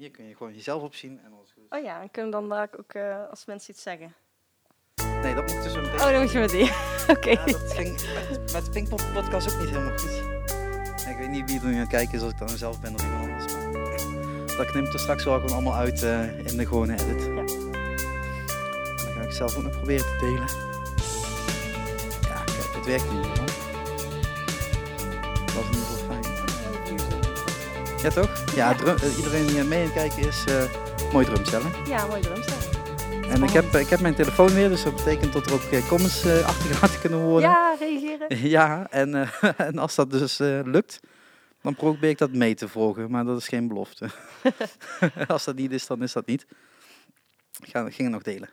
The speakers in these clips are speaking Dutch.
Hier kun je gewoon jezelf op zien en alles goed. Oh ja, en kunnen dan daar ook eh, als mensen iets zeggen? Nee, dat moet dus een Oh, dan moet je met die. Oké. Ja, dat ging met, Pinkpop podcast ook niet helemaal goed. Ja, ik weet niet wie er nu aan het kijken is, als ik dan zelf ben of iemand anders. Maar dat knipt er straks wel gewoon allemaal uit eh, in de gewone edit. Ja. Dan ga ik zelf ook nog proberen te delen. Ja, kijk, het werkt geval. Dat is in ieder geval fijn. Ja, toch? Ja, drum- eh, iedereen die mee aan het kijken is, eh mooi drumstellen. Ja, mooi drumstel. En ik heb, ik heb mijn telefoon weer, dus dat betekent dat er ook eh, comments eh, achtergelaten kunnen worden. Ja, reageren. Ja, en, eh, en als dat dus eh, lukt, dan probeer ik dat mee te volgen, maar dat is geen belofte. als dat niet is, dan is dat niet. Ik ga, ging het nog delen.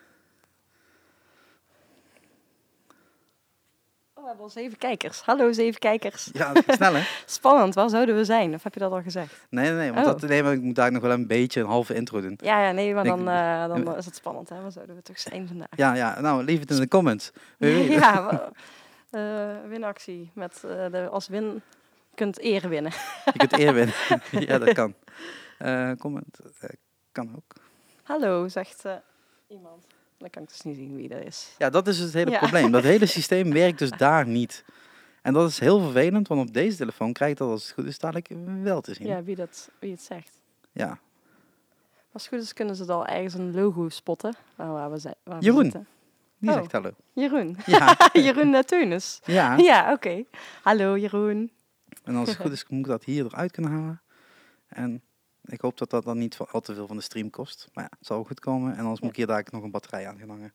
We hebben al zeven kijkers. Hallo, zeven kijkers. Ja, snel hè? Spannend, waar zouden we zijn? Of heb je dat al gezegd? Nee, nee, nee, want Oh. dat, nee, maar ik moet daar nog wel een beetje een halve intro doen. Ja, ja nee, maar dan, eh, dan is het spannend, hè? Waar zouden we toch zijn vandaag? Ja, ja, nou, leave het in de comments. Ja, eh, winactie. Met eh, de, als win kunt ere winnen. Je kunt eer winnen. ja, dat kan. Comment, kan ook. Hallo, zegt iemand. Dan kan ik dus niet zien wie dat is. Ja, dat is het hele Ja. probleem. Dat hele systeem werkt dus daar niet. En dat is heel vervelend, want op deze telefoon krijg ik dat als het goed is dadelijk wel te zien. Ja, wie, dat, wie het zegt. Ja. Als het goed is, kunnen ze het al ergens een logo spotten. Waar, we zijn. Waar we Jeroen. zitten. Die Oh. zegt hallo. Jeroen. Ja, Jeroen Teunis. ja. Ja, oké. Hallo Jeroen. En als het goed is, moet ik dat hier eruit kunnen halen. En ik hoop dat dat dan niet al te veel van de stream kost. Maar ja, het zal goed komen. En anders moet ik hier daar nog een batterij aan gaan hangen.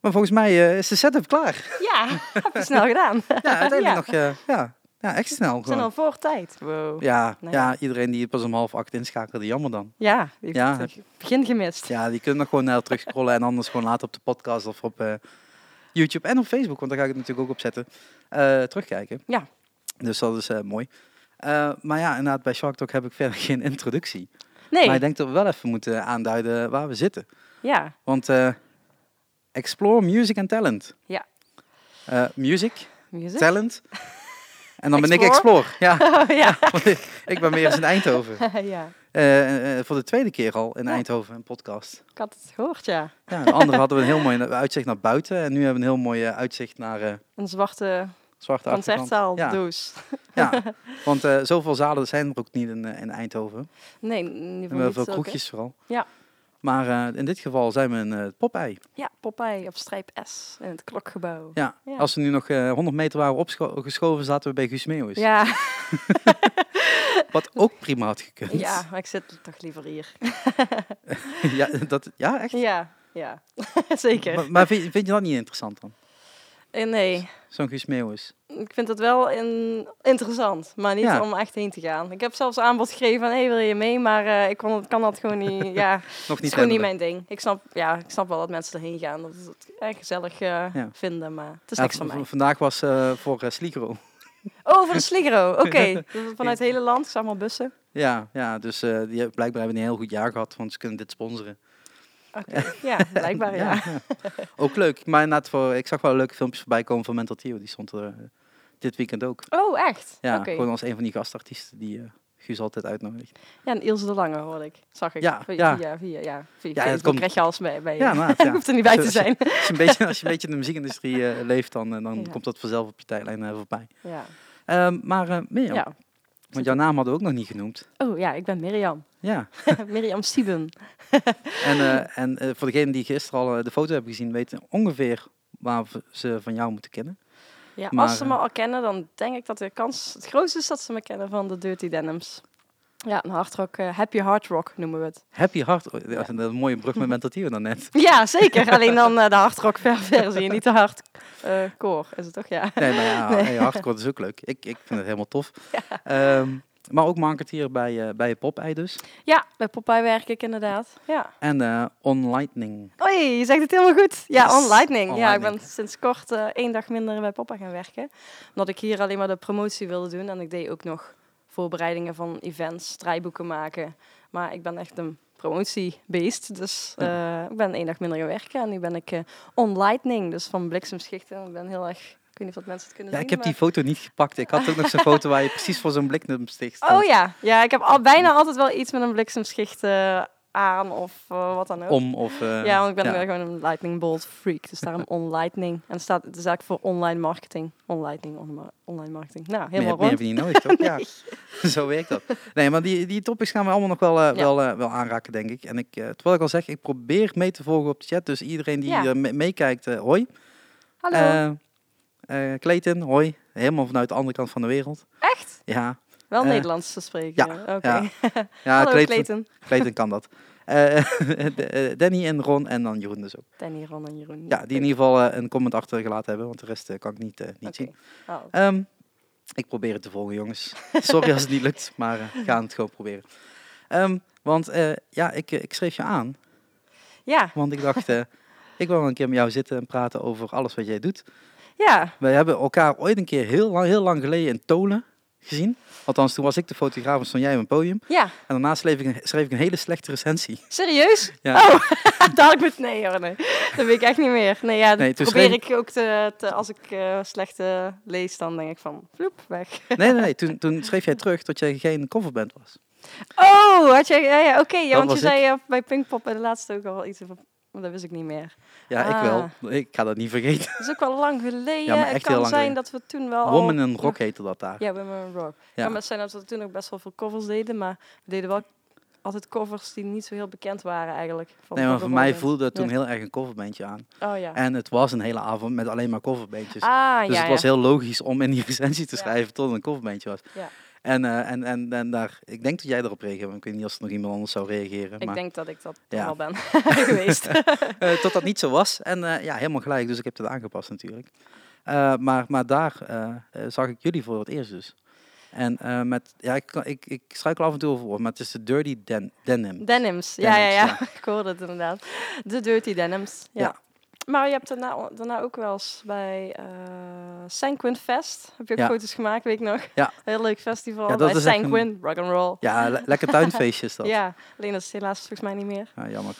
Maar volgens mij eh, is de setup klaar. Ja, heb je snel gedaan. Ja, uiteindelijk Ja. nog, eh, ja, ja, echt snel We zijn gewoon. al voor tijd. Wow. Ja, Nou ja, ja. iedereen die pas om half acht inschakelde, jammer dan. Ja, die heeft Ja. het begin gemist. Ja, die kunnen nog gewoon naar terug scrollen en anders gewoon later op de podcast of op eh, YouTube en op Facebook, want daar ga ik het natuurlijk ook op zetten, terugkijken. Ja. Dus dat is mooi. Eh, maar ja, inderdaad, bij Shark Talk heb ik verder geen introductie. Nee, Maar ik denk dat we wel even moeten aanduiden waar we zitten. ja. Want eh, Explore Music and Talent. Ja. Eh, music, Music. talent. En dan ben ik Explore? Ja, Oh, ja. want ik- ben weer eens in Eindhoven. ja. Voor de tweede keer al in Ja. Eindhoven een podcast. Ik had het gehoord, ja. Ja, de andere hadden we een heel mooi uitzicht naar buiten. En nu hebben we een heel mooi uitzicht naar Een zwarte Zwarte concertzaal Ja, doos. ja, want eh, zoveel zalen zijn er ook niet in, eh, in Eindhoven. Nee, in niet veel kroegjes vooral. Ja. Maar eh, in dit geval zijn we een uh, Popeye. Ja, Popeye op strijp S in het klokgebouw. Ja. Ja. Als we nu nog eh 100 meter waren opgeschoven, zaten we bij Guus Meeuwis. Ja, Wat ook prima had gekund. ja, maar ik zit toch liever hier. ja, dat, ja echt? Ja, ja. Zeker. Maar, maar vind, vind je dat niet interessant dan? Eh, nee, Zo'n Guus Meeuwis. ik vind het wel in, interessant, maar niet Ja. om echt heen te gaan. Ik heb zelfs aanbod gegeven van, hey, wil je mee? Maar eh, ik kon, kan dat gewoon niet, ja, Nog het niet is gewoon niet mijn ding. Ik snap, ja, ik snap wel dat mensen erheen gaan, dat ze het erg gezellig eh, Ja. vinden, maar het is Ja, niks van mij. Vandaag was eh, voor uh, Sligero. Oh, voor de Sligero, oké. Dus Vanuit het hele land, maar bussen. Ja, ja, dus die blijkbaar hebben een heel goed jaar gehad, want ze kunnen dit sponsoren. Oké, ja, blijkbaar ja. Ook leuk. Maar inderdaad, voor, ik zag wel leuke filmpjes voorbij komen van Mental Theo. Die stond er eh, dit weekend ook. Oh, echt? Ja, gewoon als een van die gastartiesten die eh Guus altijd uitnodigt. Ja, en Ilse de Lange hoorde ik. Zag ik. Ja, ja. Via, via, ja, via het Facebook komt- krijg je alles mee. bij Ja, maat, Je ja. hoeft er niet bij te Als je- zijn. Als je een beetje, als je een beetje in de muziekindustrie eh, leeft, dan, dan Ja. komt dat vanzelf op je tijdlijn voorbij. Ja. Ehm, maar Mirjam, ja. Want jouw naam hadden we ook nog niet genoemd. Oh ja, ik ben Mirjam. Ja, Mirjam Sieben. en, eh, en eh, voor degenen die gisteren al eh, de foto hebben gezien, weten ongeveer waar ze van jou moeten kennen. Ja, Maar, als ze me al kennen, dan denk ik dat de kans het grootste is dat ze me kennen van de Dirty Denims. Ja, een hardrock, eh, happy hard rock noemen we het. Happy Heart, oh, dat is een mooie brug met dan net. Ja, zeker. Alleen dan eh, de hardrock ver- versie, niet de hardcore, is het toch? Ja. Nee, maar ja, Nee. hey, hardcore is ook leuk. Ik, ik vind het helemaal tof. Ehm, maar ook marketeer bij, eh bij Popeye dus. Ja, bij Popeye werk ik inderdaad. Ja. En eh On Lightning. Oei, je zegt het helemaal goed. Ja, Yes. on Lightning. On ja, ik ben sinds kort eh, één dag minder bij Popeye gaan werken. Omdat ik hier alleen maar de promotie wilde doen. En ik deed ook nog voorbereidingen van events, draaiboeken maken. Maar ik ben echt een promotiebeest. Dus eh, ik ben één dag minder gaan werken. En nu ben ik eh, on Lightning, dus van bliksemschichten. Ik ben heel erg Ik weet niet of dat mensen het kunnen Ja, zien. ik heb die foto niet gepakt. Ik had ook nog zo'n foto waar je precies voor zo'n bliksemsticht stond. Oh ja. ja, ik heb al bijna altijd wel iets met een bliksemschicht eh, aan of eh, wat dan ook. Om of... eh, ja, want ik ben ja. gewoon een lightning bolt freak. Dus daarom on-lightning. En het staat het is eigenlijk voor online marketing. On-lightning, on- online marketing. Nou, Meer, helemaal meer heb rond. je niet nodig, toch? Ja, zo werkt dat. Nee, maar die, die topics gaan we allemaal nog wel, eh, Ja. wel, wel aanraken, denk ik. En ik, terwijl ik al zeg, ik probeer mee te volgen op de chat. Dus iedereen die Ja. meekijkt, hoi. Hallo. Clayton, hoi. Helemaal vanuit de andere kant van de wereld. Echt? Ja, Wel eh, Nederlands te spreken. ja, Oké. ja. ja Hallo Clayton, Clayton. Kan dat. Eh, eh, Danny en Ron en dan Jeroen dus ook. Danny, Ron en Jeroen. Ja, die in ieder geval een comment achtergelaten hebben, want de rest kan ik niet, niet zien. Oh. Ehm, ik probeer het te volgen, jongens. Sorry als het niet lukt, maar we gaan het gewoon proberen. Ehm, want ja, ik, ik schreef je aan, Ja, want ik dacht, ik wil een keer met jou zitten en praten over alles wat jij doet. ja. Wij hebben elkaar ooit een keer heel lang, heel lang geleden in Tolen gezien. Althans, toen was ik de fotograaf en stond jij op een podium. Ja, En daarna schreef ik een, schreef ik een hele slechte recensie. serieus? Ja. Oh, daar ik moet... Nee hoor, nee. Dat weet ik echt niet meer. Nee, ja, dat Nee, probeer schreef- ik ook te, te... Als ik eh, slecht eh, lees, dan denk ik van... Vloep, weg. Nee, nee, nee. Toen, toen schreef jij terug dat jij geen coverband was. Oh, had jij... Ja, ja oké. ja, want je zei bij Pinkpop bij de laatste ook al iets over... Maar dat wist ik niet meer. Ja, ik Ah. wel. Ik ga dat niet vergeten. Dat is ook wel lang geleden. Ja, maar echt het kan heel lang zijn geleden. dat we toen wel al... Woman in Rock heette dat daar. Ja, Women in Rock. Het Ja. kan best zijn dat we toen ook best wel veel covers deden, maar we deden wel altijd covers die niet zo heel bekend waren eigenlijk. Van Nee, maar voor mij voelde het toen Ja. heel erg een coverbandje aan. Oh ja. En het was een hele avond met alleen maar coverbandjes. ah, dus ja, het was ja. heel logisch om in die recensie te Ja. schrijven tot het een coverbandje was. En, eh, en, en, en daar, ik denk dat jij erop reageerde, maar ik weet niet of er nog iemand anders zou reageren. Ik maar, denk dat ik dat Ja. wel ben geweest. eh, tot dat niet zo was. En eh, ja, helemaal gelijk, dus ik heb het aangepast natuurlijk. Maar, maar daar zag ik jullie voor het eerst dus. En met, ja, ik, ik, ik struikel af en toe over maar het is de Dirty Den Denim. Denims. Ja, ja, Denims, ja. ik hoorde het inderdaad. De Dirty Denims. Ja. Ja. Maar je hebt daarna, daarna ook wel eens bij eh Sanquin Fest. Heb je ook Ja. foto's gemaakt, weet ik nog. Ja. Heel leuk festival. Ja, dat bij is echt een- Sanquin, rock and roll. Ja, le- lekker tuinfeestje is dat. Ja, alleen dat is helaas volgens mij niet meer. Ja, jammer.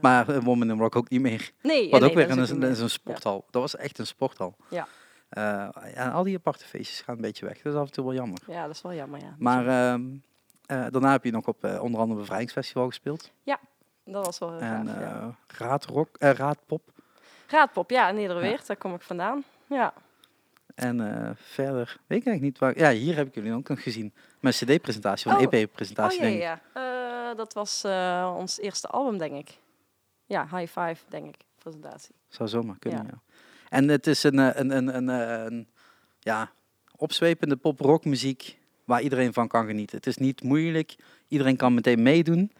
Maar uh, Woman in Rock ook niet meer. Nee, ja, Wat nee, ook weer dat een, ook sporthal. Dat was echt een sporthal. Ja. Eh, ja, al die aparte feestjes gaan een beetje weg. Dat is af en toe wel jammer. Ja, dat is wel jammer, ja. Maar ehm, eh, daarna heb je nog op eh, onder andere Bevrijdingsfestival gespeeld. dat was wel heel en gaaf, ja. eh Raadrock, eh, Raadpop. Ja, Nederweert, daar kom ik vandaan. Ja. En eh, verder weet ik eigenlijk niet waar. Ja, hier heb ik jullie ook nog gezien. Mijn CD-presentatie, van Oh. EP-presentatie. Oh ja, denk ik. ja. Eh, dat was eh, ons eerste album, denk ik. Ja, High Five, denk ik, presentatie. Zou zomaar kunnen, Ja. ja. En het is een, een, een, een, een ja, opzwepende pop-rock muziek waar iedereen van kan genieten. Het is niet moeilijk. Iedereen kan meteen meedoen.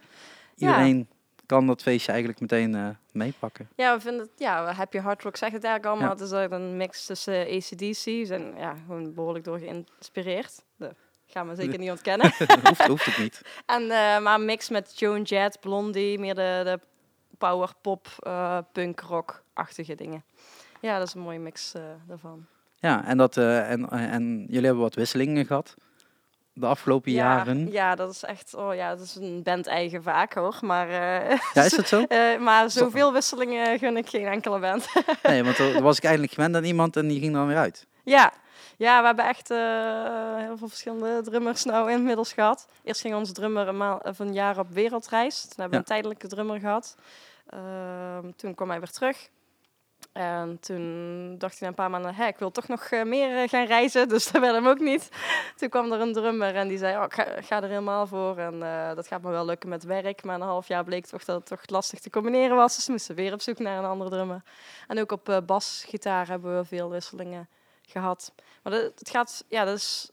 Iedereen kan dat feestje eigenlijk meteen eh, meepakken. Ja, we vinden het, ja, Happy Hard Rock zegt het eigenlijk allemaal. Ja. Het is een mix tussen ACDC. We zijn ja, gewoon behoorlijk door geïnspireerd. Dat gaan we zeker niet ontkennen. hoeft, hoeft het niet. En, eh, maar een mix met Joan Jett, Blondie, meer de, de power pop, eh, punk rock achtige dingen. Ja, dat is een mooie mix daarvan. Ja, en, dat, en, en jullie hebben wat wisselingen gehad de afgelopen ja, jaren. Ja, dat is echt, oh ja, dat is een band eigen vaak hoor. Maar, eh, Ja, is dat zo? eh, maar zoveel wisselingen gun ik geen enkele band. Nee, want er was ik eindelijk gewend aan iemand en die ging dan weer uit. ja. ja, we hebben echt eh, heel veel verschillende drummers nou inmiddels gehad. Eerst ging onze drummer een, maal, of een jaar op wereldreis. Toen hebben we Ja. een tijdelijke drummer gehad. Ehm, toen kwam hij weer terug. En toen dacht hij na een paar maanden, Hé, ik wil toch nog eh, meer eh, gaan reizen, dus dat werd hem ook niet. Toen kwam er een drummer en die zei, oh, ik ga, er helemaal voor en eh, dat gaat me wel lukken met werk. Maar een half jaar bleek toch dat het toch lastig te combineren was, dus we moesten weer op zoek naar een andere drummer. En ook op eh basgitaar hebben we veel wisselingen gehad. Maar het gaat, ja, dat is,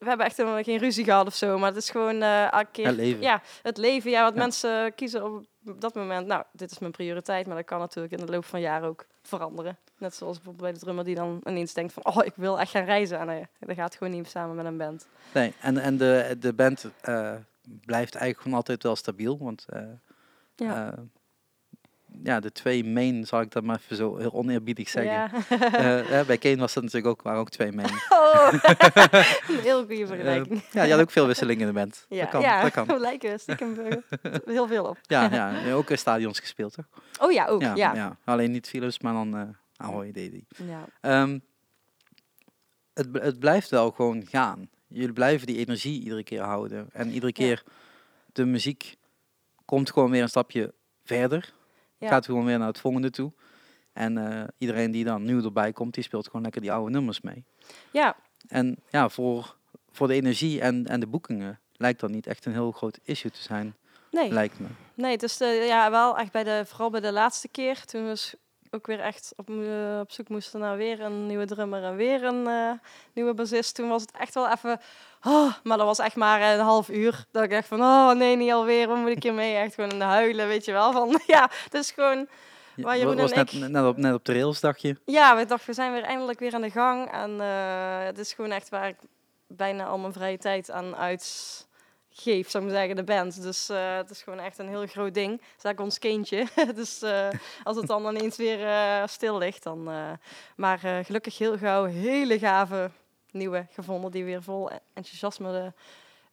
we hebben echt helemaal geen ruzie gehad of zo, maar het is gewoon eh elke keer... Het leven. Ja, het leven, ja, wat Ja. mensen kiezen op dat moment. Nou, dit is mijn prioriteit, maar dat kan natuurlijk in de loop van jaren ook veranderen. Net zoals bijvoorbeeld bij de drummer die dan ineens denkt van, oh, ik wil echt gaan reizen. En nee, dat gaat gewoon niet samen met een band. Nee, en, en de, de band eh, blijft eigenlijk gewoon altijd wel stabiel. Want eh, Ja. Eh, ja, de twee main, zal ik dat maar even zo heel oneerbiedig zeggen. Ja. Eh, eh, bij Kane was dat natuurlijk ook, waren ook twee main. oh, een heel goede vergelijking. Eh, ja, je had ook veel wisselingen in de band. ja, dat kan, ja. dat kan. lijken stiekem eh, heel veel op. Ja, ja, ook in stadions gespeeld, toch? Oh ja, ook, ja. ja. Alleen niet Philips, maar dan eh Ahoy deed ja. Ehm, het, het blijft wel gewoon gaan. Jullie blijven die energie iedere keer houden. En iedere keer de muziek komt gewoon weer een stapje verder. Ja. Gaat gewoon weer naar het volgende toe. En eh, iedereen die dan nieuw erbij komt, die speelt gewoon lekker die oude nummers mee. Ja, En ja, voor, voor de energie en, en de boekingen lijkt dat niet echt een heel groot issue te zijn, nee. lijkt me. Nee, dus de, ja, wel echt bij de, vooral bij de laatste keer, toen we s- ook weer echt op, mo- op zoek moesten naar weer een nieuwe drummer en weer een eh, nieuwe bassist. Toen was het echt wel even, oh, maar dat was echt maar een half uur. Dat ik echt van, oh nee, niet alweer, waar moet ik hier mee? Echt gewoon in de huilen, weet je wel. Van, ja, het is gewoon, Waar Jeroen was en net, ik- net, op, net op de rails, dacht je. ja, we dachten, we zijn weer eindelijk weer aan de gang. En eh, het is gewoon echt waar ik bijna al mijn vrije tijd aan uitgeef, zou ik maar zeggen, de band. Dus eh, het is gewoon echt een heel groot ding. Het is eigenlijk ons kindje. dus eh, als het dan ineens weer eh, stil ligt, dan... maar gelukkig heel gauw hele gave nieuwe gevonden, die weer vol enthousiasme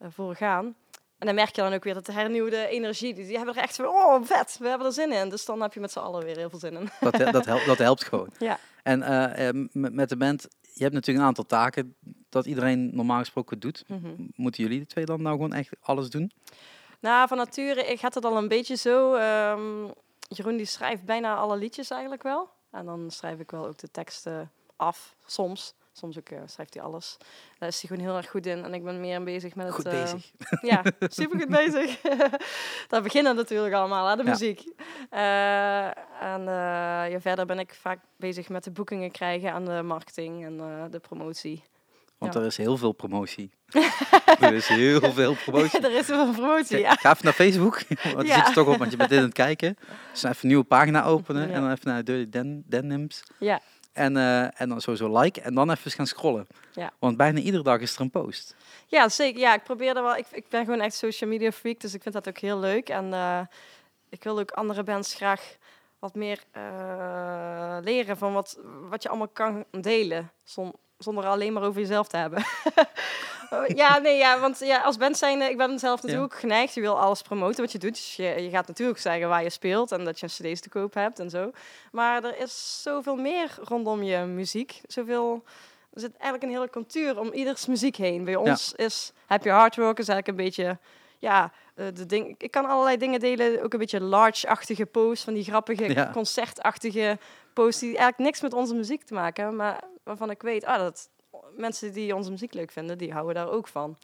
voor gaan. En dan merk je dan ook weer dat de hernieuwde energie, die, die hebben er echt van, oh vet, we hebben er zin in. Dus dan heb je met z'n allen weer heel veel zin in. Dat, dat, helpt, dat helpt gewoon. Ja. En met de band, je hebt natuurlijk een aantal taken dat iedereen normaal gesproken doet. Mhm. Moeten jullie de twee dan nou gewoon echt alles doen? Nou, van nature ik gaat het al een beetje zo. ehm, Jeroen die schrijft bijna alle liedjes eigenlijk wel. En dan schrijf ik wel ook de teksten af, soms. Soms ook eh, schrijft hij alles. Daar is hij gewoon heel erg goed in. En ik ben meer bezig met Goed het... eh, bezig. ja, super goed bezig. Daar beginnen natuurlijk allemaal, hè, de Ja. muziek. Eh, en ja, verder ben ik vaak bezig met de boekingen krijgen en de marketing en de promotie. Want Ja. er is heel veel promotie. er is heel veel promotie. er is een promotie, ja. Ga even naar Facebook, want Ja. zit toch op, want je bent dit aan het kijken. Dus even een nieuwe pagina openen en dan even naar Dirty Den Denims. Ja. En, eh, en dan sowieso like en dan even eens gaan scrollen. Ja. Want bijna iedere dag is er een post. Ja, zeker. Ja, ik probeer er wel. Ik, ik ben gewoon echt social media freak, dus ik vind dat ook heel leuk. En eh, ik wil ook andere bands graag wat meer eh, leren van wat, wat je allemaal kan delen. Zon, zonder alleen maar over jezelf te hebben. Ja, nee, ja, want ja, als band zijn, ik ben zelf natuurlijk geneigd. Je wil alles promoten wat je doet. Dus je, je gaat natuurlijk zeggen waar je speelt en dat je een cd's te koop hebt en zo. Maar er is zoveel meer rondom je muziek. Zoveel er zit eigenlijk een hele cultuur om ieders muziek heen. Bij ons is heb je hard rock is eigenlijk een beetje ja eh, de ding. Ik kan allerlei dingen delen, ook een beetje large-achtige posts van die grappige Ja. concertachtige posts die eigenlijk niks met onze muziek te maken maar waarvan ik weet ah dat mensen die onze muziek leuk vinden, die houden daar ook van.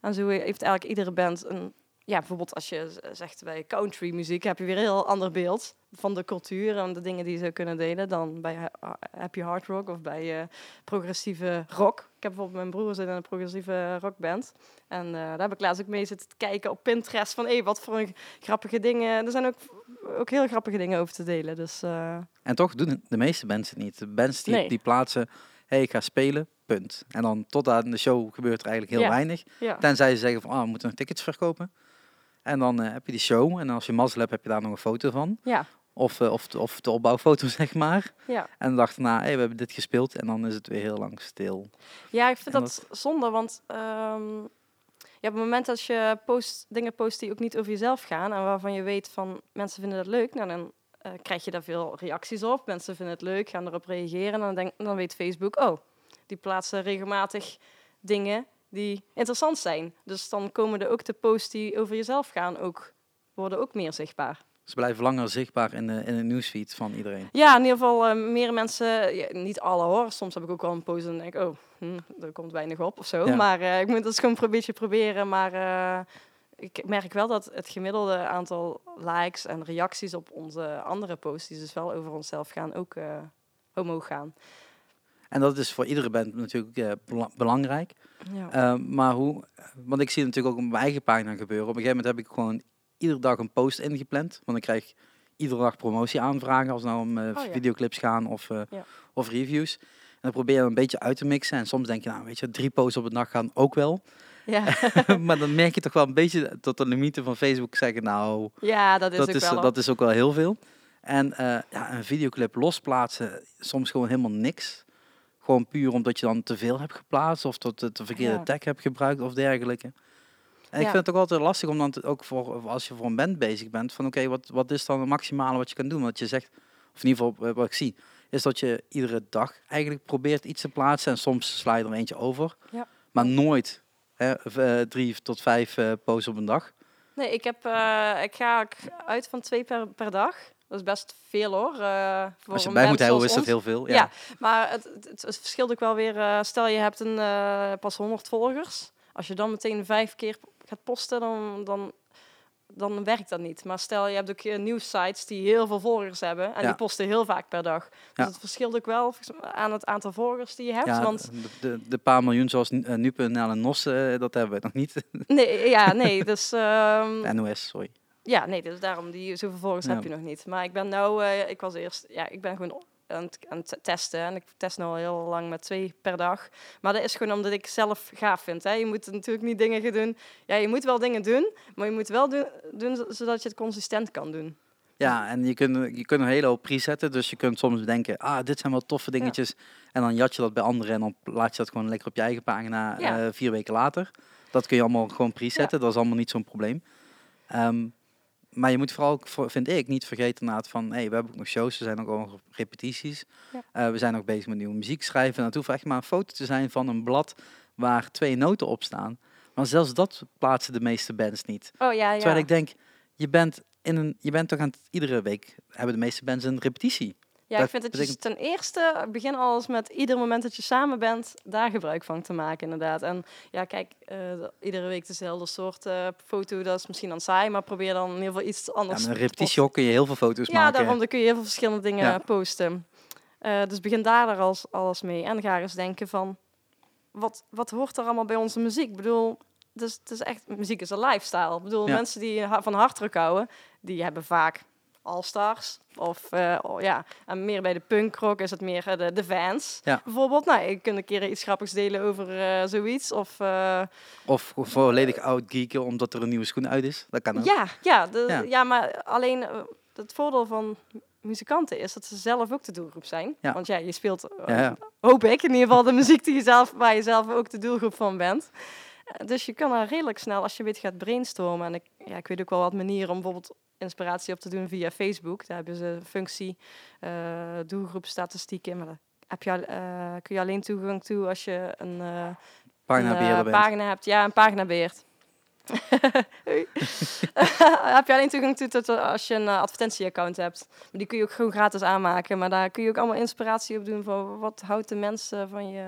En zo heeft eigenlijk iedere band een ja, bijvoorbeeld als je zegt bij country muziek heb je weer een heel ander beeld van de cultuur en de dingen die ze kunnen delen dan bij ha- Happy Hard Rock of bij eh, progressieve rock. Ik heb bijvoorbeeld mijn broer zit in een progressieve rockband en eh, daar heb ik laatst ook mee zitten te kijken op Pinterest van hé, wat voor een grappige dingen. Er zijn ook, ook heel grappige dingen over te delen. Dus eh, En toch doen de meeste bands het niet. De bands die, Nee. die plaatsen, hé, hey, ik ga spelen, punt. En dan tot aan de show gebeurt er eigenlijk heel Ja. weinig. ja. Tenzij ze zeggen van, ah, we moeten nog tickets verkopen. En dan eh, heb je die show. En als je mazzel hebt, heb je daar nog een foto van. Ja, Of, eh, of, de- of de opbouwfoto, zeg maar. ja. En de dag daarna, hey, we hebben dit gespeeld. En dan is het weer heel lang stil. Ja, ik vind dat, zonde, want ehm, ja, op het moment dat je post, dingen post die ook niet over jezelf gaan en waarvan je weet van mensen vinden dat leuk, nou, dan eh, krijg je daar veel reacties op. Mensen vinden het leuk, gaan erop reageren en dan, denk, dan weet Facebook, oh, die plaatsen regelmatig dingen die interessant zijn. Dus dan komen er ook de posts die over jezelf gaan ook, worden ook meer zichtbaar. Ze blijven langer zichtbaar in de, in de newsfeed van iedereen. Ja, in ieder geval eh, meer mensen, ja, niet alle hoor. Soms heb ik ook wel een post en denk ik, oh, hm, er komt weinig op of zo. Ja. Maar eh, ik moet dat gewoon een beetje proberen. Maar eh, ik merk wel dat het gemiddelde aantal likes en reacties op onze andere posts, die dus wel over onszelf gaan, ook omhoog gaan. En dat is voor iedere band natuurlijk eh, bela- belangrijk. Ja. Eh, maar hoe, want ik zie natuurlijk ook op mijn eigen pagina gebeuren. Op een gegeven moment heb ik gewoon iedere dag een post ingepland. Want ik krijg iedere dag promotieaanvragen als het nou om eh, Oh ja. videoclips gaan of, eh, Ja. of reviews. En dan probeer je een beetje uit te mixen. En soms denk je, nou weet je, drie posts op een dag gaan ook wel. ja. maar dan merk je toch wel een beetje tot de limieten van Facebook zeggen, nou, ja, dat is dat ook is, wel. dat is ook wel heel veel. En ja, een videoclip losplaatsen, soms gewoon helemaal niks. Gewoon puur omdat je dan te veel hebt geplaatst of tot de, de verkeerde Ja. tag hebt gebruikt of dergelijke. En ik vind het ook altijd lastig om dan te- ook voor, als je voor een band bezig bent, van oké, wat, wat is dan het maximale wat je kan doen? Want je zegt, of in ieder geval eh, wat ik zie, is dat je iedere dag eigenlijk probeert iets te plaatsen. En soms sla je er eentje over. Ja. Maar nooit hè, eh, drie tot vijf eh posts op een dag. Nee, ik, heb, ik ga uit van twee per, per dag. Dat is best veel hoor. eh, voor Als je bij moet houden is dat heel veel. Ja. Ja. Maar het, het, het- verschilt ook wel weer. eh, stel je hebt een, eh, pas 100 volgers. Als je dan meteen vijf keer gaat posten, dan, dan, dan werkt dat niet. Maar stel je hebt ook nieuwssites die heel veel volgers hebben. En Ja. die posten heel vaak per dag. Dus Ja. het verschilt ook wel aan het aantal volgers die je hebt. Want de, de, de paar miljoen zoals Nu- Nu.nl en NOS, dat hebben we nog niet. nee, ja, nee. Dus ehm, NOS, sorry. Ja, nee, dus daarom, die, zoveel volgers Ja. heb je nog niet. Maar ik ben nou, eh, ik was eerst, ja, ik ben gewoon aan het, aan het testen. En ik test nu al heel lang met twee per dag. Maar dat is gewoon omdat ik zelf gaaf vind. Hè. Je moet natuurlijk niet dingen gaan doen. Ja, je moet wel dingen doen, maar je moet wel doen, doen zo- zodat je het consistent kan doen. Ja, en je kunt, je kunt een hele hoop presetten. Dus je kunt soms bedenken, ah, dit zijn wel toffe dingetjes. En dan jat je dat bij anderen en dan laat je dat gewoon lekker op je eigen pagina Ja. eh, vier weken later. Dat kun je allemaal gewoon presetten. Dat is allemaal niet zo'n probleem. Ehm, maar je moet vooral, vind ik, niet vergeten inderdaad van, hey, we hebben ook nog shows, we zijn ook nog op repetities. Ja. Eh, we zijn nog bezig met nieuwe muziek schrijven. En het hoeft echt maar een foto te zijn van een blad waar twee noten op staan. Maar zelfs dat plaatsen de meeste bands niet. Oh ja, ja. Terwijl ik denk, je bent, in een, je bent toch aan het, iedere week hebben de meeste bands een repetitie. Ja, Dat ik vind dat je betekent- ten eerste begin alles met ieder moment dat je samen bent, daar gebruik van te maken, inderdaad. En ja, kijk, eh, iedere week dezelfde soort eh, foto, dat is misschien dan saai, maar probeer dan in ieder geval iets Ja, anders met een repetitie kun je heel veel foto's Ja, maken. daarom dan kun je heel veel verschillende dingen Ja. posten. Eh, dus begin daar als, alles mee. En ga eens denken van, wat, wat hoort er allemaal bij onze muziek? Ik bedoel, dus, het is echt, muziek is een lifestyle. Ik bedoel, Ja. mensen die van hardrock houden, die hebben vaak All-Stars. Of eh, oh, ja, en meer bij de punkrock is het meer eh, de, de fans. Ja. Bijvoorbeeld, nou, je kunt een keer iets grappigs delen over eh, zoiets. Of Of volledig oud geeken omdat er een nieuwe schoen uit is. Dat kan ook. ja, ja, de, Ja. ja. maar alleen het voordeel van muzikanten is dat ze zelf ook de doelgroep zijn. Ja. Want ja, je speelt, hoop ik, in ieder geval de muziek die je zelf, waar je zelf ook de doelgroep van bent. Dus je kan daar redelijk snel, als je weet, gaat brainstormen. En ik, ja, ik weet ook wel wat manieren om bijvoorbeeld inspiratie op te doen via Facebook. Daar hebben ze een functie, eh doelgroepstatistieken. Maar daar heb je, eh, kun je alleen toegang toe als je een, eh, Pagina een, pagina hebt. Ja, een pagina beheert. Heb je alleen toegang toe tot als je een advertentieaccount hebt. Maar die kun je ook gewoon gratis aanmaken. Maar daar kun je ook allemaal inspiratie op doen van wat houdt de mensen van je,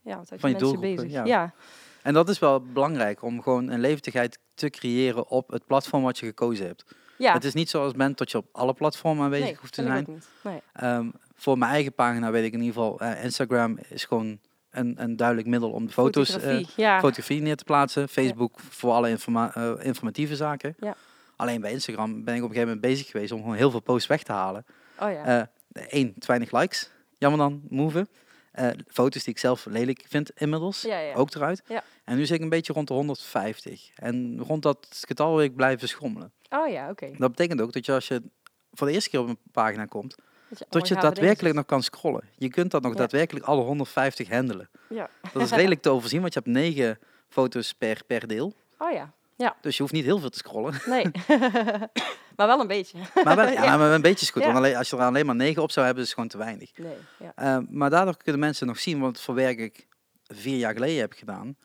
ja, wat houdt Van je je mensen doelgroep, bezig. ja. Ja. En dat is wel belangrijk om gewoon een levendigheid te creëren op het platform wat je gekozen hebt. Ja. Het is niet zoals bent dat je op alle platformen aanwezig nee, hoeft te zijn. Nee. Ehm, voor mijn eigen pagina weet ik in ieder geval, eh, Instagram is gewoon een, een duidelijk middel om de foto's, eh, Fotografie, ja. fotografie neer te plaatsen. Facebook voor alle informa- eh, informatieve zaken. Ja. Alleen bij Instagram ben ik op een gegeven moment bezig geweest om gewoon heel veel posts weg te halen. oh ja. Eén, te weinig likes. Jammer dan, move. Eh, foto's die ik zelf lelijk vind inmiddels, ja, ja. ook eruit. Ja. En nu zit ik een beetje rond de 150. En rond dat getal wil ik blijven schommelen. Oh ja, oké. Dat betekent ook dat je als je voor de eerste keer op een pagina komt, Dat je, dat daadwerkelijk nog kan scrollen. Je kunt dat nog Ja. daadwerkelijk alle 150 handelen. Ja. Dat is redelijk te overzien, want je hebt negen foto's per, per deel. Oh ja. Dus je hoeft niet heel veel te scrollen. Nee. maar wel een beetje. Maar, wel, ja, maar een beetje is goed. Want alleen, als je er alleen maar negen op zou hebben, is het gewoon te weinig. Nee. Ja. Eh, maar daardoor kunnen mensen nog zien wat voor werk ik vier jaar geleden heb gedaan.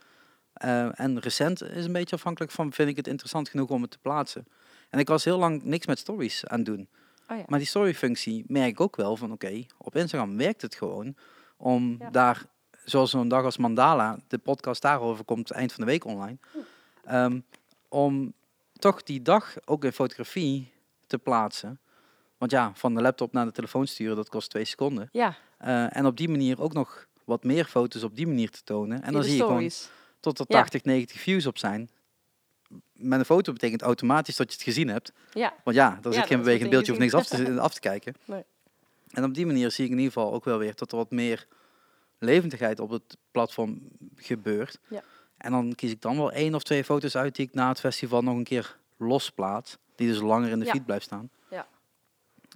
Eh, en recent is een beetje afhankelijk van, vind ik het interessant genoeg om het te plaatsen. En ik was heel lang niks met stories aan het doen. Oh ja. Maar die story-functie merk ik ook wel van, oké, op Instagram werkt het gewoon om Ja. daar, zoals zo'n dag als Mandala, de podcast daarover komt eind van de week online, ehm, om toch die dag ook in fotografie te plaatsen. Want ja, van de laptop naar de telefoon sturen, dat kost twee seconden. Ja, Eh, en op die manier ook nog wat meer foto's op die manier te tonen. En dan zie je gewoon tot er Ja. 80, 90 views op zijn. Met een foto betekent automatisch dat je het gezien hebt. Ja, Want ja, er dat zit is geen bewegend beeldje of niks af te, af te kijken. Nee. En op die manier zie ik in ieder geval ook wel weer dat er wat meer levendigheid op het platform gebeurt. Ja. En dan kies ik dan wel één of twee foto's uit die ik na het festival nog een keer losplaats. Die dus langer in de Ja. feed blijft staan. Ja.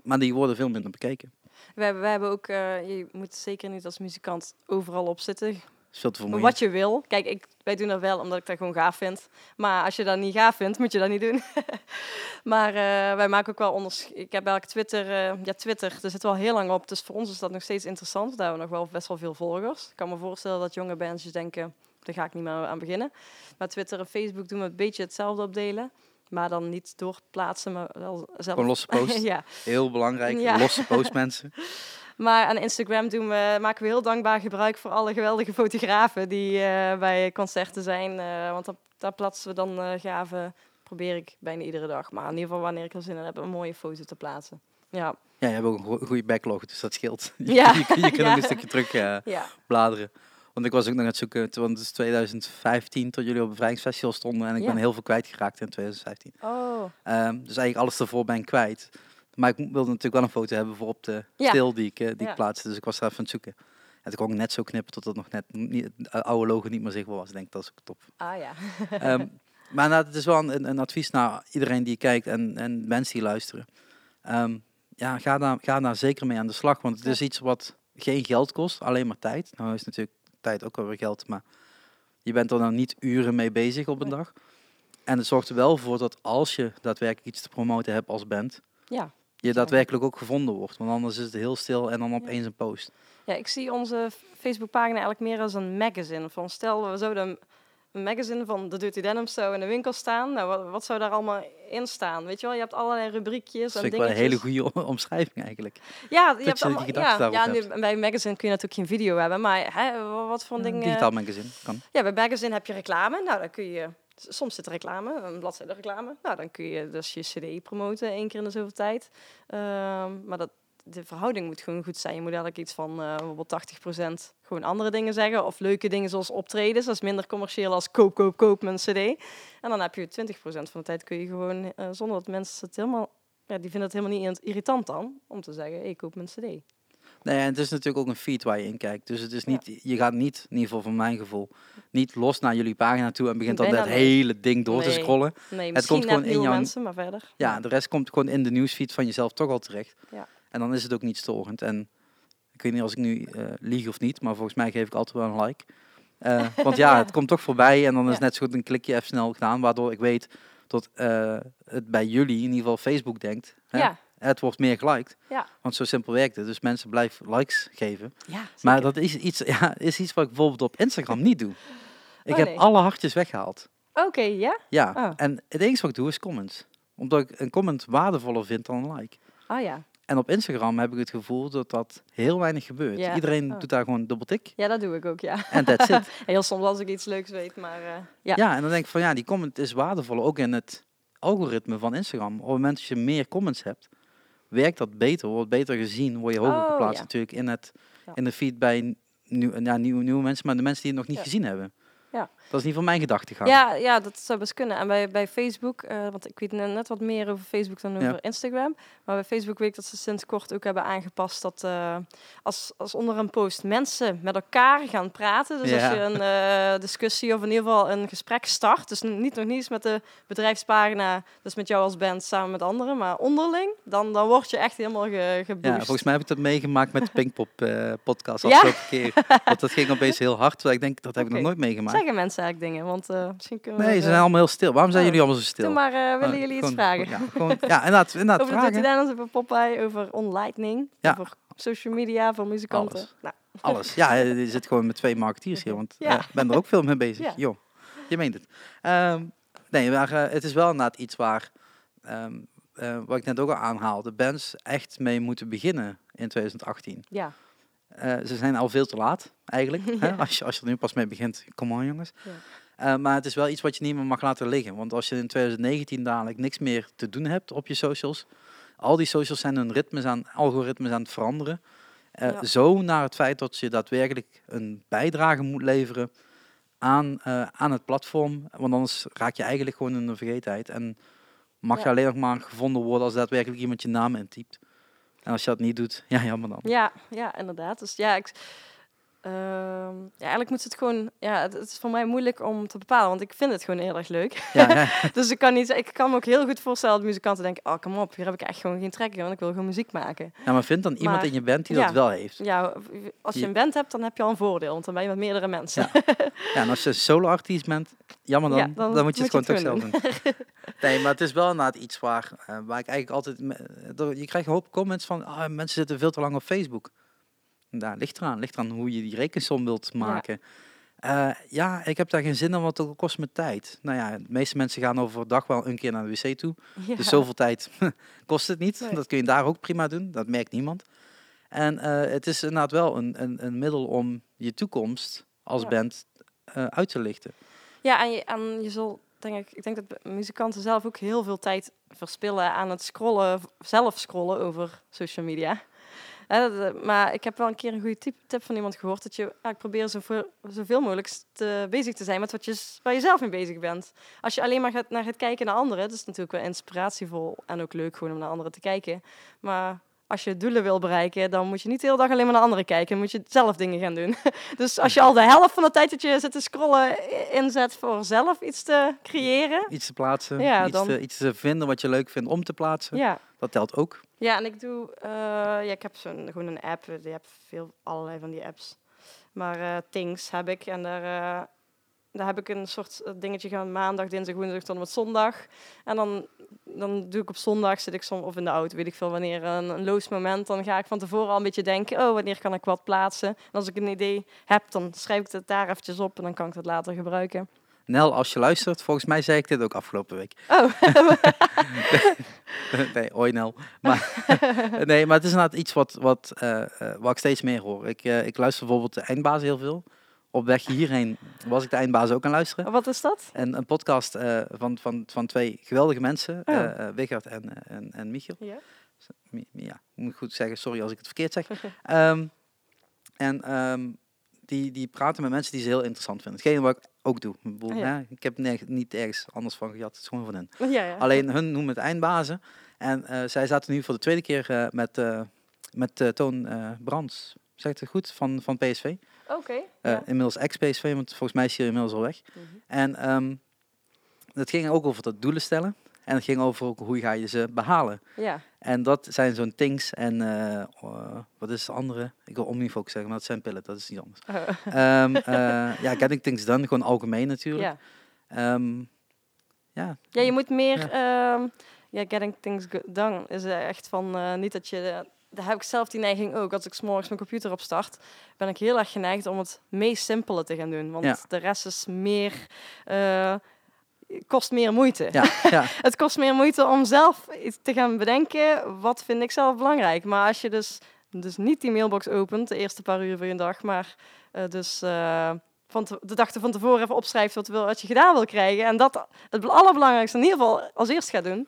Maar die worden veel minder bekeken. we hebben, we hebben ook, eh, je moet zeker niet als muzikant overal op zitten. vermoeiend. wat je wil. Kijk, ik, wij doen dat wel omdat ik dat gewoon gaaf vind. Maar als je dat niet gaaf vindt, moet je dat niet doen. maar eh, wij maken ook wel onderscheid. Ik heb eigenlijk Twitter, eh, ja Twitter, er zit wel heel lang op. Dus voor ons is dat nog steeds interessant. Daar hebben we nog wel best wel veel volgers. Ik kan me voorstellen dat jonge bandjes denken, daar ga ik niet meer aan beginnen. Maar Twitter en Facebook doen we een beetje hetzelfde opdelen. Maar dan niet doorplaatsen, maar wel zelf. Gewoon losse post. ja. Heel belangrijk, Ja. losse post mensen. Maar aan Instagram doen we, maken we heel dankbaar gebruik voor alle geweldige fotografen die eh, bij concerten zijn. eh, want daar plaatsen we dan eh gave, probeer ik bijna iedere dag. Maar in ieder geval wanneer ik er zin in heb, een mooie foto te plaatsen. Ja, Ja, je hebt ook een go- goede backlog, dus dat scheelt. Je, Ja. je, je kunt Ja. een stukje terug ja, bladeren. Want ik was ook nog aan het zoeken, want het is 2015 tot jullie op het bevrijdingsfestival stonden en ik ben heel veel kwijtgeraakt in 2015. oh, Ehm, dus eigenlijk alles ervoor ben ik kwijt. Maar ik wilde natuurlijk wel een foto hebben voor op de Ja. stil die ik, eh, die Ja. ik plaatste. Dus ik was daar even aan het zoeken. En toen kon ik net zo knippen tot het nog net niet, het oude logo niet meer zichtbaar was. Ik denk, dat is ook top. ah ja. Ehm, maar inderdaad, het is wel een, een advies naar iedereen die kijkt en, en mensen die luisteren. Ehm, ja, ga daar, ga daar zeker mee aan de slag. Want het Ja. is iets wat geen geld kost, alleen maar tijd. Nou is natuurlijk tijd ook alweer geld, maar je bent er dan niet uren mee bezig op een dag. En het zorgt er wel voor dat als je daadwerkelijk iets te promoten hebt als band, ja. je daadwerkelijk ook gevonden wordt. Want anders is het heel stil en dan opeens een post. Ja, ik zie onze Facebookpagina eigenlijk meer als een magazine. Van stel, we zouden een- magazine van de Dirty Denim zo in de winkel staan. Nou, wat, wat zou daar allemaal in staan? Weet je wel, je hebt allerlei rubriekjes Dat en vind ik wel een hele goede omschrijving eigenlijk. Ja, je je hebt allemaal, ja, nu, bij een magazine kun je natuurlijk geen video hebben, maar hè, wat voor Een dingen... digitaal magazine kan. Ja, bij magazine heb je reclame. Nou, dan kun je... Soms zit er reclame, een bladzijde reclame. Nou, dan kun je dus je cd promoten één keer in de zoveel tijd. Ehm, maar dat, de verhouding moet gewoon goed zijn. Je moet eigenlijk iets van eh bijvoorbeeld 80% gewoon andere dingen zeggen. Of leuke dingen zoals optredens. Dat is minder commercieel als koop, koop, koop mijn cd. En dan heb je 20% van de tijd kun je gewoon, eh, zonder dat mensen het helemaal... Ja, die vinden het helemaal niet irritant dan, om te zeggen, ik koop mijn cd. Nee, en het is natuurlijk ook een feed waar je in kijkt. Dus het is niet, je gaat niet, in ieder geval van mijn gevoel, niet los naar jullie pagina toe en begint dan dat hele ding door te scrollen. Nee, misschien komt gewoon in jouw- mensen, maar verder. Ja, de rest komt gewoon in de nieuwsfeed van jezelf toch al terecht. Ja. En dan is het ook niet storend. En ik weet niet als ik nu eh, lieg of niet, maar volgens mij geef ik altijd wel een like. Eh, want ja, het komt toch voorbij en dan is Ja. net zo goed een klikje even snel gedaan, waardoor ik weet dat eh, het bij jullie, in ieder geval Facebook, denkt. Hè? Ja, Het wordt meer geliked. Ja. Want zo simpel werkt het. Dus mensen blijven likes geven. ja Maar dat is iets, ja, is iets wat ik bijvoorbeeld op Instagram niet doe. Ik Oh, heb alle hartjes weggehaald. Oké, ja? Ja, Oh. en het enige wat ik doe is comments. Omdat ik een comment waardevoller vind dan een like. Ah ja. En op Instagram heb ik het gevoel dat dat heel weinig gebeurt. Ja. Iedereen Oh. doet daar gewoon dubbel tik Ja, dat doe ik ook, ja. en that's it. Heel soms als ik iets leuks weet, maar eh, ja. ja. en dan denk ik van ja, die comment is waardevol ook in het algoritme van Instagram. Op het moment dat je meer comments hebt, werkt dat beter, wordt beter gezien, word je hoger Oh, geplaatst ja. natuurlijk in, het, in de feed bij nieuw, ja, nieuwe, nieuwe mensen, maar de mensen die het nog niet gezien hebben. Ja. Dat is niet van mijn gedachtegang. Ja, ja, dat zou best kunnen. En bij, bij Facebook, eh, want ik weet net wat meer over Facebook dan over Ja. Instagram. Maar bij Facebook weet ik dat ze sinds kort ook hebben aangepast dat eh, als, als onder een post mensen met elkaar gaan praten. Dus Ja. als je een eh, discussie of in ieder geval een gesprek start. Dus niet nog niet eens met de bedrijfspagina, dus met jou als band samen met anderen, maar onderling. Dan, dan word je echt helemaal ge, geboost. Ja, volgens mij heb ik dat meegemaakt met de Pinkpop podcast Ja? keer. Want dat ging opeens heel hard. Terwijl ik denk, dat heb ik nog nooit meegemaakt. Zeggen mensen eigenlijk dingen? Want eh, misschien kunnen we... Nee, ze zijn eh, allemaal heel stil. Waarom zijn Oh. jullie allemaal zo stil? Doe maar, eh, willen Eh, jullie iets gewoon- vragen? Ja, gewoon, ja inderdaad, inderdaad Over de vragen. Dirty over Popeye, over onlightning, Ja. over social media voor muzikanten. Alles. Nou, Alles. Ja, je zit gewoon met twee marketeers hier. Want Ja. ik ben er ook veel mee bezig. Ja. Joh, je meent het. Ehm, nee, maar eh, het is wel inderdaad iets waar, ehm, eh, wat ik net ook al aanhaalde, bands echt mee moeten beginnen in 2018. ja. Eh, ze zijn al veel te laat, eigenlijk. hè? Als, je, als je er nu pas mee begint, kom on jongens. Ja. Eh, maar het is wel iets wat je niet meer mag laten liggen. Want als je in 2019 dadelijk niks meer te doen hebt op je socials, al die socials zijn hun ritmes aan, algoritmes aan het veranderen. Eh, Ja. Zo naar het feit dat je daadwerkelijk een bijdrage moet leveren aan, aan het platform. Want anders raak je eigenlijk gewoon in de vergetenheid. En mag je alleen nog maar gevonden worden als daadwerkelijk iemand je naam intypt. En als je dat niet doet, ja jammer dan. Ja, ja, inderdaad. Dus ja, ik, Ehm, ja, eigenlijk moet het gewoon... Ja, het, het is voor mij moeilijk om te bepalen, want ik vind het gewoon heel erg leuk. Ja, ja. dus ik kan, niet, ik kan me ook heel goed voorstellen dat muzikanten denken... Oh, kom op, hier heb ik echt gewoon geen trek in, want ik wil gewoon muziek maken. ja, maar vind dan iemand in je band die ja. dat wel heeft. Ja, als je een band hebt, dan heb je al een voordeel, want dan ben je met meerdere mensen. Ja. Ja, en als je solo-artiest bent, jammer dan, dan, dan moet je het moet je gewoon het toch zelf doen. nee, maar het is wel inderdaad iets waar, eh, waar ik eigenlijk altijd... er- Je krijgt een hoop comments van, ah, mensen zitten veel te lang op Facebook. Daar ligt eraan, ligt eraan hoe je die rekensom wilt maken. Ja. ja, ik heb daar geen zin in, want dat kost me tijd. Nou ja, de meeste mensen gaan overdag wel een keer naar de wc toe. Ja. Dus zoveel tijd kost het niet. Nee. Dat kun je daar ook prima doen. Dat merkt niemand. En eh, het is inderdaad wel een, een, een middel om je toekomst als Ja. band eh, uit te lichten. Ja, en je, en je zal, denk ik, ik denk dat muzikanten zelf ook heel veel tijd verspillen aan het scrollen, zelf scrollen over social media. Eh, maar ik heb wel een keer een goede tip, van iemand gehoord dat je eigenlijk probeert zoveel, mogelijk te, bezig te zijn met wat je, waar je zelf mee bezig bent. Als je alleen maar gaat, naar kijken naar anderen, dat is natuurlijk wel inspiratievol en ook leuk gewoon om naar anderen te kijken. Maar als je doelen wil bereiken, dan moet je niet de hele dag alleen maar naar anderen kijken. Dan moet je zelf dingen gaan doen. Dus als je al de helft van de tijd dat je zit te scrollen inzet voor zelf iets te creëren. Iets te plaatsen, Ja, iets, dan- te, iets te vinden wat je leuk vindt om te plaatsen. Ja, Dat telt ook. ja en ik doe, eh, ja, ik heb zo'n, gewoon een app. Je hebt veel, allerlei van die apps. Maar eh, Things heb ik en daar, eh, daar heb ik een soort eh, dingetje gaan maandag, dinsdag, woensdag tot en met zondag. En dan, dan doe ik op zondag, zit ik soms, of in de auto, weet ik veel wanneer, een, een loos moment. Dan ga ik van tevoren al een beetje denken, oh, wanneer kan ik wat plaatsen? En als ik een idee heb, dan schrijf ik het daar eventjes op en dan kan ik het later gebruiken. Nel, als je luistert, volgens mij zei ik dit ook afgelopen week. Oh, nee, hoi Nel. Maar, nee, maar het is inderdaad iets wat, wat, eh, eh, wat ik steeds meer hoor. Ik, ik luister bijvoorbeeld de eindbaas heel veel. Op weg hierheen was ik de eindbaas ook aan luisteren. wat is dat? En een podcast eh, van, van, van twee geweldige mensen, Oh. eh eh, Wigert en, en, en Michiel. Ja. Ja, moet ik goed zeggen, sorry als ik het verkeerd zeg. Ehm, en ehm, die, die praten met mensen die ze heel interessant vinden. Hetgeen wat ik ook doe. Ik, bedoel, Ah, ja. hè, ik heb nerg- niet ergens anders van gehad, het is gewoon van hen. Ja, ja. Alleen hun noemen het eindbazen. En zij zaten nu voor de tweede keer met, met Toon Brands. Zegt het goed? Van, van PSV. Oké. Eh, ja. Inmiddels ex-PSV, want volgens mij is hij inmiddels al weg. Mhm. En ehm het ging ook over dat doelen stellen. En het ging over ook hoe ga je ze behalen. Ja. En dat zijn zo'n things en eh, eh, wat is het andere? Ik wil Omnifocus zeggen, maar dat zijn pillen, dat is iets anders. Ehm, eh, ja, getting things done, gewoon algemeen natuurlijk. ja. Ehm, ja. ja, je moet meer... ehm, Ja, getting things done is echt van... niet dat je... daar heb ik zelf die neiging ook. Als ik 's morgens mijn computer opstart, ben ik heel erg geneigd om het meest simpele te gaan doen. Want Ja. de rest is meer... eh, kost meer moeite. Ja, ja, Het kost meer moeite om zelf iets te gaan bedenken. Wat vind ik zelf belangrijk? Maar als je dus, dus niet die mailbox opent, de eerste paar uur van je dag, maar eh, dus eh, van te- de dag van tevoren even opschrijft wat, wil, wat je gedaan wil krijgen. En dat het allerbelangrijkste in ieder geval als eerst gaat doen.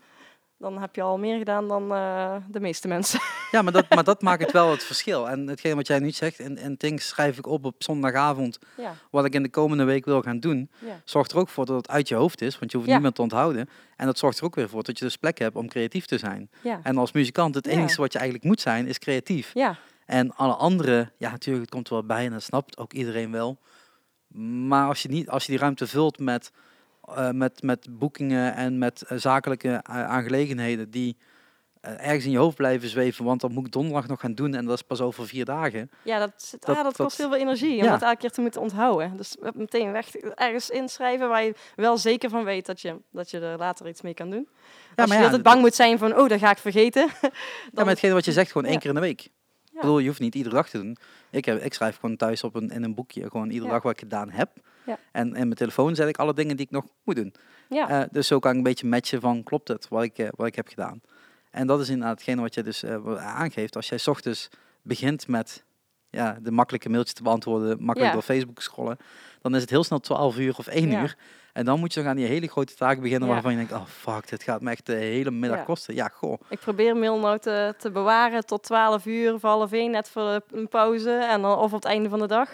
Dan heb je al meer gedaan dan eh, de meeste mensen. ja maar, dat, maar dat maakt het wel het verschil. En hetgeen wat jij nu zegt, en, en things schrijf ik op op zondagavond, ja, wat ik in de komende week wil gaan doen. ja. Zorgt er ook voor dat het uit je hoofd is, want je hoeft Ja. meer te onthouden. En dat zorgt er ook weer voor dat je dus plek hebt om creatief te zijn. ja. En als muzikant, het enige wat je eigenlijk moet zijn, is creatief. ja. En alle andere, ja natuurlijk, het komt er wel bij en dat snapt ook iedereen wel. Maar als je, niet, als je die ruimte vult met, eh, met, met boekingen en met eh, zakelijke eh, aangelegenheden die ergens in je hoofd blijven zweven, want dat moet ik donderdag nog gaan doen en dat is pas over vier dagen. Ja, dat, ah, dat, dat- kost heel veel energie om Ja. dat elke keer te moeten onthouden. Dus meteen weg, ergens inschrijven waar je wel zeker van weet dat je, dat je er later iets mee kan doen. Als maar je ja, altijd bang moet zijn van, oh, dat ga ik vergeten. Ja, met hetgeen wat je zegt, gewoon één Ja. keer in de week. Ik bedoel, je hoeft niet iedere dag te doen. Ik, heb, ik schrijf gewoon thuis op een, in een boekje gewoon iedere Ja. dag wat ik gedaan heb. Ja. En in mijn telefoon zet ik alle dingen die ik nog moet doen. Ja, Eh, dus zo kan ik een beetje matchen van klopt het wat ik, eh, wat ik heb gedaan. En dat is inderdaad hetgene wat je dus eh, aangeeft. Als jij 's ochtends begint met ja, de makkelijke mailtjes te beantwoorden, makkelijk Ja. door Facebook scrollen, dan is het heel snel 12 uur of 1 Ja. uur. En dan moet je nog aan die hele grote taak beginnen Ja. waarvan je denkt, oh fuck, dit gaat me echt de hele middag Ja. kosten. Ja, goh. ik probeer mail nou te, te bewaren tot 12 uur of half 1, net voor een pauze. En dan, of op het einde van de dag.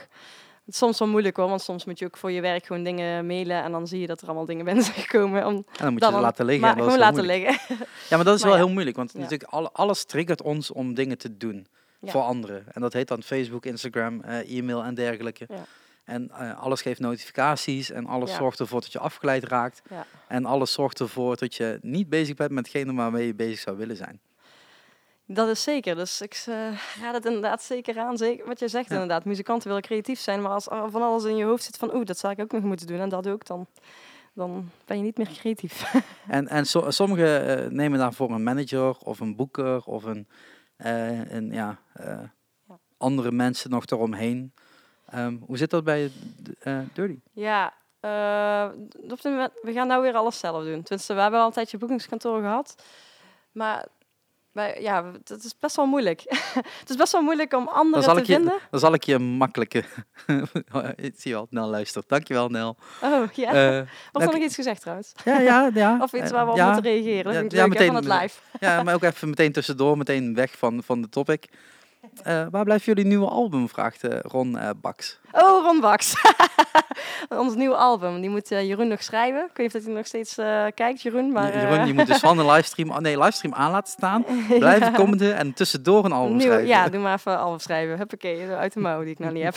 Het is soms wel moeilijk hoor, want soms moet je ook voor je werk gewoon dingen mailen. En dan zie je dat er allemaal dingen binnen zijn gekomen. Om En dan moet je het laten liggen. maar en dat is gewoon laten moeilijk. liggen. Ja, maar dat is Maar wel ja. heel moeilijk, want natuurlijk alle, alles triggert ons om dingen te doen. Voor anderen. En dat heet dan Facebook, Instagram, eh, e-mail en dergelijke. En eh, alles geeft notificaties en alles Ja. zorgt ervoor dat je afgeleid raakt. Ja. En alles zorgt ervoor dat je niet bezig bent met hetgene waarmee je bezig zou willen zijn. Dat is zeker. Dus ik eh, raad het inderdaad zeker aan. Zeker wat je zegt Ja. inderdaad. Muzikanten willen creatief zijn, maar als er van alles in je hoofd zit van oeh, dat zou ik ook nog moeten doen en dat ook, dan, dan ben je niet meer creatief. En, en so- sommigen eh, nemen daarvoor een manager of een boeker of een, een ja, Ja. andere mensen nog eromheen. Ehm, hoe zit dat bij eh Dirty? ja, eh, we gaan nou weer alles zelf doen. Tenminste, we hebben al een tijdje boekingskantoor gehad. Maar wij, ja, het is best wel moeilijk. het is best wel moeilijk om Dan anderen zal, te ik je, vinden. dan zal ik je een makkelijke... ik zie wel, Nel luistert. Dankjewel, Nel. Oh, ja. Eh, Was er nog iets gezegd trouwens? ja, ja, ja. Of iets waar we op ja, moeten reageren? Dat ja, vind ik ja, leuk, hè, meteen- van het live. Ja, maar ook even meteen tussendoor, meteen weg van, van de topic. Eh, waar blijft jullie nieuwe album? Vraagt eh, Ron Baks. Oh, Ron Baks. Ons nieuwe album. Die moet Jeroen nog schrijven. Ik weet niet of dat hij nog steeds kijkt, Jeroen. Maar, Je- Jeroen, je moet dus van de livestream, oh nee, livestream aan laten staan. Blijven commenten en tussendoor een album nieuwe- schrijven. Ja, doe maar even album schrijven. Huppakee, uit de mouw die ik nog niet heb.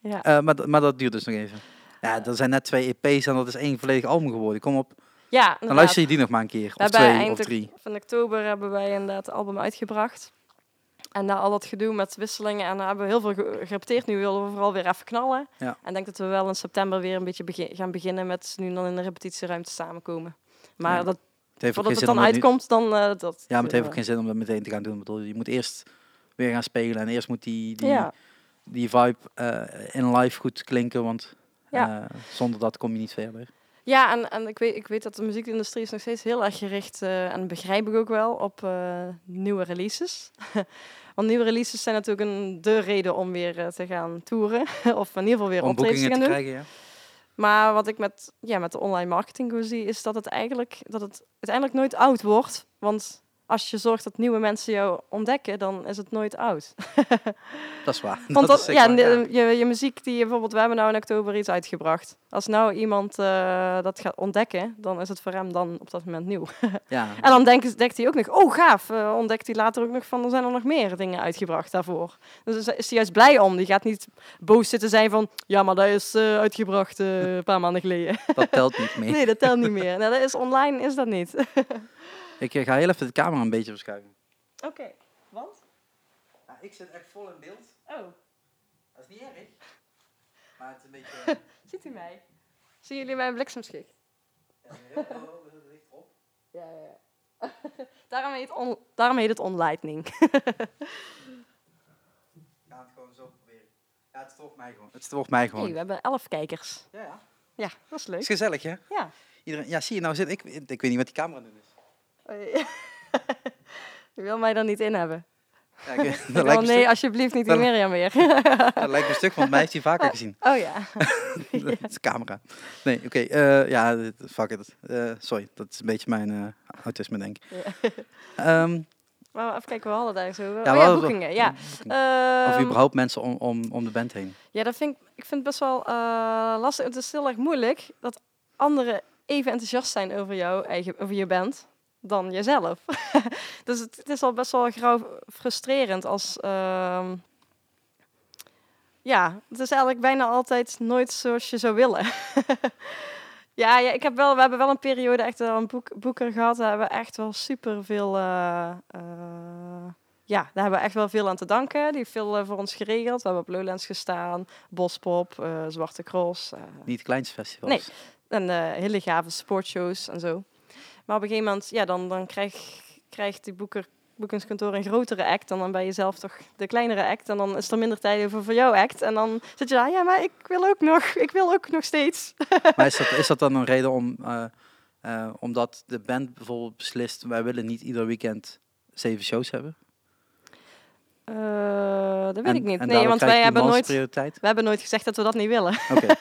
ja. Maar, dat- maar dat duurt dus nog even. Ja, er zijn net twee EP's en dat is één volledig album geworden. Kom op, ja, dan luister je die nog maar een keer. Of twee, of eind drie. Van oktober hebben wij inderdaad het album uitgebracht. En na al dat gedoe met wisselingen, en hebben we heel veel ge- gerepeteerd. Nu willen we vooral weer even knallen. Ja. En denk dat we wel in september weer een beetje begin- gaan beginnen met nu dan in de repetitieruimte samenkomen. Maar Ja. dat, Het voordat het dan uitkomt, dan eh, dat... Ja, maar het heeft ook eh, geen zin om dat meteen te gaan doen. Ik bedoel, je moet eerst weer gaan spelen en eerst moet die, die, Ja, die vibe eh, in live goed klinken, want zonder dat kom je niet verder. Ja en, en ik, weet, ik weet dat de muziekindustrie is nog steeds heel erg gericht, eh, en begrijp ik ook wel, op eh, nieuwe releases. Want nieuwe releases zijn natuurlijk een, de reden om weer eh, te gaan toeren. of in ieder geval weer Om optredens te gaan doen. krijgen, ja. Maar wat ik met, ja, met de online marketing zie, is dat het eigenlijk dat het uiteindelijk nooit oud wordt. Want als je zorgt dat nieuwe mensen jou ontdekken, dan is het nooit oud. Dat is waar. Want dat dat, is ja, waar, Je, je muziek die je bijvoorbeeld, we hebben nou in oktober iets uitgebracht. Als nou iemand eh, dat gaat ontdekken, dan is het voor hem dan op dat moment nieuw. Ja. En dan denkt, denkt hij ook nog, oh gaaf, eh, ontdekt hij later ook nog van, er zijn er nog meer dingen uitgebracht daarvoor. Dus is hij juist blij om. Die gaat niet boos zitten zijn van, ja, maar dat is eh, uitgebracht een paar maanden geleden. Dat telt niet mee. Nee, dat telt niet meer. Nou, dat is online, is dat niet. Ik eh, ga heel even de camera een beetje verschuiven. Oké, want? ik zit echt vol in beeld. Oh, Dat is niet erg. Maar het is een beetje... ziet u mij? Zien jullie mijn bliksemschicht? Ja, ja, ja. daarom, heet on, daarom heet het onlightning. ga het gewoon zo proberen. Ja, het volgt mij gewoon. Het volgt mij gewoon. Hey, we hebben elf kijkers. Ja, ja. Ja, dat is leuk. Is gezellig, hè? Ja. Iedereen, ja, zie je nou zit ik, ik weet niet wat die camera nu is. Je wil mij dan niet in hebben. Ja, ik, dat, Oh, lijkt me nee, stuk, alsjeblieft niet die Mirjam weer. dat lijkt me een stuk, want mij heeft hij vaker gezien. oh ja. dat is de camera. Nee, oké. eh, ja, fuck it. Eh, sorry, dat is een beetje mijn eh, autisme, denk ik. Ja. Ehm, Maar even kijken, we hadden daar zo. Ja, oh ja, boekingen. Ja. of Ehm, überhaupt mensen om, om, om de band heen. ja, dat vind ik, ik vind het best wel lastig. Het is heel erg moeilijk dat anderen even enthousiast zijn over jou eigen, over je band dan jezelf. dus het, het is al best wel grauw frustrerend als. ehm, ja, het is eigenlijk bijna altijd nooit zoals je zou willen. ja, ja, ik heb wel, we hebben wel een periode echt wel een boek, boeker gehad. Daar hebben we echt wel super veel. ja, daar hebben we echt wel veel aan te danken. Die heeft veel eh, voor ons geregeld. We hebben op Lowlands gestaan, Bospop, eh, Zwarte Cross. eh, Niet de kleinste festivals. Nee. en eh, hele gave sportshows en zo. Maar op een gegeven moment, ja, dan, dan krijg, krijgt die boeker, boekingskantoor een grotere act. En dan ben je zelf toch de kleinere act. En dan is er minder tijd over voor jouw act. En dan zit je daar, ja, maar ik wil ook nog. Ik wil ook nog steeds. Maar is dat, is dat dan een reden om, eh, eh, omdat de band bijvoorbeeld beslist, wij willen niet ieder weekend zeven shows hebben? Eh, dat weet En- ik niet. Nee, want wij hebben nooit, we hebben nooit gezegd dat we dat niet willen. Oké,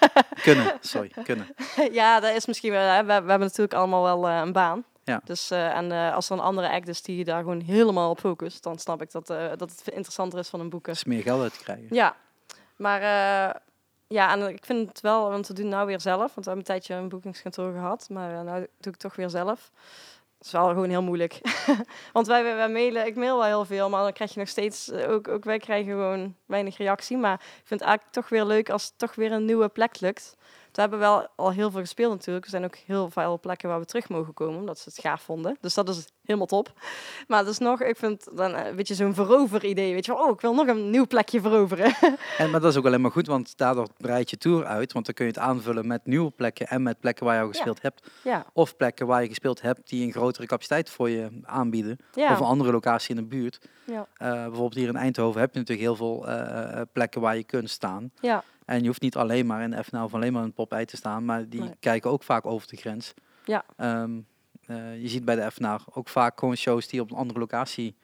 kunnen, sorry, kunnen. ja, dat is misschien wel. We, we hebben natuurlijk allemaal wel eh, een baan. Ja. Dus, eh, en als er een andere act is die daar gewoon helemaal op focust, dan snap ik dat, dat het interessanter is van een boeker. Er is meer geld uit te krijgen. Ja, maar ja, en ik vind het wel, want we doen nou weer zelf, want we hebben een tijdje een boekingskantoor gehad, maar nou doe ik het toch weer zelf. Is wel gewoon heel moeilijk. Want wij, wij, wij mailen, ik mail wel heel veel, maar dan krijg je nog steeds, eh, ook, ook wij krijgen gewoon weinig reactie. Maar ik vind het eigenlijk toch weer leuk als het toch weer een nieuwe plek lukt. We hebben wel al heel veel gespeeld natuurlijk. Er zijn ook heel veel plekken waar we terug mogen komen, omdat ze het gaaf vonden. Dus dat is helemaal top. Maar dus nog, ik vind dan een beetje zo'n verover-idee. Weet je wel, oh, ik wil nog een nieuw plekje veroveren. En, maar dat is ook alleen maar goed, want daardoor breid je tour uit. Want dan kun je het aanvullen met nieuwe plekken en met plekken waar je al gespeeld hebt. ja, Of plekken waar je gespeeld hebt die een grotere capaciteit voor je aanbieden. ja, Of een andere locatie in de buurt. ja, Eh, bijvoorbeeld hier in Eindhoven heb je natuurlijk heel veel eh, eh, plekken waar je kunt staan. ja, En je hoeft niet alleen maar in de FNL of alleen maar in Popeye te staan, maar die Nee. kijken ook vaak over de grens. Ja. Ehm, eh, je ziet bij de FNR ook vaak gewoon shows die op een andere locatie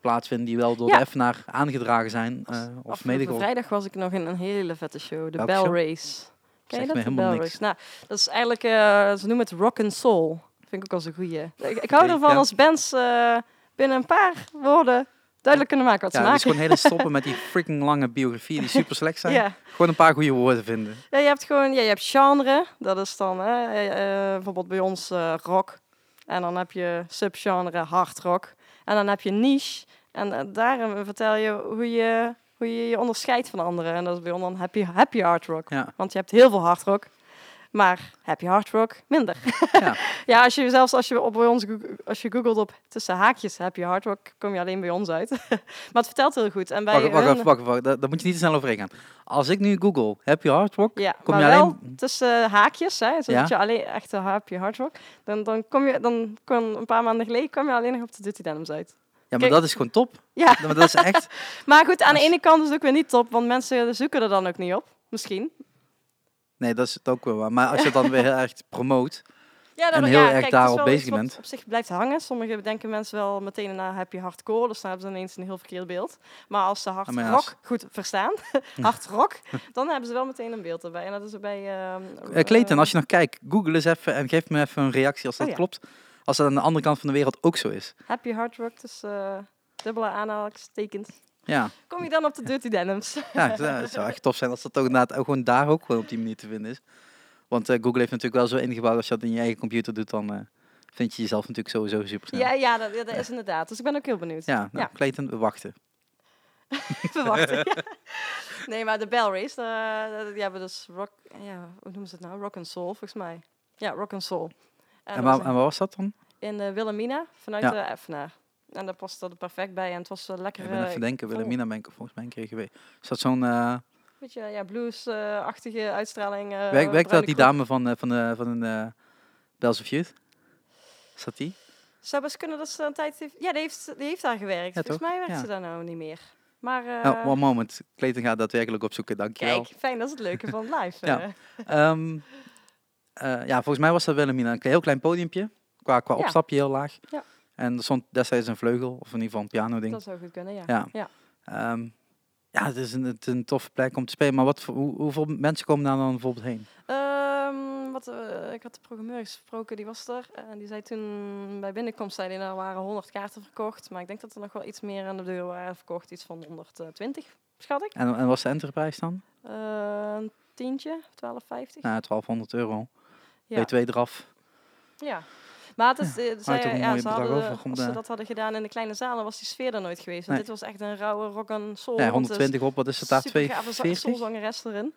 plaatsvinden, die wel door Ja. de FNR aangedragen zijn eh, of mede vrijdag was ik nog in een hele vette show, de Welke Bell show? Race. Ken je dat? de helemaal Bell niks. Race. Nou, dat is eigenlijk, eh, ze noemen het rock and soul. Vind ik ook als een goeie. Ik, ik hou ervan ja. als bands binnen een paar woorden duidelijk kunnen maken wat Ja, ze dus maken. gewoon hele stoppen met die freaking lange biografieën die super slecht zijn. ja. Gewoon een paar goede woorden vinden. ja, je hebt gewoon, ja, je hebt genre. Dat is dan hè, eh, eh, bijvoorbeeld bij ons eh, rock. En dan heb je subgenre hard rock. En dan heb je niche. En eh, daarin vertel je hoe je hoe je je onderscheidt van anderen. En dat is bij ons dan happy, happy hard rock. Ja. Want je hebt heel veel hard rock. Maar happy hard rock minder. Ja. ja, als je zelfs als je op bij ons als je googelt op tussen haakjes happy hard rock, kom je alleen bij ons uit. maar het vertelt heel goed. En bij Wacht, wacht, hun- wacht, wacht, daar, moet je niet te snel overheen gaan. Als ik nu google, heb je hard rock? Ja, Kom maar je wel alleen- tussen haakjes, hè, zodat Ja? je alleen echt haapje hard rock. Dan, dan kom je, dan kon een paar maanden geleden kwam je alleen nog op de Dirty Denims uit. Ja, maar Kijk. dat is gewoon top. Ja, Maar dat is echt... maar goed, aan de ene kant is het ook weer niet top, want mensen zoeken er dan ook niet op. Misschien. Nee, dat is het ook wel waar. Maar als je het dan weer heel erg promoot... Ja, En dan- heel ja, erg kijk, daarop bezig bent. op zich blijft hangen. Sommigen denken mensen wel meteen naar happy hardcore, dus dan hebben ze ineens een heel verkeerd beeld. Maar als ze hard ja, rock als- goed verstaan, hard rock, dan hebben ze wel meteen een beeld erbij. En dat is er bij... Uh, Clayton, eh, als je nog kijkt, google eens even en geef me even een reactie als dat Oh ja. klopt. Als dat aan de andere kant van de wereld ook zo is. Happy hard rock, dus eh, dubbele aanhalingstekens. Ja, Kom je dan op de Dirty Denims? ja het, zou- het zou echt tof zijn als dat ook gewoon daar ook gewoon op die manier te vinden is. Want eh, Google heeft natuurlijk wel zo ingebouwd, als je dat in je eigen computer doet, dan eh, vind je jezelf natuurlijk sowieso super snel. Ja, ja dat, is inderdaad. Dus ik ben ook heel benieuwd. Ja, nou, Ja. Clayton, we wachten. Verwachten. ja. Nee, maar de Bell Race, die hebben dus rock... Ja, hoe noemen ze het nou? Rock and Soul, volgens mij. Ja, Rock and Soul. En, dat waar, was en waar was dat dan? in Wilhelmina, vanuit Ja. de Effenaar. En daar paste er perfect bij en het was eh, lekker... Ik ben eh, even denken, vol. Wilhelmina ben ik volgens mij een keer geweest. Is dat zo'n... eh beetje ja, blues-achtige uitstraling. werkt werkt dat die dame van, van, de, van een Bells of Youth? Is dat die? Zou best kunnen dat ze een tijd heeft... Ja, die heeft, die heeft daar gewerkt. Ja, Volgens mij werkt Ja. ze daar nou niet meer. Maar Oh, one moment. Clayton gaat daadwerkelijk opzoeken, dankjewel. kijk, fijn, dat is het leuke van live. Ja. eh. Ehm, eh, ja, volgens mij was dat Wilhelmina. Een heel klein podiumpje. Qua, qua opstapje heel laag. Ja. En er stond destijds een vleugel, of in ieder geval een piano ding. Dat zou goed kunnen, ja. Ja. Ja. Ehm, ja, het is, een, het is een toffe plek om te spelen. Maar wat, hoe, hoeveel mensen komen daar dan bijvoorbeeld heen? Ehm, wat, eh, ik had de programmeur gesproken, die was er. En die zei toen bij binnenkomst, zei die, er waren 100 kaarten verkocht. Maar ik denk dat er nog wel iets meer aan de deur waren verkocht. Iets van 120, schat ik. En, en was de enterprijs dan? Eh, een tientje, 12,50. Nou, 1200 euro. Ja. B2 eraf. Ja. Maar het is, eh, zij, een ja, ze hadden, als ze de- dat hadden gedaan in de kleine zaal, dan was die sfeer er nooit geweest. Want Nee. dit was echt een rauwe rock and soul. Ja, want er is 120 op, wat is het daar? supergave za- 240? soulzangeres erin.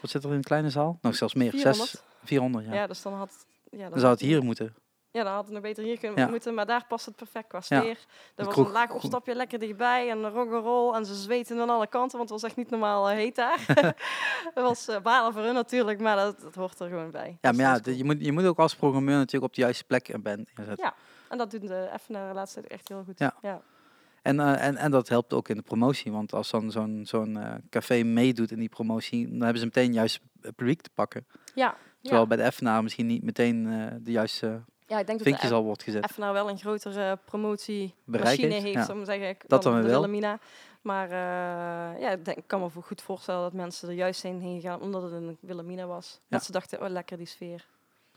Wat zit er in de kleine zaal? Nog zelfs meer. 400. 6, 400, ja. Ja. dus dan had... Ja, dan Dan zou het hier moeten. Ja, dan had het nog beter hier kunnen Ja. moeten, maar daar past het perfect qua Ja. sfeer. Er De was een laag opstapje lekker dichtbij en een rock'n'roll en ze zweten aan alle kanten, want het was echt niet normaal eh, heet daar. dat was eh, balen voor hun natuurlijk, maar dat, dat hoort er gewoon bij. Ja, maar ja, cool. je, moet, je moet ook als programmeur natuurlijk op de juiste plek en band inzetten. Ja. En dat doet de Effenaar de laatste tijd echt heel goed. Ja. ja. En, eh, en, en dat helpt ook in de promotie. Want als dan zo'n zo'n café meedoet in die promotie, dan hebben ze meteen juist het publiek te pakken. Ja, Terwijl ja. bij de FNA misschien niet meteen de juiste ja, ik denk dat vinkjes al wordt gezet. Effenaar wel een grotere promotiemachine heeft, ja. om te zeggen, Dat dan wel. Wilhelmina. Maar eh, ja, ik, denk, ik kan me goed voorstellen dat mensen er juist heen heen gaan omdat het een Wilhelmina was. Ja. Dat ze dachten, oh lekker die sfeer.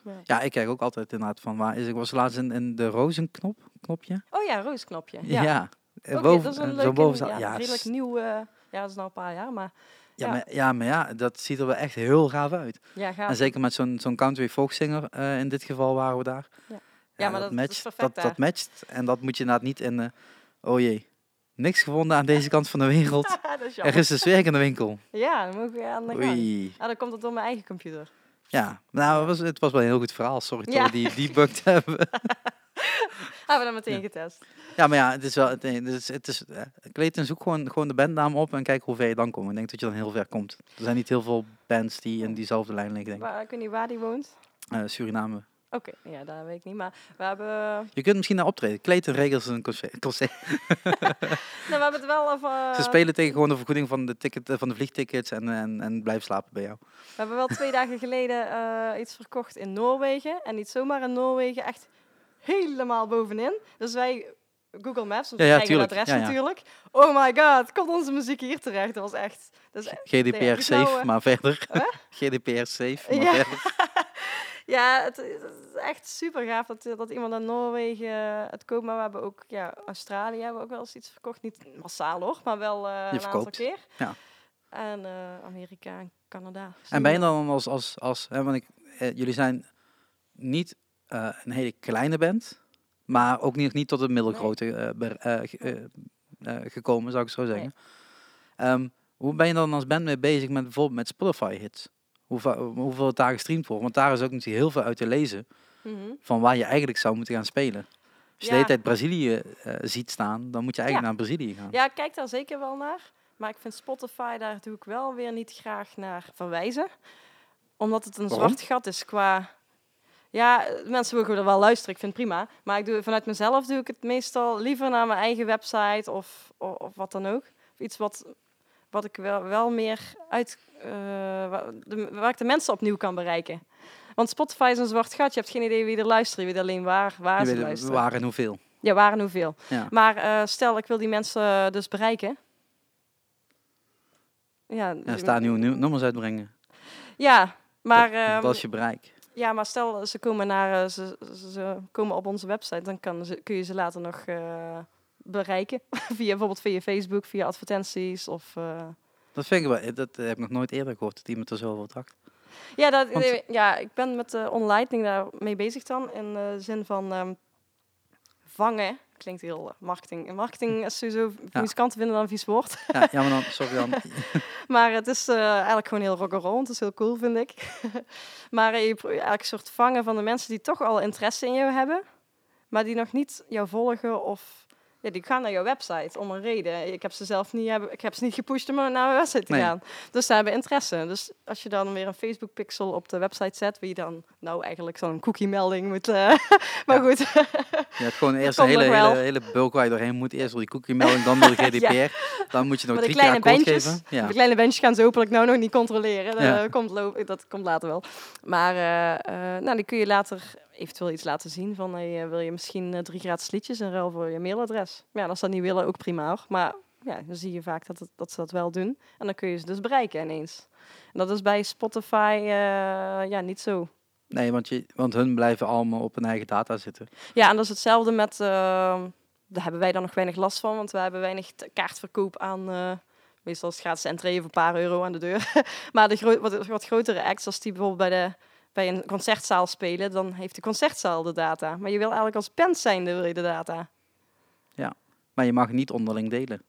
Ja. Ja, ik kijk ook altijd inderdaad van waar is. Ik was laatst in, in de rozenknop, knopje. Oh ja, roosknopje. Ja. Ja, boven, dat is een leuke, ja, ja, redelijk nieuw. ja, dat is nou een paar jaar, maar ja, ja. Maar, ja, maar ja, dat ziet er wel echt heel gaaf uit. ja, En zeker met zo'n zo'n country folkzanger, eh in dit geval waren we daar. Ja. Ja, maar dat is matcht, perfect dat, daar. dat matcht. En dat moet je inderdaad niet in... eh, oh jee, niks gevonden aan deze kant van de wereld. dat is Er is dus werk in de winkel. Ja, dan mogen we aan de gang. Oei. Ah, dan komt het door mijn eigen computer. Ja, nou, het was, het was wel een heel goed verhaal. Sorry dat we die debugged hebben. Hebben we dan meteen getest. Ja, maar ja, het is wel... Het, is, het is, eh, Clayton, zoek gewoon, gewoon de bandnaam op en kijk hoe ver je dan komt. Ik denk dat je dan heel ver komt. Er zijn niet heel veel bands die in diezelfde lijn liggen, denk ik. Waar, ik weet niet waar die woont. Eh, Suriname. Oké, ja, dat weet ik niet. Maar we hebben, Je kunt misschien naar optreden. Clayton regelt een concert. concert. nou, we hebben het wel over... Ze spelen tegen gewoon de vergoeding van de, ticket, eh, van de vliegtickets en, en, en blijven slapen bij jou. We hebben wel twee dagen geleden eh, iets verkocht in Noorwegen. En niet zomaar in Noorwegen, echt helemaal bovenin. Dus wij, Google Maps, ons Ja, ja, eigen adres Ja, natuurlijk. Oh my god, komt onze muziek hier terecht? Dat was echt... Dat is, GDPR safe, maar verder. Huh? GDPR safe, maar Ja. verder. ja, het, het is echt super gaaf dat, dat iemand in Noorwegen het koopt. Maar we hebben ook, ja, Australië hebben we ook wel eens iets verkocht. Niet massaal hoor, maar wel eh, een aantal keer. Ja. En eh, Amerika en Canada. En ben je dan als, als, als hè, want ik, eh, jullie zijn niet eh, een hele kleine band, maar ook niet, niet tot een middelgrote eh, eh, ge- gekomen, zou ik zo zeggen. Ehm, hoe ben je dan als band mee bezig met bijvoorbeeld met Spotify hits? Hoe, va- hoeveel het daar gestreamd wordt? Want daar is ook natuurlijk heel veel uit te lezen Mhm. van waar je eigenlijk zou moeten gaan spelen. Als je de hele tijd Brazilië ziet staan, dan moet je eigenlijk Ja. naar Brazilië gaan. Ja, ik kijk daar zeker wel naar. Maar ik vind Spotify, daar doe ik wel weer niet graag naar verwijzen. Omdat het een Waarom? zwart gat is qua... Ja, mensen mogen er wel luisteren, ik vind het prima. Maar ik doe, vanuit mezelf doe ik het meestal liever naar mijn eigen website of, of, of wat dan ook. Iets wat, wat ik wel, wel meer uit... eh, waar, de, waar ik de mensen opnieuw kan bereiken. Want Spotify is een zwart gat. Je hebt geen idee wie er luistert. Je weet alleen waar, waar Je ze weet luisteren. waar en hoeveel. Ja, waar en hoeveel. Ja. Maar eh, stel, ik wil die mensen dus bereiken. Ja, Ja, staan nieuwe nu- nummers uitbrengen. Ja, maar, dat, ehm, dat is je bereik. Ja, maar stel, ze komen, naar, eh, ze, ze, komen op onze website, dan kan ze, kun je ze later nog eh, bereiken. via, bijvoorbeeld via Facebook, via advertenties of... eh, Dat vind ik wel, dat heb ik nog nooit eerder gehoord, dat iemand er zo over dacht. Ja, dat, Want- ja, ik ben met de online daar mee bezig dan. In de zin van ehm, vangen. Klinkt heel marketing. En marketing is sowieso, Ja. muzikanten vinden dat een vies woord. Ja, ja maar dan, sorry dan. Maar het is eh, eigenlijk gewoon heel rock'n'roll. Het is heel cool, vind ik. maar eh, je pro- eigenlijk een soort vangen van de mensen die toch al interesse in jou hebben. Maar die nog niet jou volgen of... Ja, die gaan naar jouw website om een reden. Ik heb ze zelf niet, ik heb ze niet gepusht om naar mijn website te Nee. gaan. Dus ze hebben interesse. Dus als je dan weer een Facebook pixel op de website zet, wie dan nou eigenlijk zo'n cookie melding moet. eh, maar Ja. goed, Je hebt gewoon eerst een hele, hele, hele bulk waar je doorheen moet. Eerst door die cookie melding, dan door de GDPR. Dan moet je nog de drie keer kleine akkoord bandjes, geven. Ja. De kleine bandjes gaan ze hopelijk nou nog niet controleren. Dat, Ja. komt, dat komt later wel. Maar eh, eh, nou, die kun je later eventueel iets laten zien. Van hey, eh, wil je misschien eh, drie gratis liedjes in ruil voor je mailadres? Ja, als ze dat niet willen, ook prima hoor. Maar ja, dan zie je vaak dat, het, dat ze dat wel doen. En dan kun je ze dus bereiken ineens. En dat is bij Spotify eh, ja, niet zo. Nee, want, je, want hun blijven allemaal op hun eigen data zitten. Ja, en dat is hetzelfde met... eh, daar hebben wij dan nog weinig last van, want we hebben weinig kaartverkoop aan... eh, meestal is het gratis entree voor een paar euro aan de deur. maar de gro- wat, wat grotere acts, als die bijvoorbeeld bij, de, bij een concertzaal spelen, dan heeft de concertzaal de data. Maar je wil eigenlijk als band zijnde wil je de data. Maar je mag niet onderling delen.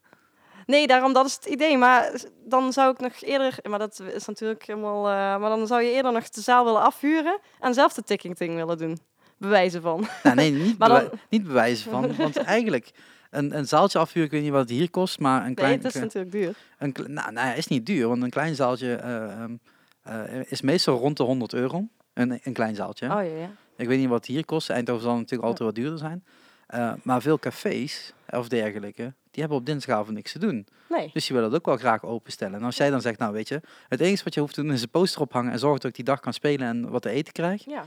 Nee, daarom dat is het idee. Maar dan zou ik nog eerder, maar dat is natuurlijk helemaal, eh, maar dan zou je eerder nog de zaal willen afhuren en zelf de ticketing willen doen. Bewijzen van. Nou, nee, niet, Maar bewij- dan- niet bewijzen van. Want eigenlijk, een, een zaaltje afhuren, ik weet niet wat het hier kost, maar een Nee, klein... het is natuurlijk duur. een, nou, nou ja, is niet duur, want een klein zaaltje eh, ehm, eh, is meestal rond de 100 euro. Een, een klein zaaltje. Oh ja, ja. Ik weet niet wat het hier kost. Eindhoven zal natuurlijk altijd wat duurder zijn. Eh, maar veel cafés of dergelijke, die hebben op dinsdagavond niks te doen. Nee. Dus die willen het ook wel graag openstellen. En als jij dan zegt, nou weet je, het enige wat je hoeft te doen is een poster ophangen en zorgen dat ik die dag kan spelen en wat te eten krijg, Ja.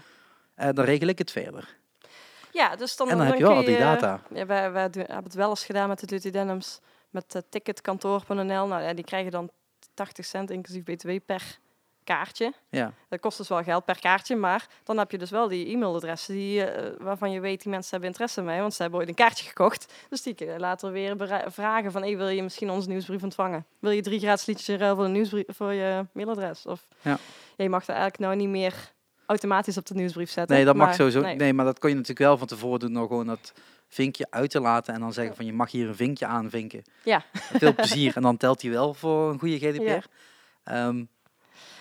eh, dan regel ik het verder. Ja, dus dan, En dan heb je wel al die data. Ja, wij, wij doen, hebben het wel eens gedaan met de Duty Denims. Met uh, ticketkantoor.nl. Nou ja, die krijgen dan 80 cent inclusief btw per kaartje. Ja, Dat kost dus wel geld per kaartje. Maar dan heb je dus wel die e-mailadressen die, eh, waarvan je weet die mensen hebben interesse mee. Want ze hebben ooit een kaartje gekocht. Dus die kun je later weer vragen van... Hey, wil je misschien onze nieuwsbrief ontvangen? Wil je drie gratis liedjes in ruil voor, een nieuwsbrief, voor je mailadres? Of, Ja. je mag er eigenlijk nou niet meer automatisch op de nieuwsbrief zetten. Nee, dat mag sowieso. nee. Nee. maar dat kon je natuurlijk wel van tevoren doen door gewoon dat vinkje uit te laten en dan zeggen van je mag hier een vinkje aanvinken. Ja. Veel plezier en dan telt hij wel voor een goede GDPR. Ja.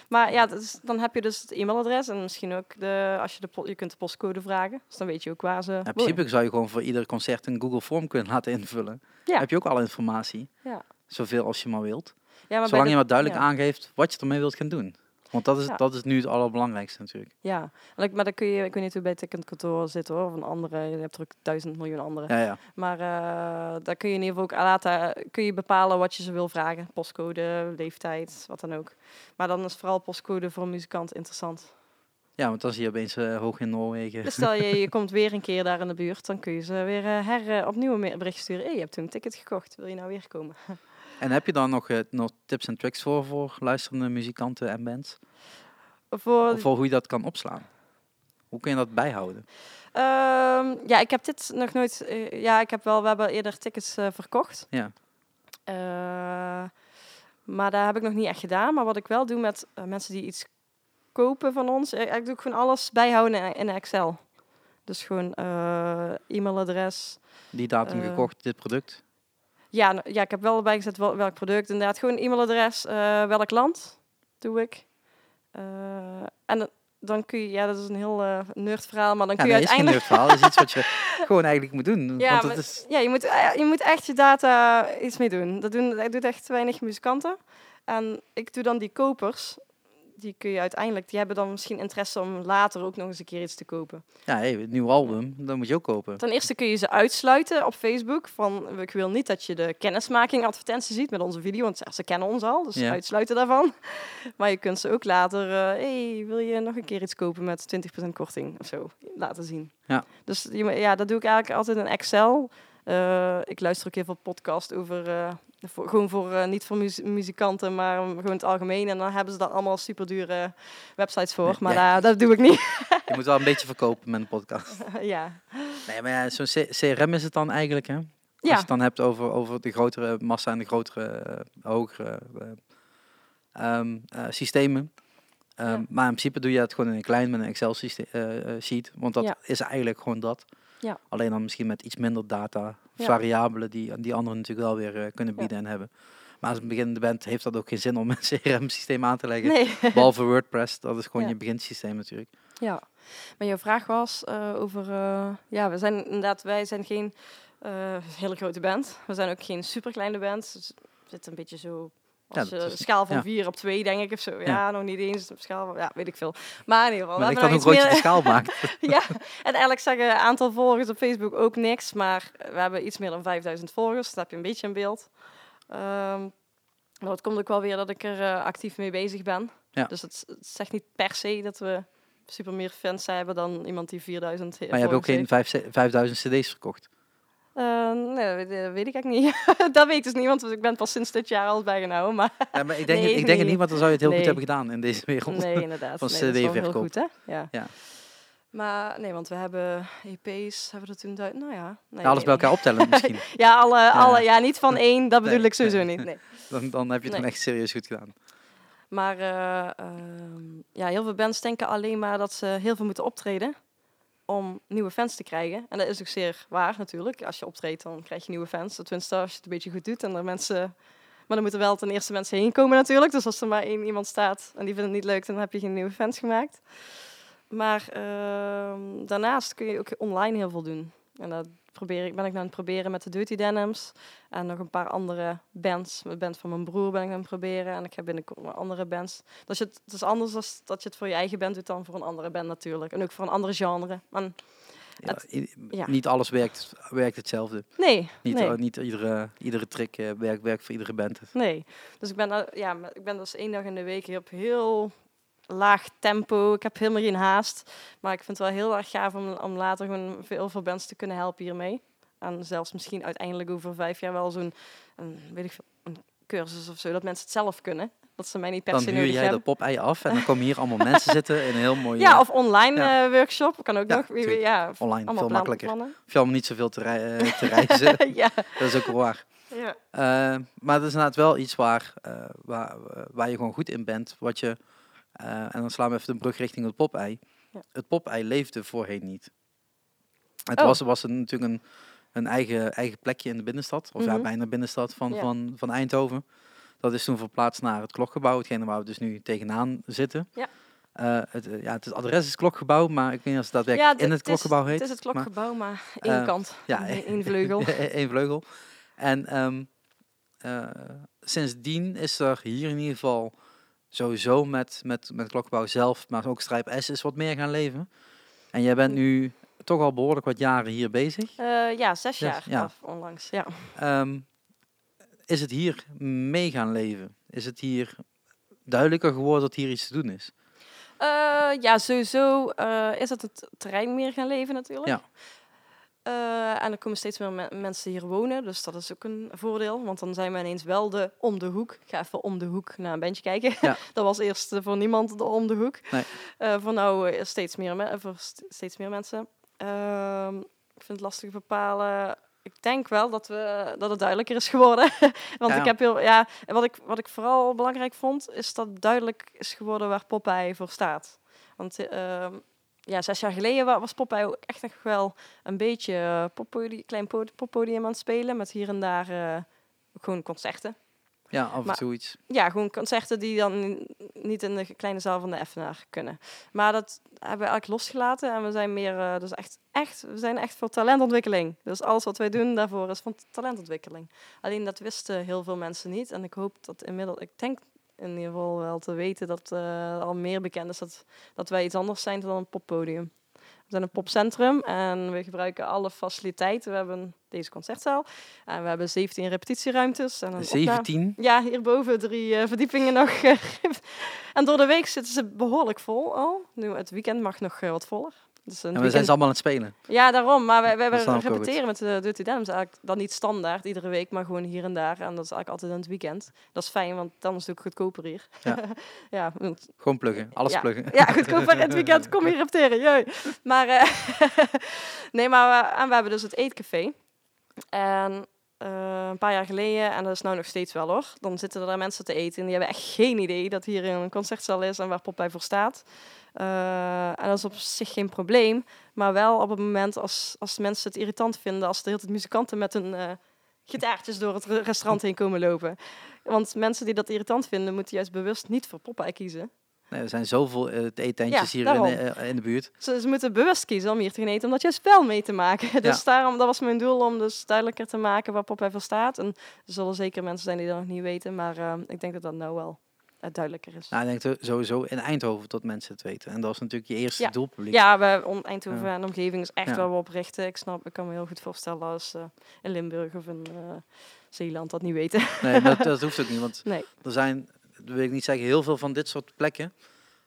Maar ja, dan heb je dus het e-mailadres en misschien ook de, als je de, je kunt de postcode vragen. Dus dan weet je ook waar ze in wonen. principe zou je gewoon voor ieder concert een Google Form kunnen laten invullen. Ja. Heb je ook alle informatie. Ja. Zoveel als je maar wilt. Ja, maar Zolang de- je maar duidelijk ja. aangeeft wat je ermee wilt gaan doen. Want dat is, Ja. dat is nu het allerbelangrijkste natuurlijk. Ja, en maar dan kun je, ik weet niet hoe bij Ticketkantoor zit hoor, of een andere, je hebt er ook duizend miljoen andere. Ja, ja. Maar eh daar kun je in ieder geval ook laten, kun je bepalen wat je ze wil vragen. Postcode, leeftijd, wat dan ook. Maar dan is vooral postcode voor een muzikant interessant. ja want dan zie je opeens eh, hoog in Noorwegen. Dus stel je, je komt weer een keer daar in de buurt, dan kun je ze weer eh, her, eh, opnieuw een bericht sturen. Hé, je hebt toen een ticket gekocht, wil je nou weer komen? En heb je dan nog, eh, nog tips en tricks voor, voor luisterende muzikanten en bands? Voor, hoe je dat kan opslaan? Hoe kun je dat bijhouden? Ehm, ja, ik heb dit nog nooit. eh, ja, ik heb wel. We hebben eerder tickets eh, verkocht. Ja. Maar daar heb ik nog niet echt gedaan. Maar wat ik wel doe met mensen die iets kopen van ons, eh, ik doe ik gewoon alles bijhouden in, in Excel. Dus gewoon e-mailadres. Die datum gekocht, dit product? Ja, ja, ik heb wel bijgezet wel, welk product. Inderdaad, gewoon e-mailadres, eh, welk land doe ik. Eh, en dan- kun je, ja, dat is een heel eh nerdverhaal, maar dan Ja, kun je nee, is geen uiteindelijk... nerdverhaal. Dat is iets wat je gewoon eigenlijk moet doen. Ja, want maar- het is, Ja, je moet, je moet echt je data iets mee doen. Dat doen, dat doet echt weinig muzikanten. En ik doe dan die kopers. Die kun je uiteindelijk, die hebben dan misschien interesse om later ook nog eens een keer iets te kopen. ja, hey, het nieuwe album, dat moet je ook kopen. Ten eerste kun je ze uitsluiten op Facebook. Van ik wil niet dat je de kennismaking advertentie ziet met onze video, want ze kennen ons al, dus Ja. uitsluiten daarvan. Maar je kunt ze ook later, eh hey, wil je nog een keer iets kopen met 20% korting of zo laten zien. Ja. Dus ja, dat doe ik eigenlijk altijd in Excel. Eh, ik luister ook heel veel podcast over, eh, voor, gewoon voor, eh, niet voor muzikanten, maar gewoon het algemeen. En dan hebben ze daar allemaal super dure websites voor. Maar Ja. daar- dat doe ik niet. Je moet wel een beetje verkopen met een podcast. ja. Nee, maar ja, zo'n CRM is het dan eigenlijk, hè? Als je Ja. het dan hebt over, over de grotere massa en de grotere, eh, hogere eh, ehm, eh, systemen. Ehm, Ja. Maar in principe doe je het gewoon in een klein met een Excel-sheet. want dat Ja. is eigenlijk gewoon dat. Ja. Alleen dan misschien met iets minder data, variabelen die, die anderen natuurlijk wel weer eh, kunnen bieden en hebben. Maar als een beginnende band heeft dat ook geen zin om een CRM-systeem aan te leggen. Nee. Behalve WordPress, dat is gewoon je beginsysteem natuurlijk. Ja, maar jouw vraag was eh, over... eh, ja, we zijn inderdaad, wij zijn geen hele grote band. We zijn ook geen superkleine band. Dus het zit een beetje zo... Ja, Als is- een schaal van ja. 4 op 2, denk ik, of zo. Ja, Ja. nog niet eens op schaal van... Ja, weet ik veel. Maar in ieder geval... Maar ik kan hoe iets groot de schaal maakt. ja, en eigenlijk zeggen aantal volgers op Facebook ook niks. Maar we hebben iets meer dan 5000 volgers. Dat heb je een beetje in beeld. Ehm maar het komt ook wel weer dat ik er eh, actief mee bezig ben. Ja. Dus het, het zegt niet per se dat we super meer fans hebben dan iemand die 4000 Maar je hebt ook geen vijf, 5000 cd's verkocht. Eh, nee, dat weet- ik eigenlijk niet. dat weet ik dus niet, want ik ben pas sinds dit jaar al bijgenomen. Maar Ja, maar ik denk, Nee, het, ik denk het niet, want dan zou je het heel Nee. goed hebben gedaan in deze wereld. nee, inderdaad. Van dat CD-verkoop. goed, hè? Ja. Ja. Maar nee, want we hebben EP's, hebben we er toen... Nou ja. Nee, Ja, alles bij elkaar optellen misschien. Ja, alle, alle, ja, niet van één, dat bedoel ik sowieso niet. Nee. Dan, dan heb je het gewoon echt serieus goed gedaan. Maar eh, ehm, ja, heel veel bands denken alleen maar dat ze heel veel moeten optreden om nieuwe fans te krijgen. En dat is ook zeer waar natuurlijk. Als je optreedt, dan krijg je nieuwe fans. Tenminste, als je het een beetje goed doet. En er mensen... Maar dan moeten wel ten eerste mensen heen komen natuurlijk. Dus als er maar één iemand staat en die vindt het niet leuk, dan heb je geen nieuwe fans gemaakt. Maar ehm, daarnaast kun je ook online heel veel doen. En dat probeer ik, ben ik nou aan het proberen met de Dirty Denims. En nog een paar andere bands. De band van mijn broer ben ik aan het proberen. En ik heb binnenkort nog andere bands. Dus het, het is anders dan dat je het voor je eigen band doet dan voor een andere band natuurlijk. En ook voor een andere genre. Maar Ja, Het- i- ja. Niet alles werkt, werkt hetzelfde. nee, Niet, nee. eh, niet iedere, iedere trick eh, werkt, werkt voor iedere band. Nee. Dus ik ben, eh, ja, ik ben dus één dag in de week op heel laag tempo. Ik heb helemaal geen haast. Maar ik vind het wel heel erg gaaf om, om later gewoon veel, veel bands te kunnen helpen hiermee. En zelfs misschien uiteindelijk over vijf jaar wel zo'n, weet ik veel, een cursus of zo. Dat mensen het zelf kunnen. Dat ze mij niet per Dan se huur nodig jij de pop-ei af en dan komen hier allemaal mensen zitten in een heel mooi... Ja, of online ja. eh, workshop. Kan ook Ja, nog. Tuurlijk. ja, online, veel makkelijker. plannen. Hoef je allemaal niet zoveel te, rei- eh, te reizen. ja. dat is ook waar. ja. Eh, maar dat is inderdaad wel iets waar, waar, waar je gewoon goed in bent. Wat je, eh, en dan slaan we even de brug richting het pop-ei. Ja. Het Popeye leefde voorheen niet. Het Oh. was, was een, natuurlijk een, een eigen, eigen plekje in de binnenstad. Of ja, Mhm. bijna binnenstad van, Ja. van, van Eindhoven. Dat is toen verplaatst naar het klokgebouw. Hetgene waar we dus nu tegenaan zitten. Ja. Eh, het, eh, ja, het adres is klokgebouw, maar ik weet niet of het daadwerkelijk Ja, in het klokgebouw heet. Het is het klokgebouw, maar, één kant. ja, één vleugel. Eén vleugel. En ehm, eh, sindsdien is er hier in ieder geval sowieso met, met, met het klokgebouw zelf, maar ook Strijp S is wat meer gaan leven. En jij bent nu toch al behoorlijk wat jaren hier bezig. Eh, ja, zes jaar ja. af onlangs. Ja. Ehm, is het hier mee gaan leven? Is het hier duidelijker geworden dat hier iets te doen is? Eh, ja, sowieso eh, is het het terrein meer gaan leven natuurlijk. Ja. Eh, en er komen steeds meer me- mensen hier wonen, dus dat is ook een voordeel. Want dan zijn we ineens wel de om de hoek. Ik ga even om de hoek naar een bandje kijken. Ja. dat was eerst voor niemand de om de hoek. Nee. Eh, voor nou eh, steeds meer, me- voor st- steeds meer mensen. Ehm, ik vind het lastig bepalen. Ik denk wel dat, we, dat het duidelijker is geworden. Want Ja. ik heb heel, ja, en wat ik, wat ik vooral belangrijk vond, is dat duidelijk is geworden waar Popeye voor staat. Want eh, ehm, ja, zes jaar geleden wa- was Popeye ook echt nog wel een beetje eh, poppodi- klein pod- poppodium aan het spelen. Met hier en daar eh, gewoon concerten. Ja, af en Maar- toe iets. Ja, gewoon concerten die dan ni- niet in de kleine zaal van de Effenaar kunnen. Maar dat hebben we eigenlijk losgelaten en we zijn meer, dus echt, echt, we zijn echt voor talentontwikkeling. Dus alles wat wij doen daarvoor is van talentontwikkeling. Alleen dat wisten heel veel mensen niet en ik hoop dat inmiddels, ik denk in ieder geval wel te weten dat eh, al meer bekend is dat, dat wij iets anders zijn dan een poppodium. We zijn een popcentrum en we gebruiken alle faciliteiten. We hebben deze concertzaal en we hebben 17 repetitieruimtes. En een opname- 17. ja, hierboven drie eh, verdiepingen nog. en door de week zitten ze behoorlijk vol al. Nu, het weekend mag nog eh, wat voller. Dus En we zijn ze allemaal aan het spelen. Ja, daarom. Maar snap ik ook repeteren met de Dirty Denims eigenlijk dan niet standaard iedere week, maar gewoon hier en daar. En dat is eigenlijk altijd in het weekend. Dat is fijn, want dan is het ook goedkoper hier. Ja. ja, want- Gewoon pluggen. Alles ja. pluggen. ja, goedkoper in het weekend. Kom hier repeteren. Jee. Maar, eh, nee, maar we, en we hebben dus het eetcafé. En eh, een paar jaar geleden, en dat is nou nog steeds wel hoor, dan zitten er daar mensen te eten en die hebben echt geen idee dat hier een concertzaal is en waar Popeye voor staat. Eh, en dat is op zich geen probleem, maar wel op het moment als, als mensen het irritant vinden als de hele tijd muzikanten met hun eh, gitaartjes door het re- restaurant heen komen lopen. Want mensen die dat irritant vinden, moeten juist bewust niet voor Popeye kiezen. Nee, er zijn zoveel uh, eetentjes Ja, hier in, eh, in de buurt. Ze, ze moeten bewust kiezen om hier te gaan eten, omdat je spel mee te maken. Dus daarom, dat was mijn doel om dus duidelijker te maken waar Popeye voor staat. En er zullen zeker mensen zijn die dat nog niet weten, maar eh, ik denk dat dat nou wel eh, duidelijker is. Nou, ik denk sowieso in Eindhoven dat mensen het weten. En dat is natuurlijk je eerste Ja. doelpubliek. Ja, we, Eindhoven Ja. en omgeving is echt Ja. waar we op richten. Ik snap, ik kan me heel goed voorstellen als eh, in Limburg of in eh, Zeeland dat niet weten. Nee, dat, dat hoeft ook niet. Want Nee. er zijn, dat wil ik niet zeggen, heel veel van dit soort plekken.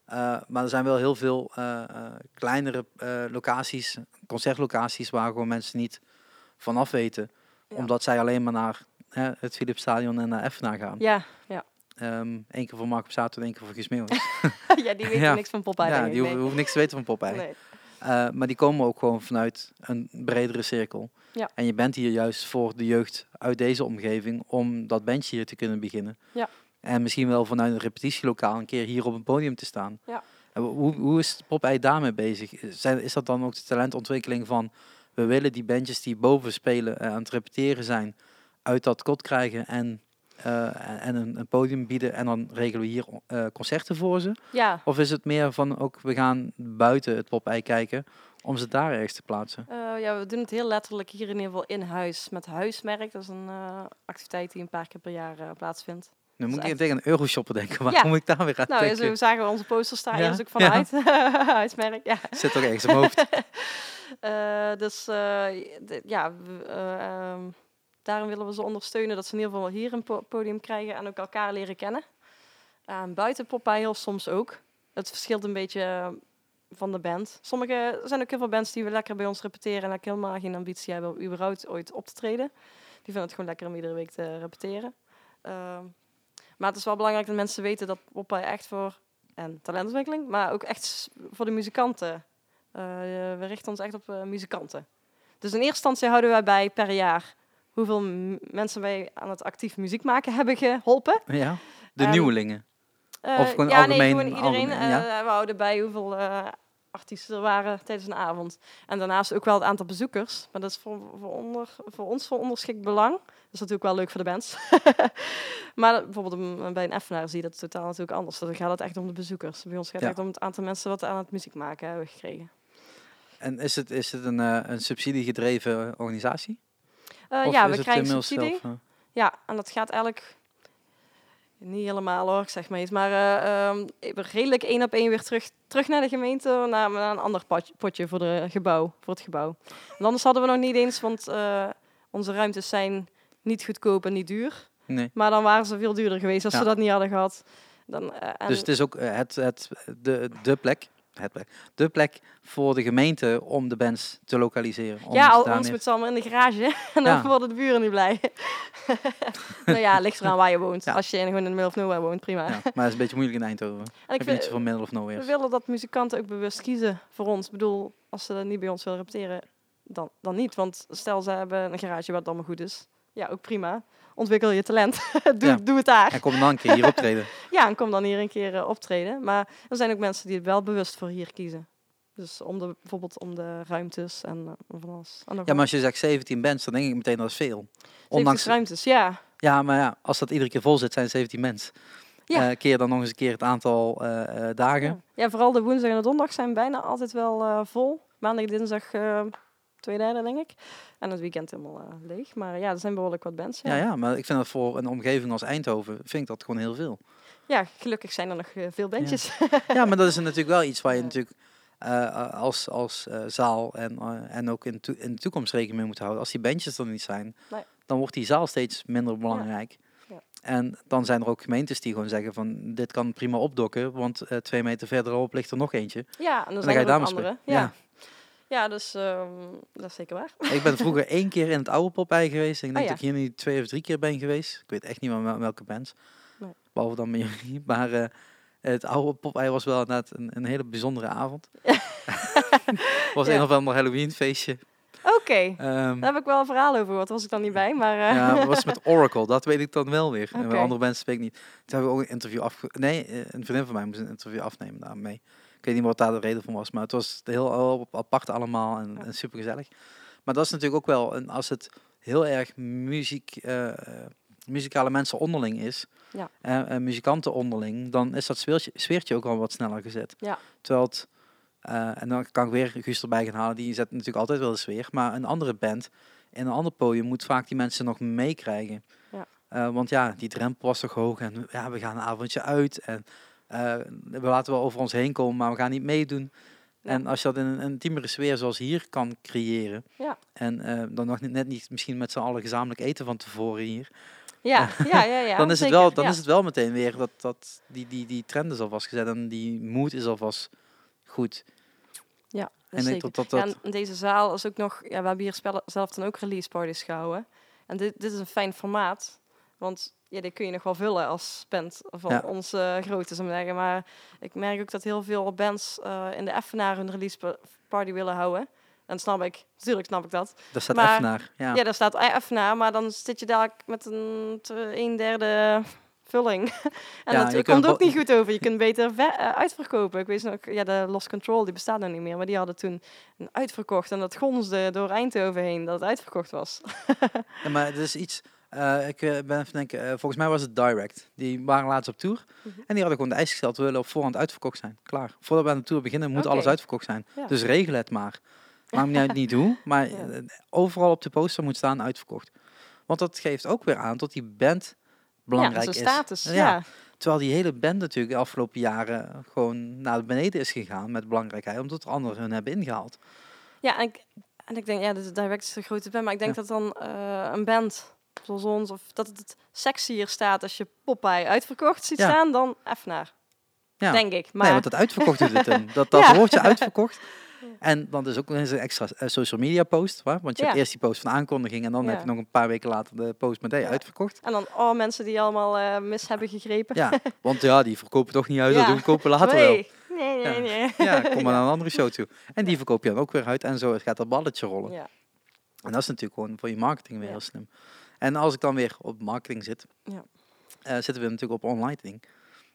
Uh, maar er zijn wel heel veel uh, uh, kleinere locaties, concertlocaties, waar gewoon mensen niet vanaf weten. Omdat zij alleen maar naar het Philipsstadion en naar Effena gaan. Ja, ja. Um, Eén keer voor Mark op zaterdag, één keer voor Guus ja, die weten Ja. niks van Popeye. ja, die hoeven, hoeven niks te weten van Popeye. Nee. Uh, maar die komen ook gewoon vanuit een bredere cirkel. Ja. En je bent hier juist voor de jeugd uit deze omgeving om dat bandje hier te kunnen beginnen. Ja. En misschien wel vanuit een repetitielokaal een keer hier op een podium te staan. Ja. En hoe, hoe is Popeye daarmee bezig? Zijn, is dat dan ook de talentontwikkeling van we willen die bandjes die boven spelen en aan het repeteren zijn uit dat kot krijgen en, uh, en een, een, podium bieden en dan regelen we hier uh, concerten voor ze? Ja. Of is het meer van ook we gaan buiten het Popeye kijken om ze daar ergens te plaatsen? Uh, ja, we doen het heel letterlijk hier in ieder geval in huis met Huismerk. Dat is een activiteit die een paar keer per jaar plaatsvindt. Nu moet ik echt... tegen een euroshopper denken. Waarom Ja. moet ik daar weer aan Nou, denken? zagen we onze poster staan Ja? eerst ook vanuit. Huismerk, ja. Zit toch ergens in mijn hoofd. Dus ja, um, daarom willen we ze ondersteunen dat ze in ieder geval hier een po podium krijgen en ook elkaar leren kennen. Uh, buiten Popeye heel soms ook. Het verschilt een beetje van de band. Sommige zijn ook heel veel bands die we lekker bij ons repeteren en helemaal geen ambitie hebben om überhaupt ooit op te treden. Die vinden het gewoon lekker om iedere week te repeteren. Ehm, maar het is wel belangrijk dat mensen weten dat Popeye echt voor en talentontwikkeling, maar ook echt voor de muzikanten uh, we richten ons echt op uh, muzikanten. Dus in eerste instantie houden wij bij per jaar hoeveel mensen wij aan het actief muziek maken hebben geholpen. Ja, de Um, nieuwelingen. Uh, Of gewoon ja, algemeen, nee, gewoon iedereen. algemeen, ja? Uh, we houden bij hoeveel uh, artiesten er waren tijdens een avond. En daarnaast ook wel het aantal bezoekers. Maar dat is voor, voor, onder, voor ons voor onderschikt belang. Dat is natuurlijk wel leuk voor de bands. maar bijvoorbeeld bij een Effenaar zie je dat totaal natuurlijk anders. Dan gaat het echt om de bezoekers. Bij ons gaat het Ja. echt om het aantal mensen wat aan het muziek maken hebben gekregen. En is het, is het een, eh, een subsidiegedreven organisatie? Eh, ja, we krijgen subsidie. zelf? Ja, en dat gaat eigenlijk niet helemaal hoor, ik zeg maar iets. Maar eh, ehm, redelijk één op één weer terug, terug naar de gemeente, naar, naar een ander potje, potje voor, de gebouw, voor het gebouw. En anders hadden we nog niet eens, want eh, onze ruimtes zijn niet goedkoop en niet duur. nee. Maar dan waren ze veel duurder geweest als Ja. ze dat niet hadden gehad. Dan, en, Dus het is ook het, het, de, de plek. Het plek. De plek voor de gemeente om de bands te lokaliseren. Om ja, al, moet ze allemaal in de garage en dan Ja. worden de buren niet blij. nou ja, ligt eraan waar je woont. Ja. Als je in, gewoon in de middle of nowhere woont, prima. Ja, maar het is een beetje moeilijk in Eindhoven. En Ik vind, niet zoveel middle of We nowhere. willen dat muzikanten ook bewust kiezen voor ons. Ik bedoel, als ze dat niet bij ons willen repeteren, dan, dan niet. Want stel ze hebben een garage wat allemaal goed is. Ja, ook prima. Ontwikkel je talent. doe, Ja. doe het daar. En kom dan een keer hier optreden. Ja, en kom dan hier een keer eh, optreden. Maar er zijn ook mensen die het wel bewust voor hier kiezen. Dus om de, bijvoorbeeld om de ruimtes en eh, van alles. Ja, maar als je zegt 17 bands, dan denk ik meteen dat is veel. Ondanks ruimtes, ja. ja, maar ja, als dat iedere keer vol zit, zijn 17 bands. Ja. Eh, keer dan nog eens een keer het aantal dagen. ja. Ja, vooral de woensdag en de donderdag zijn bijna altijd wel vol. Maandag, dinsdag twee derde, denk ik. En het weekend helemaal eh, leeg. Maar ja, er zijn behoorlijk wat bands. Ja, ja, maar ik vind dat voor een omgeving als Eindhoven, vind ik dat gewoon heel veel. Ja, gelukkig zijn er nog eh, veel bandjes. Ja, maar dat is natuurlijk wel iets waar je Ja. natuurlijk eh, als, als zaal en, en ook in, in de toekomst rekening mee moet houden. Als die bandjes er niet zijn, Nee. dan wordt die zaal steeds minder belangrijk. Ja. En dan zijn er ook gemeentes die gewoon zeggen van dit kan prima opdokken, want twee meter verderop ligt er nog eentje. Ja, en dan dan zijn ga je er daar ook andere. Ja. Ja, dus ehm, dat is zeker waar. Ik ben vroeger één keer in het oude Popeye geweest. En ik denk Oh, dat ik hier nu twee of drie keer ben geweest. Ik weet echt niet meer wel- welke bands. Nee. Behalve dan met jullie. Maar eh, het oude Popeye was wel inderdaad een, een hele bijzondere avond. was Ja. een of ander Halloween feestje. Oké, Ehm, daar heb ik wel een verhaal over gehoord. was ik dan niet bij, maar... eh, ja, het was met Oracle. Dat weet ik dan wel weer. En met andere bands weet ik niet. Toen hebben we ook een interview afge... Nee, eh, een vriendin van mij moest een interview afnemen daarmee. Ik weet niet wat daar de reden van was. Maar het was heel op- apart allemaal en, Ja. en super gezellig. Maar dat is natuurlijk ook wel... Een, als het heel erg muziek... eh, muzikale mensen onderling is, Ja. eh, eh, muzikanten onderling, dan is dat sfeertje, sfeertje ook al wat sneller gezet. Ja. Terwijl het, eh, en dan kan ik weer Guus erbij gaan halen, die zet natuurlijk altijd wel de sfeer, maar een andere band in een ander podium moet vaak die mensen nog meekrijgen. Ja. Want ja, die drempel was toch hoog en ja, we gaan een avondje uit en eh, we laten wel over ons heen komen, maar we gaan niet meedoen. Ja. En als je dat in een intiemere sfeer zoals hier kan creëren, Ja. en eh, dan nog net niet misschien met z'n allen gezamenlijk eten van tevoren hier, ja, ja, ja, ja. dan, is, het wel, dan is het wel meteen weer dat, dat die, die, die trend is alvast gezet en die moed is alvast goed. Ja, en zeker. dat dat, Ja, dat en deze zaal is ook nog... Ja, we hebben hier spellen, zelf dan ook release parties gehouden. En dit, dit is een fijn formaat. Want ja, dit kun je nog wel vullen als band van Ja. onze grootte, zou ik maar zeggen. Maar ik merk ook dat heel veel bands eh, in de Effenaar hun release pa- party willen houden. En snap ik. Natuurlijk snap ik dat. daar staat maar-. Ja. Ja, daar staat Effenaar, maar dan zit je dadelijk met een, een derde vulling. en Ja, dat komt ook niet goed over. Je kunt beter eh, uitverkopen. Ik weet nog, ja, de Lost Control, die bestaat nou niet meer. Maar die hadden toen een uitverkocht. En dat gonsde door Eindhoven heen, dat het uitverkocht was. Ja, maar het is iets. Eh, ik eh, ben even denken, eh, volgens mij was het Direct. Die waren laatst op tour. Mhm. En die hadden gewoon de eis gesteld, we willen op voorhand uitverkocht zijn. Klaar. Voordat we aan de tour beginnen, moet alles uitverkocht zijn. Ja. Dus regel het maar. Maakt niet uit niet hoe, maar Ja. overal op de poster moet staan uitverkocht. Want dat geeft ook weer aan dat die band belangrijk ja, is. status. Ja. Ja. Terwijl die hele band natuurlijk de afgelopen jaren gewoon naar beneden is gegaan met belangrijkheid, omdat er anderen hun hebben ingehaald. Ja, en ik, en ik denk, ja, de direct is een grote band. Maar ik denk dat dan een band zoals ons, of dat het sexier staat als je Popeye uitverkocht ziet Ja. staan dan Effenaar. Ja. Denk ik. Maar Nee, want dat uitverkocht doet het in. Dat, dat Ja. woordje uitverkocht. En dan is ook een extra eh, social media post. Waar? Want je hebt eerst die post van aankondiging en dan heb je nog een paar weken later de post met hey, uitverkocht. En dan, oh, mensen die allemaal eh, mis hebben gegrepen. Ja, want ja, die verkopen toch niet uit, dat doen kopen later wel. nee. Nee, nee, nee. Ja, kom maar naar een andere show toe. En die verkoop je dan ook weer uit en zo gaat dat balletje rollen. Ja. En dat is natuurlijk gewoon voor je marketing weer heel slim. En als ik dan weer op marketing zit, Ja. eh, zitten we natuurlijk op online ding.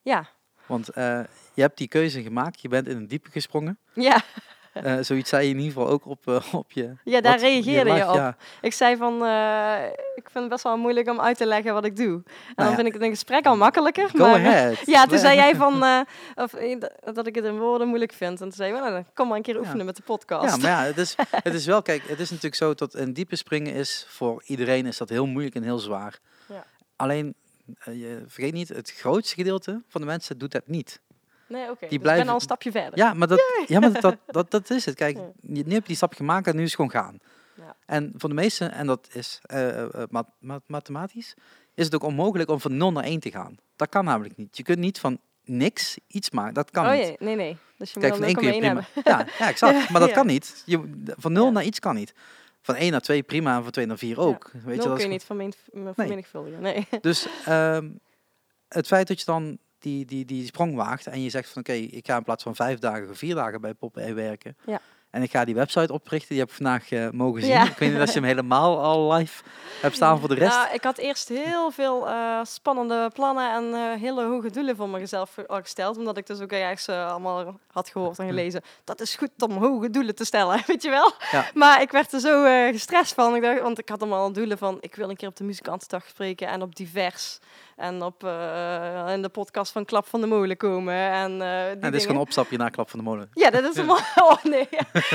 ja. Want eh, je hebt die keuze gemaakt, je bent in een diepe gesprongen. Ja, Eh, zoiets zei je in ieder geval ook op, eh, op je... ja daar reageerde je op. Ja, Ik zei van, eh, ik vind het best wel moeilijk om uit te leggen wat ik doe. En dan ja. vind ik het in gesprek al makkelijker. go maar, ahead. Ja, toen zei jij van, of, dat ik het in woorden moeilijk vind. En toen zei je, well, kom maar een keer Ja. oefenen met de podcast. Ja, maar ja, het is, het is wel, kijk, het is natuurlijk zo dat een diepe springen is voor iedereen is dat heel moeilijk en heel zwaar. Ja. Alleen, je vergeet niet, het grootste gedeelte van de mensen doet dat niet. Nee, oké. dus ik blijven- ben al een stapje verder. Ja, maar dat, ja, maar dat, dat, dat is het. Kijk, Ja. nu heb je die stap gemaakt en nu is het gewoon gaan. Ja. En voor de meesten, en dat is eh, eh, ma- ma- mathematisch, is het ook onmogelijk om van 0 naar 1 te gaan. Dat kan namelijk niet. Je kunt niet van niks iets maken. Dat kan oh niet. nee, nee. Dus je Kijk, moet van wel één kun je 0,1 prima. hebben. Ja, ja, exact. Maar dat Ja. kan niet. Je, van 0 Ja. naar iets kan niet. Van 1 naar 2 prima en van 2 naar 4 ook. Weet je, dat kun je niet Nee. vermenigvuldigen. Nee. Dus ehm, het feit dat je dan die, die, die sprong waagt en je zegt van oké, ik ga in plaats van vijf dagen vier dagen bij Pop werken. Ja. En ik ga die website oprichten, die heb ik vandaag eh, mogen zien. Ja. Ik weet niet of je hem helemaal al live hebt staan voor de rest. Nou, ik had eerst heel veel eh, spannende plannen en eh, hele hoge doelen voor mezelf gesteld. Omdat ik dus ook ergens allemaal had gehoord en gelezen. Dat is goed om hoge doelen te stellen, weet je wel. Ja. Maar ik werd er zo gestrest van. Ik dacht, want ik had allemaal doelen van... Ik wil een keer op de muzikantendag spreken en op divers. En op in de podcast van Klap van de Molen komen. En, die en dit is gewoon een opstapje naar Klap van de Molen. Ja, dat is allemaal... Oh nee.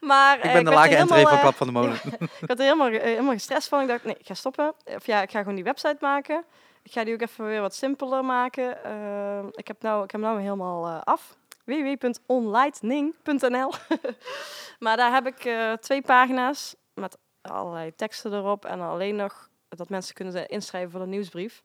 maar Ik eh, ben de lage entree helemaal, van eh, Klap van de Molen. ik had er helemaal, eh, helemaal gestrest van. Ik dacht, nee, ik ga stoppen. Of ja, ik ga gewoon die website maken. Ik ga die ook even weer wat simpeler maken. Ik, heb nou, ik heb nou helemaal eh, af. www.onlightning.nl Maar daar heb ik twee pagina's met allerlei teksten erop. En alleen nog dat mensen kunnen inschrijven voor de nieuwsbrief.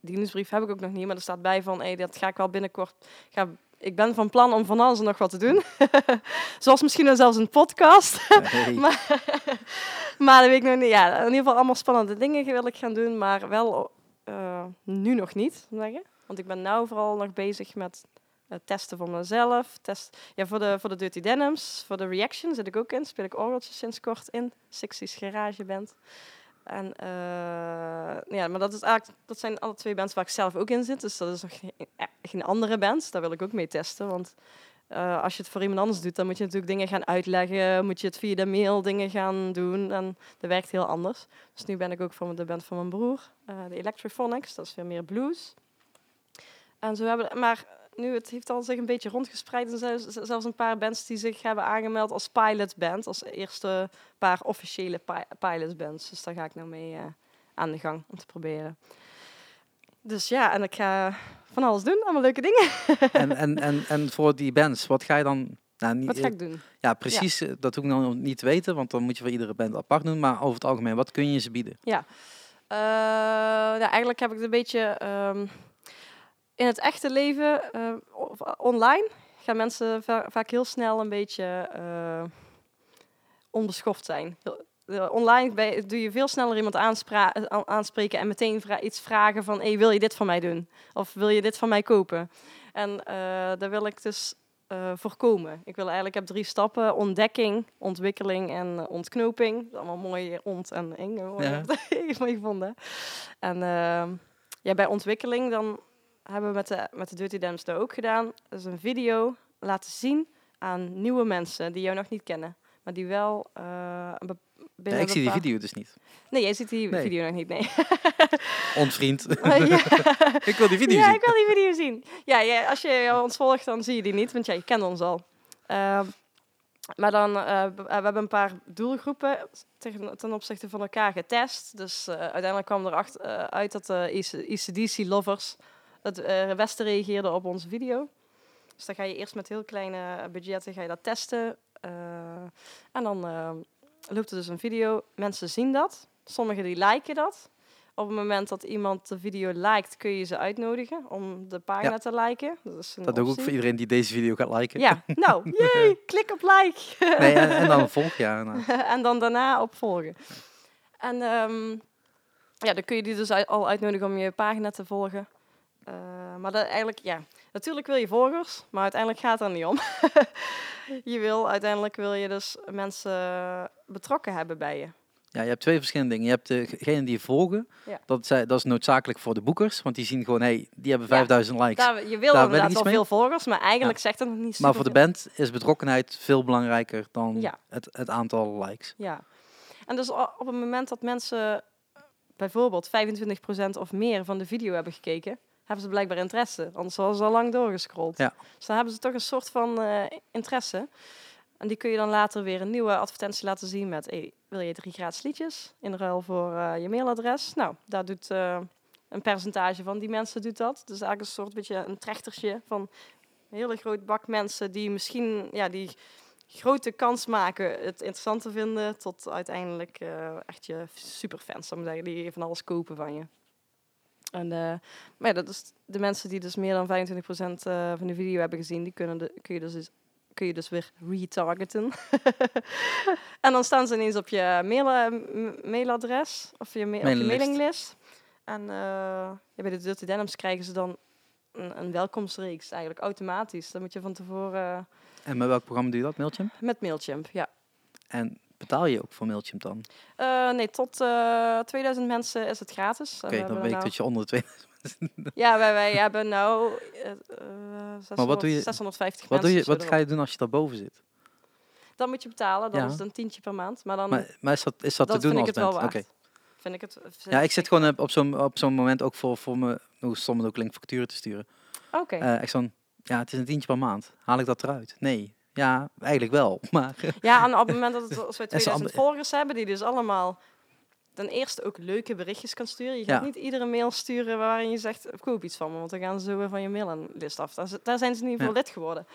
Die nieuwsbrief heb ik ook nog niet, maar er staat bij van, hey, dat ga ik wel binnenkort... Ga, ik ben van plan om van alles en nog wat te doen. Zoals misschien zelfs een podcast. Maar, maar dat weet ik nog niet. Ja, in ieder geval allemaal spannende dingen wil ik gaan doen, maar wel eh, nu nog niet, zeggen. Want ik ben nu vooral nog bezig met het testen van mezelf. Test, ja, voor de, voor de Dirty Denims, voor de Reaction zit ik ook in. Speel ik orgeltjes sinds kort in. 60s Garage Band. En eh, ja, maar dat, is eigenlijk, dat zijn alle twee bands waar ik zelf ook in zit. Dus dat is nog geen, andere band. Daar wil ik ook mee testen. Want eh, als je het voor iemand anders doet, dan moet je natuurlijk dingen gaan uitleggen. Moet je het via de mail dingen gaan doen. En dat werkt heel anders. Dus nu ben ik ook van de band van mijn broer, eh, de Electrophonics. Dat is weer meer blues. En zo hebben, maar nu, het heeft al zich een beetje rondgespreid. Er zijn zelfs een paar bands die zich hebben aangemeld als pilotband. Als eerste paar officiële pi pilotbands. Dus daar ga ik nou mee eh, aan de gang om te proberen. Dus ja, en ik ga van alles doen. Allemaal leuke dingen. En, en, en, en voor die bands, wat ga je dan... Nou, niet, Wat ga ik doen? Ja, precies. eh, Dat hoef ik nog niet te weten, want dan moet je voor iedere band apart doen. Maar over het algemeen, wat kun je ze bieden? Eh, nou, eigenlijk heb ik het een beetje ehm, in het echte leven, eh, of online, gaan mensen va- vaak heel snel een beetje eh, onbeschoft zijn. Eh, Online doe je veel sneller iemand eh, aanspreken en meteen vra- iets vragen van, hey, wil je dit van mij doen? Of wil je dit van mij kopen? En eh daar wil ik dus eh, voorkomen. Ik wil eigenlijk, ik heb drie stappen, ontdekking, ontwikkeling en eh, ontknoping. Dat is allemaal mooi ont en eng. Ja. mooi gevonden. En ehm, ja, bij ontwikkeling dan hebben we met de, met de Dirty ook gedaan. Dus een video laten zien aan nieuwe mensen die jou nog niet kennen. Maar die wel eh, een Ja, ik zie die video dus niet. Nee, jij ziet die Nee. video nog niet, nee. Ontvriend. ja. ik wil die video ja, zien. ik wil die video zien. Ja, ja, als je ons volgt, dan zie je die niet, want ja, je kent ons al. Ehm, maar dan, b- we hebben een paar doelgroepen tegen, ten opzichte van elkaar getest. Dus uiteindelijk kwam eh, uit dat de ECDC-lovers het eh, beste reageerden op onze video. Dus dan ga je eerst met heel kleine budgetten ga je dat testen. eh, en dan eh, loopt er dus een video. Mensen zien dat. Sommigen die liken dat. Op het moment dat iemand de video liked, kun je ze uitnodigen om de pagina Ja. te liken. Dat is een Dat doe ik ook voor iedereen die deze video gaat liken. Ja, nou, jee, klik op like. Nee, en, en dan volg je. Ja, nou. en dan daarna op volgen. En ehm, ja, dan kun je die dus al uitnodigen om je pagina te volgen. Eh, maar dat eigenlijk, ja, natuurlijk wil je volgers, maar uiteindelijk gaat het er niet om. je wil, uiteindelijk wil je dus mensen betrokken hebben bij je. Ja, je hebt twee verschillende dingen. Je hebt degene die je volgen. Ja. Dat, zij- dat is noodzakelijk voor de boekers. Want die zien gewoon, hey, die hebben Ja. 5000 likes. Daar, je wil Daar inderdaad wel veel volgers, maar eigenlijk zegt dat nog niet maar voor de band is betrokkenheid veel belangrijker dan het, het aantal likes. Ja. En dus op het moment dat mensen bijvoorbeeld 25% of meer van de video hebben gekeken, hebben ze blijkbaar interesse. Anders hadden ze al lang doorgescrolld. Ja. Dus dan hebben ze toch een soort van eh, interesse. En die kun je dan later weer een nieuwe advertentie laten zien met... Hey, wil je drie gratis liedjes in ruil voor eh, je mailadres? Nou, daar doet eh, een percentage van die mensen doet dat. Dus eigenlijk een soort beetje een trechtertje van een hele groot bak mensen die misschien... Ja, die grote kans maken het interessant te vinden... tot uiteindelijk echt je superfans, zou ik zeggen, die van alles kopen van je. En, eh, maar ja, dat is de mensen die dus meer dan 25% eh, van de video hebben gezien, die kunnen de, kun, je dus, kun je dus weer retargeten. en dan staan ze ineens op je mail, eh, mailadres of je, ma- op je Mailinglist. En bij de Dirty Denims krijgen ze dan een, een welkomstreeks, eigenlijk automatisch. Dan moet je van tevoren En met welk programma doe je dat, Mailchimp? met Mailchimp, ja. En betaal je ook voor Mailchimp dan? Oké, Eh, nee, tot eh 2000 mensen is het gratis. We dan weet ik nou- dat je onder de twee... Ja, wij, wij hebben nou eh, eh, 600, wat doe je- 650 Wat, doe je, mensen. wat ga je doen als je daarboven zit? Dan moet je betalen, dan Ja. is het een tientje per maand. Maar dan Maar, maar is dat, is dat, dat te doen als waard. Oké. Vind ik het, vind Ja, ik zit gewoon eh, op zo'n op zo'n moment ook voor, voor me, hoe stom het ook klinkt, facturen te sturen. Oké. Eh, echt zo'n, ja, het is een tientje per maand. Haal ik dat eruit? Nee. Ja, eigenlijk wel. Maar Ja, en op het moment dat het, als ze 2000 ambe- volgers hebben, die dus allemaal ten eerste ook leuke berichtjes kan sturen. Je gaat Ja. niet iedere mail sturen waarin je zegt, koop iets van me, want dan gaan ze zo van je mailinglist af. Daar, zijn ze niet voor Ja. lid geworden.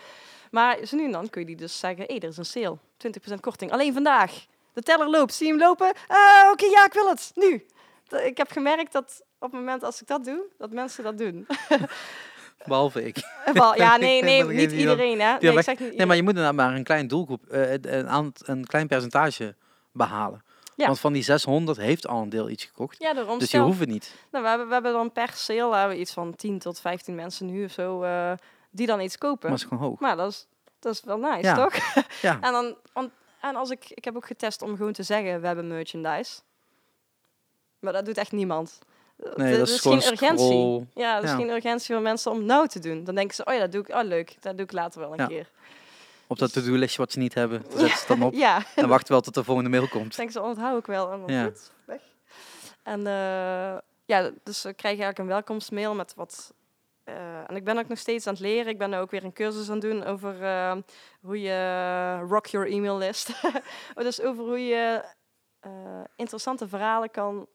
Maar zo nu en dan kun je die dus zeggen, hé, er is een sale, 20% korting, alleen vandaag. De teller loopt, zie je hem lopen? Ah, Oké, ja, ik wil het, nu. Ik heb gemerkt dat op het moment als ik dat doe, dat mensen dat doen. behalve ik. Wel, ja, nee, nee, niet dan- iedereen, hè. Nee, ik zeg niet Nee, maar je moet inderdaad maar een klein doelgroep, eh, een, een klein percentage behalen. Ja. Want van die 600 heeft al een deel iets gekocht. Ja, daarom. Dus je hoeft het niet. Nou, we, hebben, we hebben dan per sale hebben we iets van 10 tot 15 mensen nu of zo eh, die dan iets kopen. Maar het is gewoon hoog. Maar dat is, dat is wel nice, Ja. toch? Ja. En, dan, en als ik, ik heb ook getest om gewoon te zeggen, we hebben merchandise. Maar dat doet echt niemand. Nee, Er dat is geen urgentie. scroll. Ja, is Ja. geen urgentie voor mensen om nou te doen. Dan denken ze, oh ja, dat doe ik, oh leuk, dat doe ik later wel een Ja. keer. Op dat to-do-listje wat ze niet hebben, zet ze dan op. Ja, En wacht wel tot de volgende mail komt. denken ze, oh, dat hou ik wel. En dan goed, weg. En eh, ja, dus we krijgen eigenlijk een welkomstmail met wat... eh, en ik ben ook nog steeds aan het leren. Ik ben ook weer een cursus aan het doen over eh, hoe je rock your email list. dus over hoe je interessante verhalen kan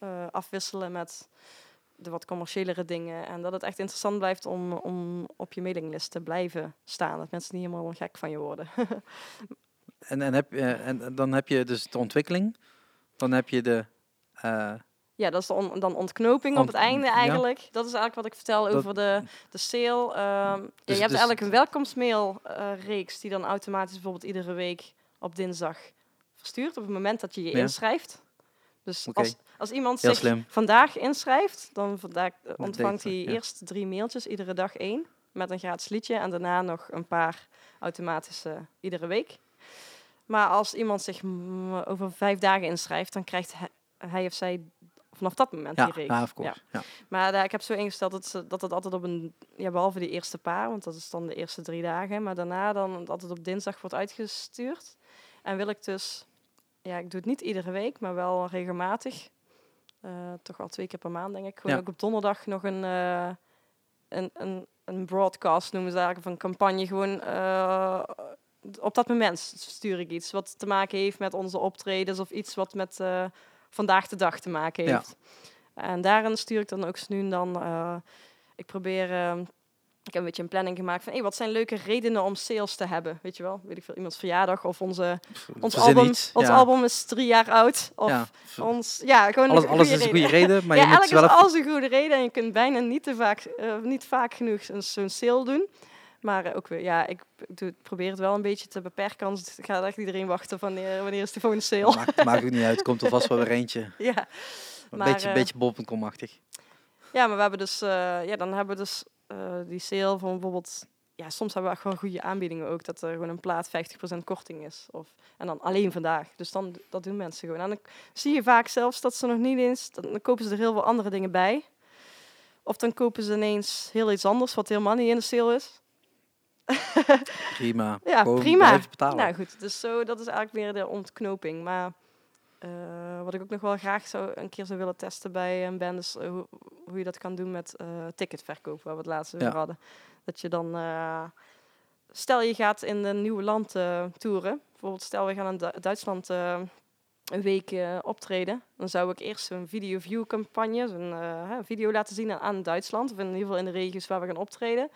eh, afwisselen met de wat commerciëlere dingen. En dat het echt interessant blijft om, om op je mailinglist te blijven staan. Dat mensen niet helemaal gek van je worden. En, en, heb, je- en dan heb je dus de ontwikkeling. Dan heb je de... eh, Ja, dat is on- dan ontknoping op het einde ja. eigenlijk. Dat is eigenlijk wat ik vertel Dat- over de, de sale. Ehm, ja, Dus- je hebt dus- eigenlijk een welkomstmail eh, reeks die dan automatisch bijvoorbeeld iedere week op dinsdag verstuurt op het moment dat je je Ja. inschrijft. Dus als, als iemand Heel zich slim. vandaag inschrijft, dan vandaag, eh, ontvangt hij ja. eerst drie mailtjes, iedere dag één, met een gratis liedje en daarna nog een paar automatische iedere week. Maar als iemand zich over vijf dagen inschrijft, dan krijgt hij, of zij vanaf dat moment ja, die reeks. ja, of course. Ja. Maar daar, ik heb zo ingesteld dat, ze, dat het altijd op een, ja, behalve die eerste paar, want dat is dan de eerste drie dagen, maar daarna dan het altijd op dinsdag wordt uitgestuurd. En wil ik dus, ja, ik doe het niet iedere week, maar wel regelmatig. Eh, toch wel twee keer per maand, denk ik. Gewoon Ja. ook op donderdag nog een, eh, een, een, een broadcast noemen ze eigenlijk, of een campagne. Gewoon eh, op dat moment stuur ik iets wat te maken heeft met onze optredens of iets wat met vandaag de dag te maken Ja. heeft. En daarin stuur ik dan ook nu dan. ik probeer. Ik heb een beetje een planning gemaakt van hey, wat zijn leuke redenen om sales te hebben. Weet je wel, weet ik veel, iemands verjaardag of onze, ons, album, iets, ons ja. album is drie jaar oud. Of Ja. ons, ja, gewoon Alles, alles is een goede reden. maar ja, je moet eigenlijk wel is alles een goede reden en je kunt bijna niet te vaak, eh, niet vaak genoeg een- zo'n sale doen. Maar eh, ook weer, ja, ik doe, het- probeer het wel een beetje te beperken, anders gaat echt iedereen wachten van wanneer, wanneer is de volgende sale. Maakt, maakt ook niet uit, komt er vast wel weer eentje. ja. Een beetje, eh, beetje bol.com-achtig. Ja, maar we hebben dus, ja, dan hebben we dus eh, die sale van bijvoorbeeld ja, soms hebben we echt wel goede aanbiedingen ook. Dat er gewoon een plaat 50% korting is. Of, en dan alleen vandaag. Dus dan, dat doen mensen gewoon. En dan zie je vaak zelfs dat ze nog niet eens... Dan, dan kopen ze er heel veel andere dingen bij. Of dan kopen ze ineens heel iets anders wat helemaal niet in de sale is. Prima. Ja, Gewoon prima. betalen. Nou goed, dus zo, dat is eigenlijk weer de ontknoping. Maar eh, wat ik ook nog wel graag zou, een keer zou willen testen bij een band... is eh, hoe, je dat kan doen met eh, ticketverkoop, waar we het laatst over Ja. hadden. Dat je dan... eh, stel je gaat in een nieuw land eh, toeren. Bijvoorbeeld stel we gaan in Du- Duitsland een week optreden. Dan zou ik eerst zo'n video-view campagne, zo'n eh, hè, video laten zien aan, Duitsland. Of in ieder geval in de regio's waar we gaan optreden.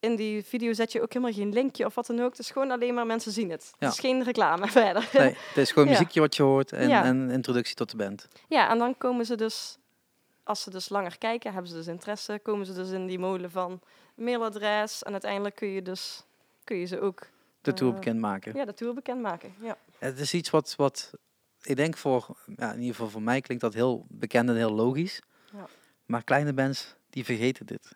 In die video zet je ook helemaal geen linkje of wat dan ook. Het is gewoon alleen maar mensen zien het. Ja. Het is geen reclame verder. Nee, het is gewoon Ja. muziekje wat je hoort en, Ja. en een introductie tot de band. Ja, en dan komen ze dus, als ze dus langer kijken, hebben ze dus interesse, komen ze dus in die molen van mailadres. En uiteindelijk kun je dus kun je ze ook De tour Eh, bekendmaken. ja, de tour bekendmaken. Ja. Het is iets wat, wat ik denk voor, ja, in ieder geval voor mij klinkt dat heel bekend en heel logisch. Ja. Maar kleine bands, die vergeten dit.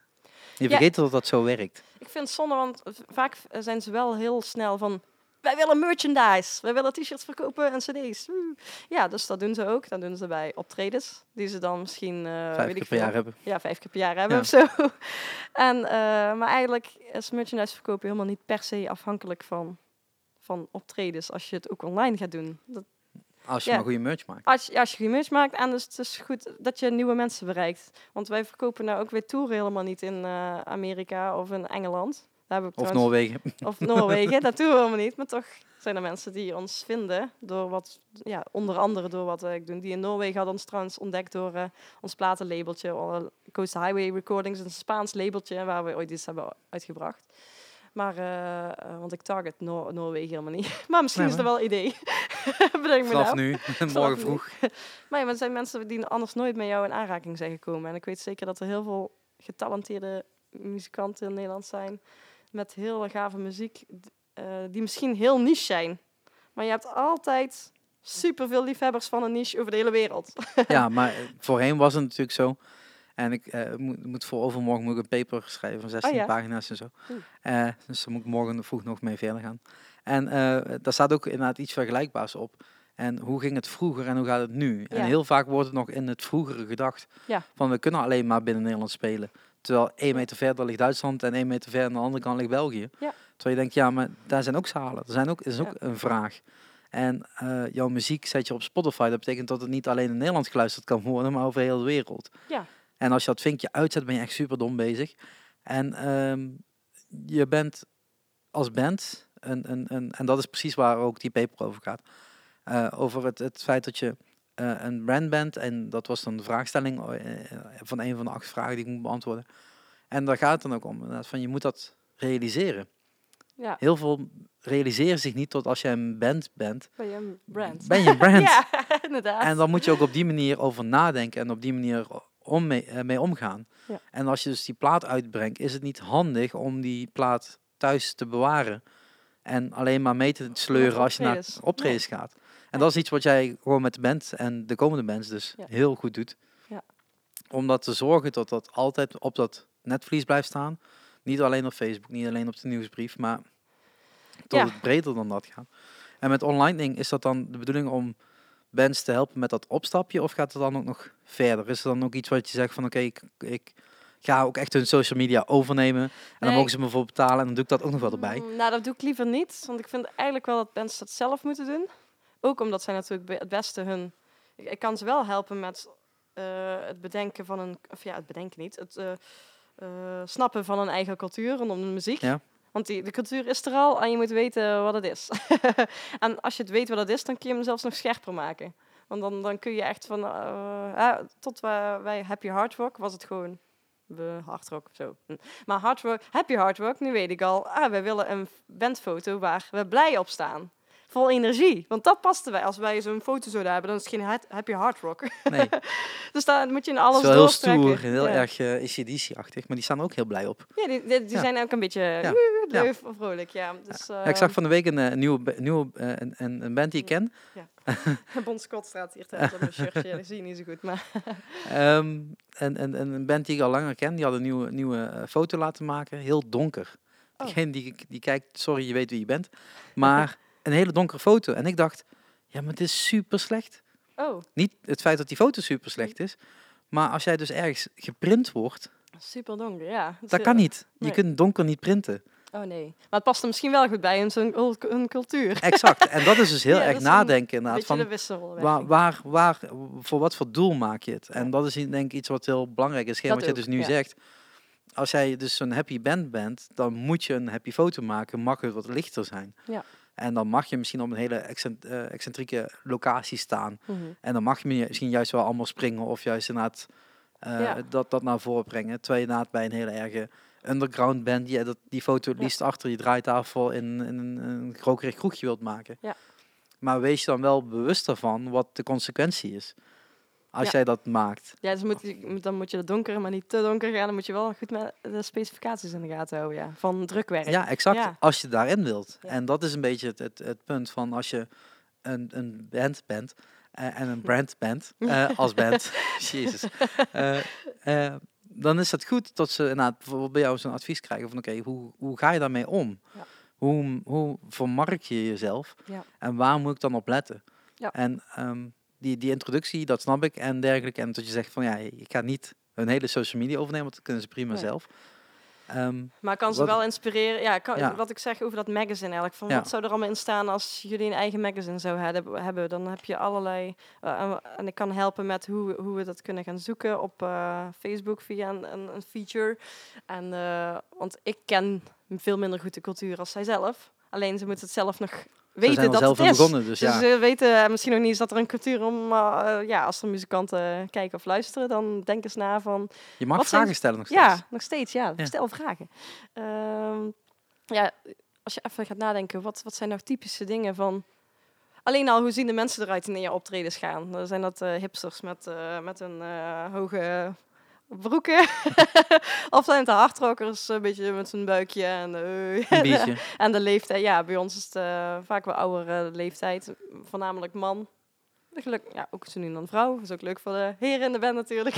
Die Ja. vergeten dat dat zo werkt. Ik vind het zonde, want vaak zijn ze wel heel snel van... Wij willen merchandise. Wij willen t-shirts verkopen en cd's. Ja, dus dat doen ze ook. Dat doen ze bij optredens. Die ze dan misschien... eh, Vijf weet keer ik per jaar hebben. Ja, vijf keer per jaar hebben Ja. of zo. en, eh, maar eigenlijk is merchandise verkopen helemaal niet per se afhankelijk van, van optredens. Als je het ook online gaat doen. Dat, Als je Ja. maar goede merch maakt. als, je, als je geen merch maakt en dus het is goed dat je nieuwe mensen bereikt. Want wij verkopen nou ook weer toeren helemaal niet in eh, Amerika of in Engeland. Of trouwens- Noorwegen. of Noorwegen, dat doen we helemaal niet. Maar toch zijn er mensen die ons vinden door wat, ja, onder andere door wat ik doe. Die in Noorwegen hadden ons trouwens ontdekt door eh, ons platenlabeltje. eh, Coast Highway Recordings, een Spaans labeltje waar we ooit iets hebben uitgebracht. Maar, eh, eh, want ik target Noor- Noorwegen helemaal niet. Maar misschien Nee, is dat wel een idee. Bedenk me Vanaf nou. nu, morgen vroeg. Maar ja, maar er zijn mensen die anders nooit met jou in aanraking zijn gekomen. En ik weet zeker dat er heel veel getalenteerde muzikanten in Nederland zijn. Met heel gave muziek. eh, die misschien heel niche zijn. Maar je hebt altijd superveel liefhebbers van een niche over de hele wereld. Ja, maar eh, voorheen was het natuurlijk zo. En ik eh, moet, moet voor overmorgen moet ik een paper schrijven van 16 Oh ja. pagina's en zo. Dus daar moet ik morgen vroeg nog mee verder gaan. En daar staat ook inderdaad iets vergelijkbaars op. En hoe ging het vroeger en hoe gaat het nu? En heel vaak wordt het nog in het vroegere gedacht. Ja. Van we kunnen alleen maar binnen Nederland spelen. Terwijl één meter verder ligt Duitsland en één meter verder aan de andere kant ligt België. Ja. Terwijl je denkt, ja, maar daar zijn ook zalen. Er zijn ook, is ook Ja. een vraag. En eh, jouw muziek zet je op Spotify. Dat betekent dat het niet alleen in Nederland geluisterd kan worden, maar over heel de wereld. Ja. En als je dat vinkje uitzet, ben je echt super dom bezig. En ehm, je bent als band, een, een, een, en dat is precies waar ook die paper over gaat, eh, over het, het feit dat je eh, een brand bent, en dat was dan de vraagstelling eh, van een van de acht vragen die ik moet beantwoorden. En daar gaat het dan ook om, van je moet dat realiseren. Ja, Heel veel realiseren zich niet tot als je een band bent, ben je een brand. ben je een brand. ja, inderdaad. En dan moet je ook op die manier over nadenken en op die manier om mee, eh, mee omgaan. Ja. En als je dus die plaat uitbrengt, is het niet handig om die plaat thuis te bewaren. En alleen maar mee te sleuren als je naar optredens gaat. En dat is iets wat jij gewoon met de band en de komende bands dus Ja. heel goed doet. Ja. Om dat te zorgen dat dat altijd op dat netvlies blijft staan. Niet alleen op Facebook, niet alleen op de nieuwsbrief, maar tot Ja. het breder dan dat gaat. En met online ding is dat dan de bedoeling om bands te helpen met dat opstapje? Of gaat het dan ook nog verder? Is er dan ook iets wat je zegt van oké, ik, ik ga ook echt hun social media overnemen. En dan mogen ze me voor betalen en dan doe ik dat ook nog wel erbij. Mm, Nou, dat doe ik liever niet. Want ik vind eigenlijk wel dat mensen dat zelf moeten doen. Ook omdat zij natuurlijk het beste hun... Ik, ik kan ze wel helpen met eh, het bedenken van een... Of ja, het bedenken niet. Het eh, eh, snappen van een eigen cultuur rondom de muziek. Ja. Want die, de cultuur is er al en je moet weten wat het is. en als je het weet wat het is, dan kun je hem zelfs nog scherper maken. Want dan, dan kun je echt van... tot wij, Happy Hard Rock was het gewoon... We hard rock of zo. Hm. Maar hard rock, happy hard rock, nu weet ik al. Ah, wij willen een bandfoto waar we blij op staan. Vol energie. Want dat paste wij. Als wij zo'n foto zouden hebben, dan is het geen happy hard rock. Nee, dus daar moet je in alles is wel heel stoer, heel ja. erg uh, ACDC-achtig, maar die staan ook heel blij op. Ja, die, die, die Ja. zijn ook een beetje Ja. woe, leuk of vrolijk. Ja. Dus, ik zag ehm, van de week een eh, nieuwe, nieuwe eh, een, band die ik ken. Ja. Bon Scott staat hier thuis op mijn shirtje. Dat zie je niet zo goed, maar... Ehm, en, en, en een band die ik al langer ken, die had een nieuwe, nieuwe eh, foto laten maken. Heel donker. Oh. Degene die, die kijkt, sorry, je weet wie je bent. Maar een hele donkere foto. En ik dacht, ja, maar het is super slecht. Oh, Niet het feit dat die foto super slecht is. Maar als jij dus ergens geprint wordt, super donker, ja. dat kan niet. Je nee. kunt donker niet printen. Oh nee. Maar het past er misschien wel goed bij in zo'n cultuur. Exact. En dat is dus heel Ja, erg een nadenken Een inderdaad. de Van, wisselwerking. waar, waar, waar, voor wat voor doel maak je het? En dat is denk ik iets wat heel belangrijk is. Geen wat je dus nu ja. zegt. Als jij dus zo'n happy band bent, dan moet je een happy foto maken. Mag het wat lichter zijn. Ja. En dan mag je misschien op een hele excent- eh, excentrieke locatie staan. Mhm. En dan mag je misschien juist wel allemaal springen of juist inderdaad eh, Ja. dat, dat naar voren brengen. Terwijl je inderdaad bij een hele erge underground band, die, dat, die foto het Ja. liefst achter je draaitafel in, in een, een rokerig kroegje wilt maken. Ja. Maar wees je dan wel bewust ervan wat de consequentie is. Als Ja. jij dat maakt. Ja, dus moet, je- dan moet je het donker, maar niet te donker gaan. Dan moet je wel goed met de specificaties in de gaten houden, ja. Van drukwerk. Ja, exact. Ja. Als je daarin wilt. En dat is een beetje het, het, het punt van als je een, een band bent eh, en een brand bent eh, als band. Jezus. Eh, dan is het goed dat ze inderdaad bijvoorbeeld bij jou zo'n advies krijgen van oké, hoe, hoe ga je daarmee om? Hoe, hoe vermarkt je jezelf? Ja. En waar moet ik dan op letten? Ja. En ehm, die, die introductie, dat snap ik en dergelijke. En dat je zegt van ja, ik ga niet hun hele social media overnemen, want dat kunnen ze prima Nee. zelf. Ehm, Maar kan ze Wat- wel inspireren. Ja, kan, Ja. wat ik zeg over dat magazine eigenlijk. Van Ja. Wat zou er allemaal in staan als jullie een eigen magazine zouden hebben? hebben dan heb je allerlei... eh, en- ik kan helpen met hoe, hoe we dat kunnen gaan zoeken op eh, Facebook via een, een, een feature. En, eh, want ik ken veel minder goed de cultuur als zij zelf. Alleen ze moeten het zelf nog weten zijn dat zelf het in is. begonnen, dus Dus ja. ze weten misschien nog niet eens dat er een cultuur om... eh, ja, als er muzikanten kijken of luisteren, dan denken ze na van... Je mag zijn- vragen stellen nog steeds. Ja, nog steeds, ja. Ja. Stel vragen. Ehm, ja, als je even gaat nadenken, wat, wat zijn nou typische dingen van... Alleen al, hoe zien de mensen eruit die naar je optredens gaan? Dan zijn dat eh, hipsters met, eh, met een eh, hoge broeken. of zijn het de hardrockers, een beetje met zijn buikje en, Een biertje. en de leeftijd. Ja, bij ons is het eh, vaak wel oudere leeftijd. Voornamelijk man. Geluk, ja, ook zo nu dan vrouw. is ook leuk voor de heren in de band natuurlijk.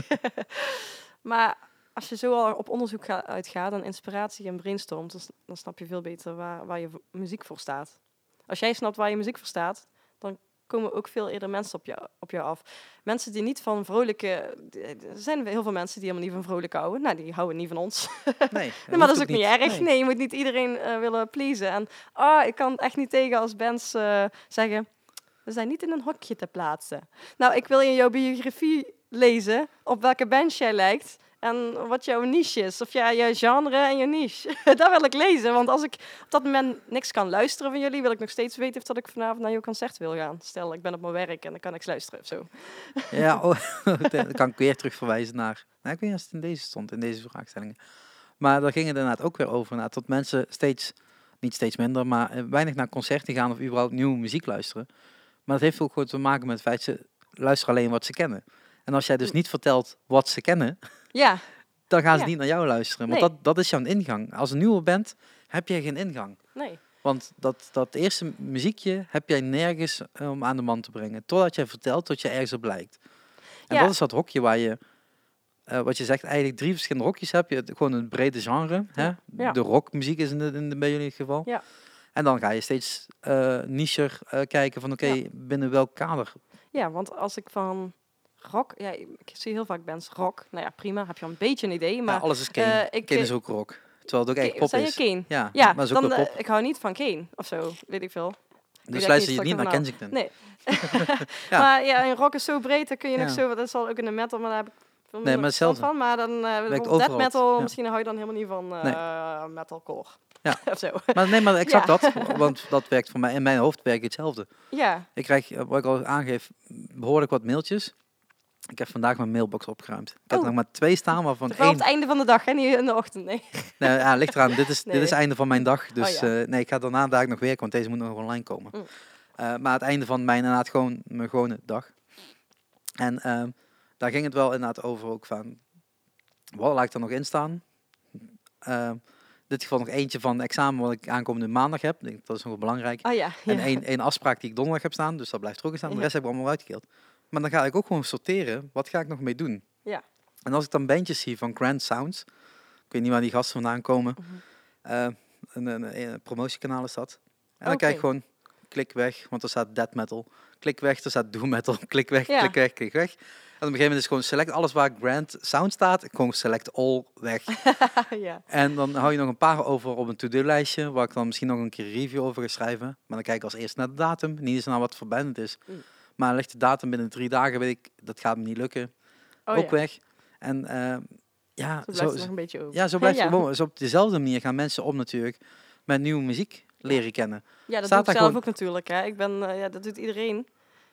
maar als je zo al op onderzoek ga, uitgaat en inspiratie en brainstormt, dan, dan snap je veel beter waar, waar je muziek voor staat. Als jij snapt waar je muziek voor staat, dan komen ook veel eerder mensen op jou, op jou af. Mensen die niet van vrolijke... Er zijn heel veel mensen die helemaal niet van vrolijk houden. Nou, die houden niet van ons. Nee, maar dat is ook niet erg. Nee. je moet niet iedereen eh, willen pleasen. En ah, ik kan echt niet tegen als bands eh, zeggen... We zijn niet in een hokje te plaatsen. Nou, ik wil in jouw biografie lezen op welke band jij lijkt... En wat jouw niche is. Of ja, je genre en je niche. dat wil ik lezen. Want als ik op dat moment niks kan luisteren van jullie... wil ik nog steeds weten of dat ik vanavond naar jouw concert wil gaan. Stel, ik ben op mijn werk en dan kan ik luisteren of zo. Ja, oh, dan kan ik weer terug verwijzen naar... Nou, ik weet niet of het in deze stond, in deze vraagstellingen. Maar daar ging het inderdaad ook weer over. inderdaad, Dat mensen steeds, niet steeds minder, maar eh, weinig naar concerten gaan of überhaupt nieuwe muziek luisteren. Maar dat heeft ook gewoon te maken met het feit, ze luisteren alleen wat ze kennen. En als jij dus niet vertelt wat ze kennen, Ja, dan gaan ze Ja. niet naar jou luisteren. Want Nee. dat, dat is jouw ingang. Als een nieuwe band heb je geen ingang. nee. Want dat, dat eerste muziekje heb jij nergens eh, om aan de man te brengen. Totdat jij vertelt dat je ergens op lijkt. En Ja. dat is dat hokje waar je, eh, wat je zegt, eigenlijk drie verschillende hokjes hebt. Je gewoon een brede genre. Hè? Ja. De rockmuziek is in, de, in de, bij jullie geval. Ja. En dan ga je steeds eh nicher kijken van oké, binnen welk kader. Ja, want als ik van rock... Ja, ik zie heel vaak bands rock. Nou ja, prima. Heb je al een beetje een idee. Maar alles is Kane. eh, Kane ik, eh, is ook rock. Terwijl het ook echt pop is. Kane? Ja, Ja, maar dan, pop. ik hou niet van Kane of zo, weet ik veel. dus luister je niet naar Kensington. Nee. Ja. Maar ja, een rock is zo breed, dan kun je nog zo... Dat zal ook in de metal, maar daar heb ik veel maar hetzelfde. van. Maar dan uh, death metal, misschien hou je dan helemaal niet van eh metalcore. Ja. of zo. Maar nee, maar exact Ja. dat. Want dat werkt voor mij. In mijn hoofd werkt hetzelfde. Ja, Ik krijg, wat ik al aangeef, behoorlijk wat mailtjes. Ik heb vandaag mijn mailbox opgeruimd. Ik had Oh. nog maar twee staan, waarvan wel op één... het einde van de dag, hè, niet in de ochtend, nee. Nee, ja, ligt eraan. Dit is, dit is het einde van mijn dag. Dus Oh, ja. eh, nee, ik ga daarna daar nog werken, want deze moet nog online komen. Mm. Eh, maar het einde van mijn inderdaad gewoon mijn gewone dag. En ehm, daar ging het wel inderdaad over ook van... Wat laat ik er nog in staan? Ehm, dit geval nog eentje van examen wat ik aankomende maandag heb. Dat is nog wel belangrijk. Oh ja. En één, één afspraak die ik donderdag heb staan, dus dat blijft er ook staan. De rest heb ik allemaal uitgekeeld. Maar dan ga ik ook gewoon sorteren, wat ga ik nog mee doen? Ja. En als ik dan bandjes zie van Grand Sounds, ik weet niet waar die gasten vandaan komen, eh, een, een, een promotiekanaal is dat. En dan kijk ik gewoon, klik weg, want er staat death metal. Klik weg, er staat doom metal. Klik weg, Ja. klik weg, klik weg. En op een gegeven moment is gewoon select alles waar Grand Sound staat, gewoon select all weg. ja. En dan hou je nog een paar over op een to-do-lijstje, waar ik dan misschien nog een keer een review over ga schrijven. Maar dan kijk ik als eerst naar de datum, niet eens naar wat het is. Mm. Maar ligt de datum binnen drie dagen, weet ik, dat gaat me niet lukken. Oh, ook ja. weg. En eh, ja, Zo zo, blijft nog een beetje ja, zo blijft het gewoon. Dus op dezelfde manier gaan mensen om natuurlijk met nieuwe muziek leren kennen. Ja, dat Staat doe ik zelf gewoon- ook natuurlijk. Hè. Ik ben, eh, ja, dat doet iedereen.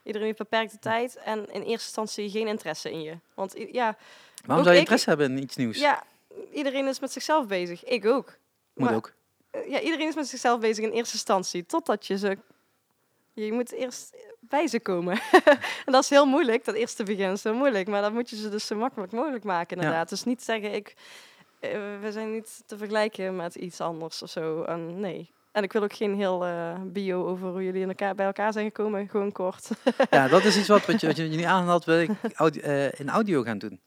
Iedereen heeft beperkte tijd en in eerste instantie geen interesse in je. Want ja, Waarom zou je ik- interesse hebben in iets nieuws? ja, iedereen is met zichzelf bezig. Ik ook. Moet maar- ook. Eh, Ja, iedereen is met zichzelf bezig in eerste instantie. Totdat je ze... Je moet eerst bij ze komen. en dat is heel moeilijk. Dat eerste begin is heel moeilijk. Maar dan moet je ze dus zo makkelijk mogelijk maken inderdaad. Dus niet zeggen, ik, eh, we zijn niet te vergelijken met iets anders of zo. En nee. En ik wil ook geen heel eh, bio over hoe jullie in elkaar, bij elkaar zijn gekomen. Gewoon kort. Ja, dat is iets wat, wat, je, wat je nu aanhaalt, wil ik audi- eh, in audio gaan doen.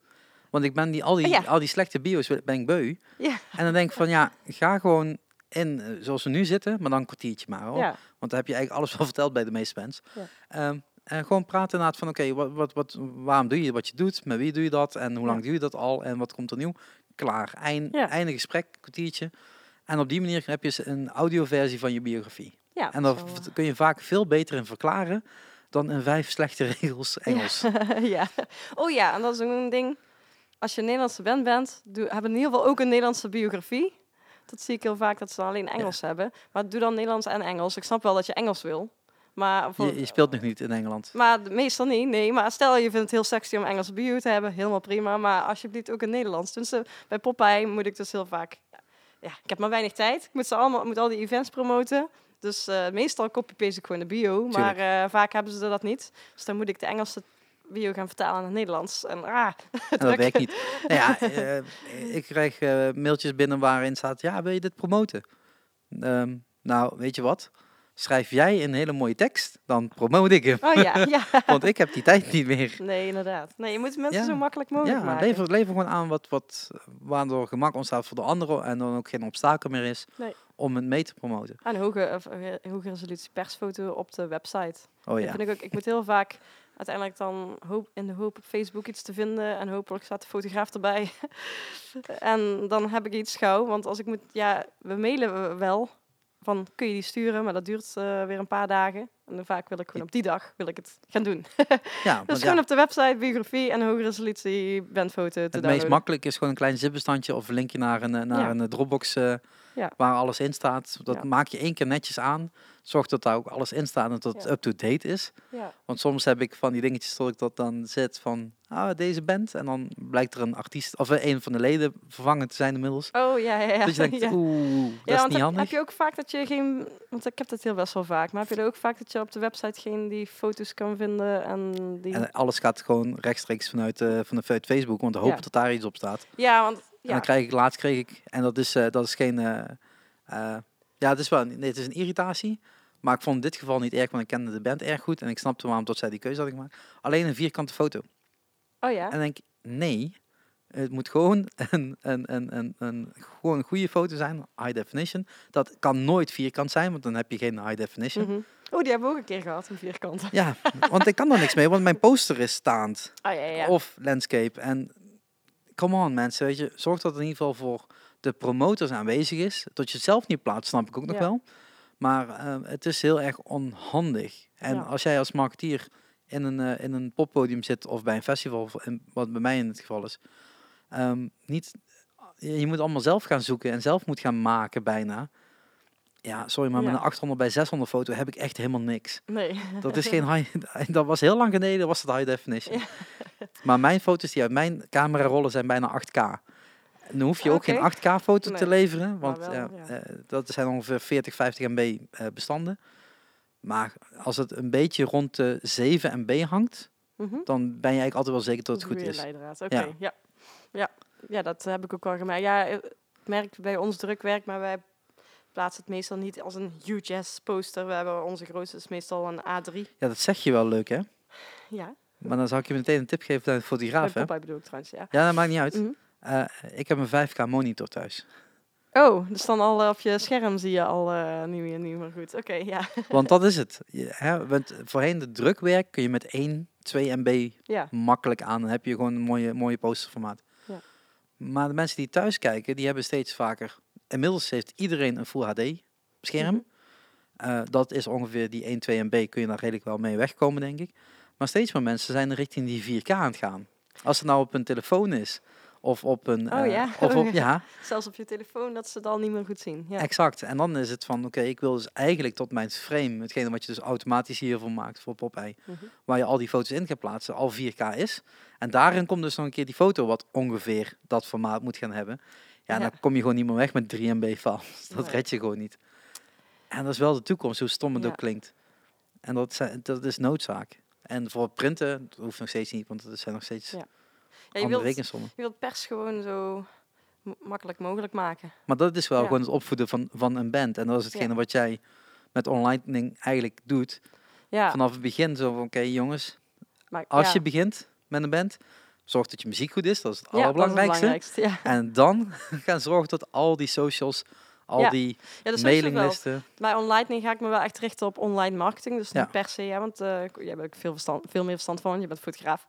Want ik ben die, al, die, Ja. al die slechte bio's ben ik beu. ja. En dan denk ik van ja, ga gewoon in eh, zoals we nu zitten, maar dan een kwartiertje maar hoor. ja. Want dan heb je eigenlijk alles wel verteld bij de meeste bands. Ja. Ehm, en gewoon praten inderdaad van oké, wat, wat, wat, waarom doe je wat je doet? Met wie doe je dat? En hoe lang doe je dat al? En wat komt er nieuw? Klaar. Eind. Einde gesprek, kwartiertje. En op die manier heb je een audioversie van je biografie. ja En daar zo, v- kun je vaak veel beter in verklaren dan in vijf slechte regels Engels. eh, ja. Oh ja, en dat is ook een ding. Als je een Nederlandse band bent, doe, hebben in ieder geval ook een Nederlandse biografie. Dat zie ik heel vaak, dat ze dan alleen Engels hebben. Maar doe dan Nederlands en Engels. Ik snap wel dat je Engels wil. Maar, voor, Je, je speelt nog niet in Engeland. maar meestal niet, nee. Maar stel je vindt het heel sexy om Engelse bio te hebben, helemaal prima. Maar alsjeblieft ook in Nederlands. Dus eh, bij Popeye moet ik dus heel vaak... Ja, ik heb maar weinig tijd. Ik moet, ze allemaal, moet al die events promoten. Dus eh, meestal copy-paste ik gewoon de bio. Maar eh, vaak hebben ze dat niet. Dus dan moet ik de Engelse bio gaan vertalen naar het Nederlands. En ah, dat werkt niet. Nou ja, eh, ik krijg eh, mailtjes binnen waarin staat, ja, wil je dit promoten? Ehm, nou, weet je wat? Schrijf jij een hele mooie tekst, dan promote ik hem. oh ja, ja. Want ik heb die tijd niet meer. Nee, inderdaad. Nee, je moet mensen Ja. zo makkelijk mogelijk Ja, maken. lever, lever gewoon aan wat, wat, waardoor gemak ontstaat voor de anderen en dan ook geen obstakel meer is Nee. om het mee te promoten. En hoge, eh, hoge resolutie persfoto op de website. Oh Dat ja. vind ik ook. Ik moet heel vaak uiteindelijk dan hoop, in de hoop op Facebook iets te vinden en hopelijk staat de fotograaf erbij. en dan heb ik iets gauw, want als ik moet, ja, we mailen wel van kun je die sturen, maar dat duurt eh, weer een paar dagen. En dan vaak wil ik gewoon op die dag wil ik het gaan doen. ja, Dus ja, gewoon op de website biografie en hoge resolutie bandfoto te het meest makkelijk is gewoon een klein zipbestandje of een linkje naar een, eh, naar Ja. een Dropbox eh, Ja. waar alles in staat. Dat Ja. maak je één keer netjes aan. Zorg dat daar ook alles in staat en dat het up-to-date is. Ja. Want soms heb ik van die dingetjes dat ik dat dan zet van ah, deze band. En dan blijkt er een artiest of eh, een van de leden vervangen te zijn inmiddels. Oh ja, ja, ja. Dus je denkt, oeh, dat Ja, is niet handig. heb je ook vaak dat je geen... Want ik heb dat heel best wel vaak. Maar heb je er ook vaak dat je op de website geen die foto's kan vinden en die... En alles gaat gewoon rechtstreeks vanuit, eh vanuit Facebook, want we hopen Ja. dat daar iets op staat. ja, want... En dan krijg ik, laatst kreeg ik, en dat is, eh, dat is geen, eh, eh, ja, het is wel, nee, het is een irritatie. Maar ik vond in dit geval niet erg, want ik kende de band erg goed en ik snapte waarom tot zij die keuze had gemaakt. Alleen een vierkante foto. oh ja. En denk ik, nee, het moet gewoon een, een, een, een, een, gewoon een goede foto zijn, high definition. Dat kan nooit vierkant zijn, want dan heb je geen high definition. Mhm. Oh, die hebben we ook een keer gehad, een vierkant. Ja, want ik kan er niks mee, want mijn poster is staand. Oh ja, ja. Of landscape. En come on mensen, weet je, zorg dat het in ieder geval voor de promotors aanwezig is. Dat je het zelf niet plaatst, snap ik ook nog Ja. wel. Maar eh, het is heel erg onhandig. En Ja. als jij als marketeer in een, eh, in een poppodium zit of bij een festival, wat bij mij in het geval is, ehm, niet, je moet allemaal zelf gaan zoeken en zelf moet gaan maken bijna. Ja, sorry, maar met een 800 bij 600 foto heb ik echt helemaal niks. Nee. Dat is geen high. Dat was heel lang geleden, was het high definition. Ja. Maar mijn foto's die uit mijn camera rollen zijn bijna 8K. En dan hoef je ook geen 8K foto te Nee. leveren, want wel, ja, ja. eh, dat zijn ongeveer 40, 50 MB bestanden. Maar als het een beetje rond de 7 MB hangt, Mhm. dan ben je eigenlijk altijd wel zeker dat het goed is. leidraad, Ja. ja. ja. Ja. dat heb ik ook wel gemerkt. Ja, eh, merk bij ons drukwerk, maar wij plaatsen het meestal niet als een huge ass poster. We hebben onze grootste is meestal een A3. Ja, dat zeg je wel leuk, hè? Ja, Maar dan zou ik je meteen een tip geven aan de fotograaf, hè? Popeye bedoel ik trouwens, ja. Ja, dat maakt niet uit. Mhm. Eh, ik heb een 5K monitor thuis. Oh, dus dan al eh, op je scherm zie je al niet, meer, niet meer goed. Oké, ja. Want dat is het. Je, hè, want voorheen de drukwerk kun je met 1, 2 MB ja. makkelijk aan. Dan heb je gewoon een mooie, mooie posterformaat. Ja. Maar de mensen die thuis kijken, die hebben steeds vaker... Inmiddels heeft iedereen een Full HD scherm. Mhm. Eh, dat is ongeveer die 1, 2 MB. Kun je daar redelijk wel mee wegkomen, denk ik. Maar steeds meer mensen zijn richting die 4K aan het gaan. Als het nou op een telefoon is... Of op een... Oh eh, ja. Of op, ja, Zelfs op je telefoon dat ze het al niet meer goed zien. Ja. Exact. En dan is het van, oké, ik wil dus eigenlijk tot mijn frame, hetgene wat je dus automatisch hiervoor maakt voor Popeye, Mhm. waar je al die foto's in gaat plaatsen, al 4K is. En daarin komt dus nog een keer die foto wat ongeveer dat formaat moet gaan hebben. Ja, dan kom je gewoon niet meer weg met 3 MB files. Dat Nee. red je gewoon niet. En dat is wel de toekomst, hoe stom het ook klinkt. En dat, zijn, dat is noodzaak. En voor printen, dat hoeft nog steeds niet, want dat zijn nog steeds Ja. Ja, je, andere wilt, rekensommen. je wilt pers gewoon zo makkelijk mogelijk maken. Maar dat is wel Ja. gewoon het opvoeden van, van een band. En dat is hetgene Ja. wat jij met online eigenlijk doet. Ja, Vanaf het begin zo van, oké jongens, maar, als je begint met een band, zorg dat je muziek goed is. Dat is het Ja, dat is het allerbelangrijkste. Ja. En dan gaan zorgen dat al die socials, al Ja. die Ja, mailinglisten. Bij online ga ik me wel echt richten op online marketing. Dus niet per se, ja, want eh jij hebt ook veel, verstand, veel meer verstand van, je bent fotograaf.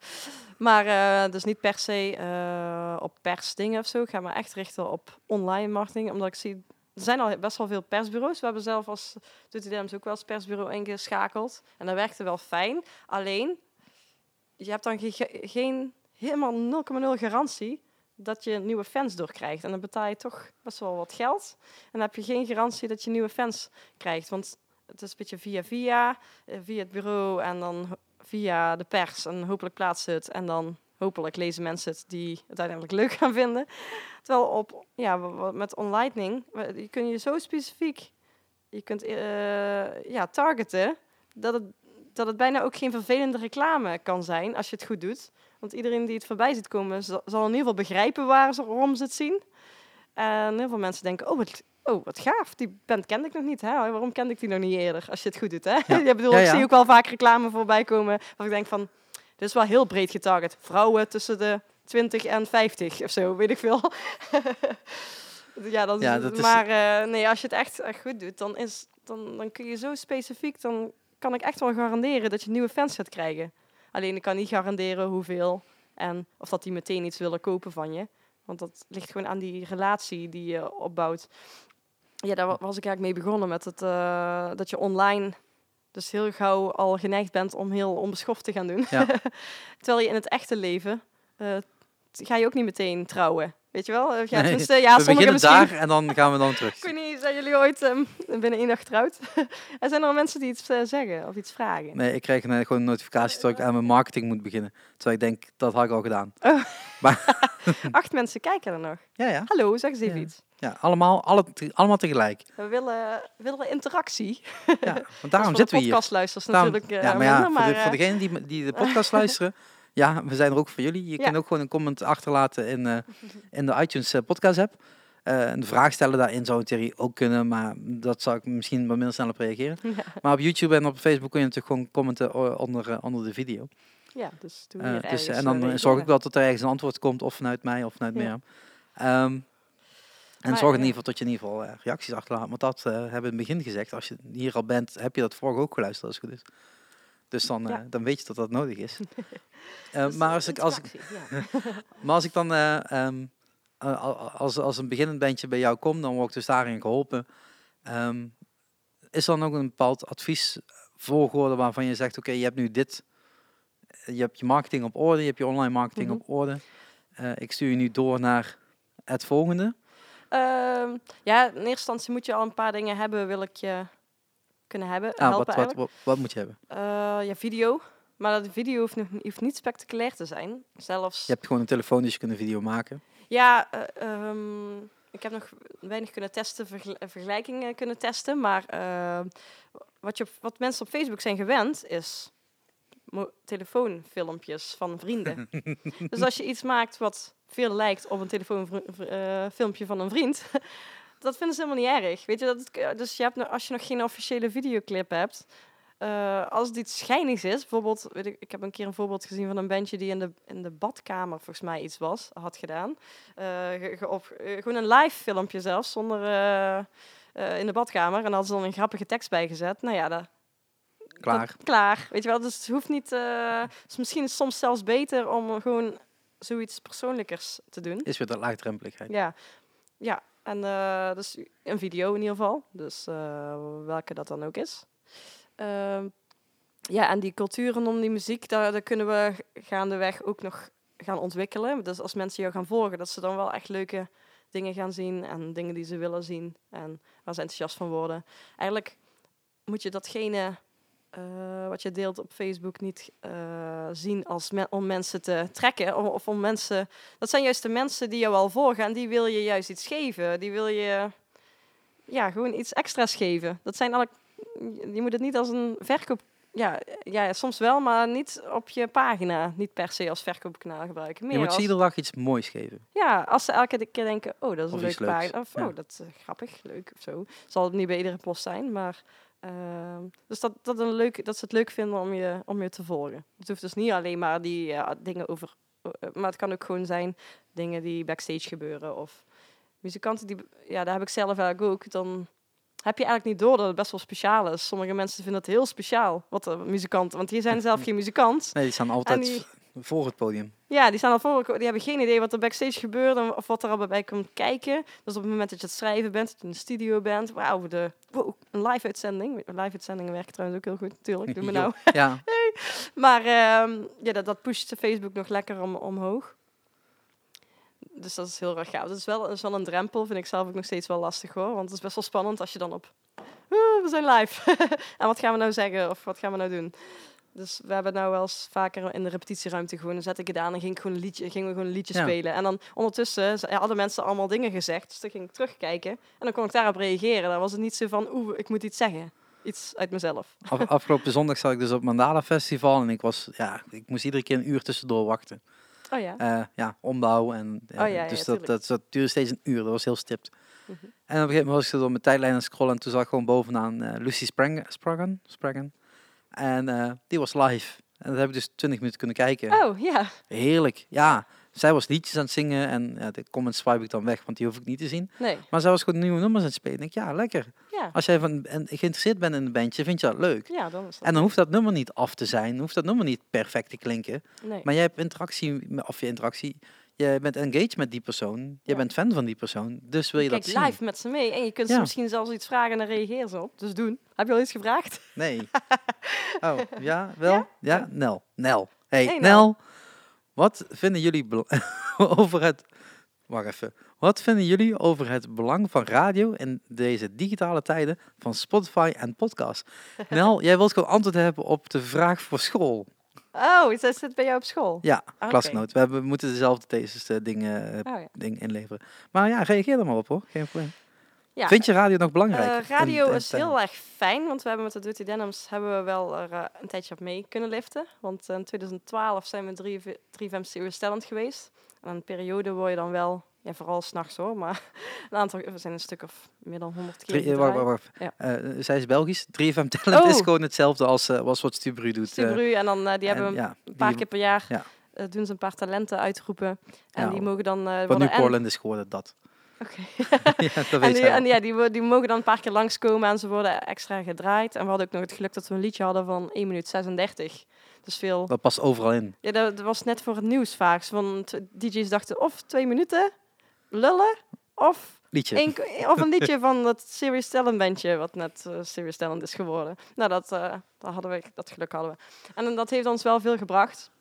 Maar eh, dus niet per se eh, op persdingen of zo. Ik ga me echt richten op online marketing, omdat ik zie... Er zijn al best wel veel persbureaus. We hebben zelf als Tutidem's ook wel als persbureau ingeschakeld. En dat werkte wel fijn. Alleen, je hebt dan ge- ge- geen helemaal 0,0 garantie dat je nieuwe fans doorkrijgt. En dan betaal je toch best wel wat geld. En dan heb je geen garantie dat je nieuwe fans krijgt. Want het is een beetje via via, eh, via het bureau en dan via de pers. En hopelijk plaatsen het. En dan hopelijk lezen mensen het die het uiteindelijk leuk gaan vinden. Terwijl op, ja, met onlightning, je kun je zo specifiek, je kunt eh, ja, targeten, dat het, dat het bijna ook geen vervelende reclame kan zijn als je het goed doet. Want iedereen die het voorbij ziet komen, zal, in ieder geval begrijpen waar ze, waarom ze het zien. En heel veel mensen denken, oh wat, oh, wat gaaf, die band kende ik nog niet. Hè? Waarom kende ik die nog niet eerder, als je het goed doet? Hè? Ja. je bedoel, Ja, ik ja. zie ook wel vaak reclame voorbij komen, waar ik denk van, dit is wel heel breed getarget. Vrouwen tussen de 20 en 50 of zo, weet ik veel. ja, dat is, Ja, dat is- maar eh, nee, als je het echt, echt goed doet, dan, is, dan, dan kun je zo specifiek, dan kan ik echt wel garanderen dat je nieuwe fans gaat krijgen. Alleen ik kan niet garanderen hoeveel en of dat die meteen iets willen kopen van je. Want dat ligt gewoon aan die relatie die je opbouwt. Ja, daar wa- was ik eigenlijk mee begonnen met het, eh, dat je online dus heel gauw al geneigd bent om heel onbeschoft te gaan doen. Ja. Terwijl je in het echte leven eh, ga je ook niet meteen trouwen. Weet je wel? Eh, Ja, Nee, ja, we beginnen misschien. daar en dan gaan we dan terug. Ik weet niet, zijn jullie ooit ehm, binnen één dag getrouwd? en zijn er mensen die iets eh, zeggen of iets vragen? Nee, ik krijg een, gewoon een notificatie dat ik aan mijn marketing moet beginnen. Terwijl ik denk, dat had ik al gedaan. Acht mensen kijken er nog. Ja, ja. Hallo, zeg eens even Ja. iets. ja allemaal, alle, allemaal tegelijk. We willen, willen interactie. Ja, want daarom zitten we hier. podcastluisters Daarom- natuurlijk eh, ja, maar ja, voor, de, maar, voor eh, degenen die, die de podcast luisteren, ja, we zijn er ook voor jullie. Je Ja. kunt ook gewoon een comment achterlaten in, eh, in de iTunes eh, podcast app. Eh, een vraag stellen daarin zou in theorie ook kunnen, maar dat zou ik misschien wat minder snel op reageren. ja. Maar op YouTube en op Facebook kun je natuurlijk gewoon commenten onder, onder de video. ja, dus doe dus, ergens, en dan reageren. zorg ik wel dat er ergens een antwoord komt, of vanuit mij of vanuit Ja. Mirjam. Ehm, en Maar, zorg in ieder geval dat je in ieder geval reacties achterlaat. Want dat hebben we in het begin gezegd. Als je hier al bent, heb je dat vorige ook geluisterd als het goed is. Dus dan, eh, dan weet je dat dat nodig is. Eh, maar, als ik, als, ik, maar als ik dan eh, ehm, eh, al- als, als een beginnend bandje bij jou kom, dan word ik dus daarin geholpen. Ehm, is dan ook een bepaald advies volgorde waarvan je zegt, oké, je hebt nu dit, je hebt je marketing op orde, je hebt je online marketing Mhm. op orde. Eh, ik stuur je nu door naar het volgende. Ehm, ja, in eerste instantie moet je al een paar dingen hebben, wil ik je kunnen hebben. Ah, helpen wat, wat, wat, wat moet je hebben? Eh, ja, video. Maar dat video hoeft, nog, hoeft niet spectaculair te zijn. Zelfs. Je hebt gewoon een telefoon, dus je kunt een video maken. Ja, eh, ehm, ik heb nog weinig kunnen testen, vergel- vergelijkingen kunnen testen. Maar eh, wat, je, wat mensen op Facebook zijn gewend is telefoonfilmpjes van vrienden. dus als je iets maakt wat veel lijkt op een telefoonfilmpje van een vriend. Dat vinden ze helemaal niet erg. Weet je, dat het, dus je hebt, als je nog geen officiële videoclip hebt, eh, als het iets schijnigs is, bijvoorbeeld, weet ik, ik heb een keer een voorbeeld gezien van een bandje die in de, in de badkamer volgens mij iets was, had gedaan. Eh, ge- ge- op, eh, gewoon een live filmpje zelfs, zonder eh, eh, in de badkamer. En dan hadden ze dan een grappige tekst bij gezet. Nou ja, dat, Klaar. dat- klaar. Weet je wel, dus het hoeft niet. eh, het is misschien soms zelfs beter om gewoon zoiets persoonlijkers te doen. Is weer de laagdrempeligheid. Ja, ja. En eh, dus een video in ieder geval. Dus eh, welke dat dan ook is. Ehm, ja, en die cultuur rondom die muziek, daar, daar kunnen we gaandeweg ook nog gaan ontwikkelen. Dus als mensen jou gaan volgen, dat ze dan wel echt leuke dingen gaan zien en dingen die ze willen zien en waar ze enthousiast van worden. Eigenlijk moet je datgene eh, wat je deelt op Facebook niet eh, zien als om mensen te trekken of, of om mensen dat zijn juist de mensen die jou al volgen en die wil je juist iets geven. Die wil je ja, gewoon iets extra's geven. Dat zijn alle, je moet het niet als een verkoop. Ja, ja, soms wel, maar niet op je pagina. Niet per se als verkoopkanaal gebruiken. Meer Je moet als, iedere dag iets moois geven. ja, als ze elke keer denken, oh, dat is een Of leuke pagina. Of, ja. oh, dat is eh, grappig, leuk of zo. Zal het niet bij iedere post zijn, maar... ehm, dus dat, dat, een leuk, dat ze het leuk vinden om je, om je te volgen. Het hoeft dus niet alleen maar die ja, dingen over... eh, maar het kan ook gewoon zijn dingen die backstage gebeuren. Of muzikanten, die, ja, daar heb ik zelf eigenlijk ook. Dan heb je eigenlijk niet door dat het best wel speciaal is. Sommige mensen vinden het heel speciaal, wat de muzikanten... Want die zijn zelf geen muzikant. Nee, die staan altijd die- voor het podium. Ja, die staan al voor. Die hebben geen idee wat er backstage gebeurt of wat er al bij komt kijken. Dus op het moment dat je het schrijven bent, dat je in de studio bent, wauw, de, wow, een live uitzending. Live uitzendingen werken trouwens ook heel goed, natuurlijk. Doe me nou. Ja, Maar ehm, ja, dat, dat pusht Facebook nog lekker om, omhoog. Dus dat is heel erg gaaf. Dat is wel, dat is wel een drempel, vind ik zelf ook nog steeds wel lastig hoor. Want het is best wel spannend als je dan op... "Oeh, we zijn live. en wat gaan we nou zeggen of wat gaan we nou doen? Dus we hebben nou wel eens vaker in de repetitieruimte gewoon... Dan zet ik het aan en ging ik gewoon een liedje, gingen we gewoon een liedje Ja. spelen. En dan ondertussen ze- hadden mensen allemaal dingen gezegd. Dus dan ging ik terugkijken. En dan kon ik daarop reageren. Dan was het niet zo van, oeh, ik moet iets zeggen. Iets uit mezelf. af- afgelopen zondag zat ik dus op Mandala Festival en ik was, ja, ik moest iedere keer een uur tussendoor wachten. Oh ja. Eh, ja, ombouw en Oh ja, ja, dus dat, dat, dat duurde steeds een uur. Dat was heel stipt. Mhm. En op een gegeven moment was ik door mijn tijdlijn aan scrollen en toen zag ik gewoon bovenaan eh, Lucy Sprang, Spragan. En eh, die was live. En dat heb ik dus 20 minuten kunnen kijken. Oh ja. Heerlijk. Ja, zij was liedjes aan het zingen en ja, de comments swipe ik dan weg, want die hoef ik niet te zien. Nee. Maar zij was gewoon nieuwe nummers aan het spelen. Ik denk, ja, lekker. Ja. Als jij van, en geïnteresseerd bent in een bandje, vind je dat leuk. Ja, dan is dat. En dan hoeft dat nummer niet af te zijn, hoeft dat nummer niet perfect te klinken. Nee. Maar jij hebt interactie, of je interactie, je bent engaged met die persoon, je bent fan van die persoon, dus wil je Kijk dat zien. live met ze mee en je kunt ze misschien zelfs iets vragen en dan reageren ze op. Dus doen. Heb je al iets gevraagd? Nee. Oh, ja, wel? Ja? Nel. Nel. Hey, Hey, Nel. Nel. Wat vinden jullie over het... Wacht even. Wat vinden jullie over het belang van radio in deze digitale tijden van Spotify en podcast? Nel, jij wilt gewoon antwoord hebben op de vraag voor school. Oh, is dat zit bij jou op school? Ja, klasgenoot. We, hebben, we moeten dezelfde thesis eh, dingen, eh, Oh ja. ding inleveren. Maar ja, reageer er maar op hoor. Geen probleem. ja. Vind je radio nog belangrijk? Eh, radio is heel erg fijn, want we hebben met de Dirty Denims hebben we wel er eh, een tijdje op mee kunnen liften. Want in 2012 zijn we 3, 3FM Serious Talent geweest. En een periode word je dan wel, ja, vooral s'nachts hoor, maar een aantal, we zijn een stuk of meer dan 100 keer Drie, eh, wacht, gedraaid. wacht, wacht. Ja. Eh, zij is Belgisch. 3FM Talent is Oh. gewoon hetzelfde als, eh, als wat Stubru doet. eh, Stubru, en dan eh, die en hebben we ja, een paar die- keer per jaar ja. eh, doen ze een paar talenten uitroepen. En die mogen dan eh Wat worden nu Portland is geworden, dat. Oké. ja, dat En, die, en ja, die, die mogen dan een paar keer langskomen en ze worden extra gedraaid. En we hadden ook nog het geluk dat we een liedje hadden van 1 minuut 36. Dus veel. Dat past overal in. Ja, dat, dat was net voor het nieuws vaak. Want DJ's dachten of twee minuten lullen of, Liedje. één, of een liedje van dat Serious Talent bandje, wat net eh, Serious Talent is geworden. Nou, dat, eh, dat, hadden we, dat geluk hadden we. En dat heeft ons wel veel gebracht.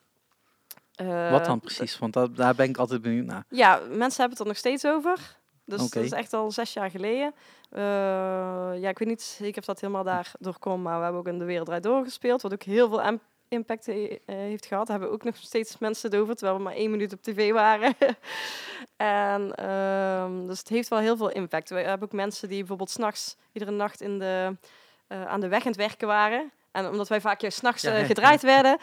Eh, Wat dan precies? Want dat, daar ben ik altijd benieuwd naar. ja, mensen hebben het er nog steeds over. Dus dat is echt al zes jaar geleden. Eh, ja, ik weet niet zeker of dat helemaal daar doorkomt, maar we hebben ook in de wereld draait doorgespeeld, wat ook heel veel impact eh, heeft gehad. Hebben ook nog steeds mensen het over, terwijl we maar één minuut op tv waren. en ehm, dus het heeft wel heel veel impact. We hebben ook mensen die bijvoorbeeld s'nachts iedere nacht in de, eh, aan de weg aan het werken waren. En omdat wij vaak juist s'nachts eh, ja. gedraaid werden,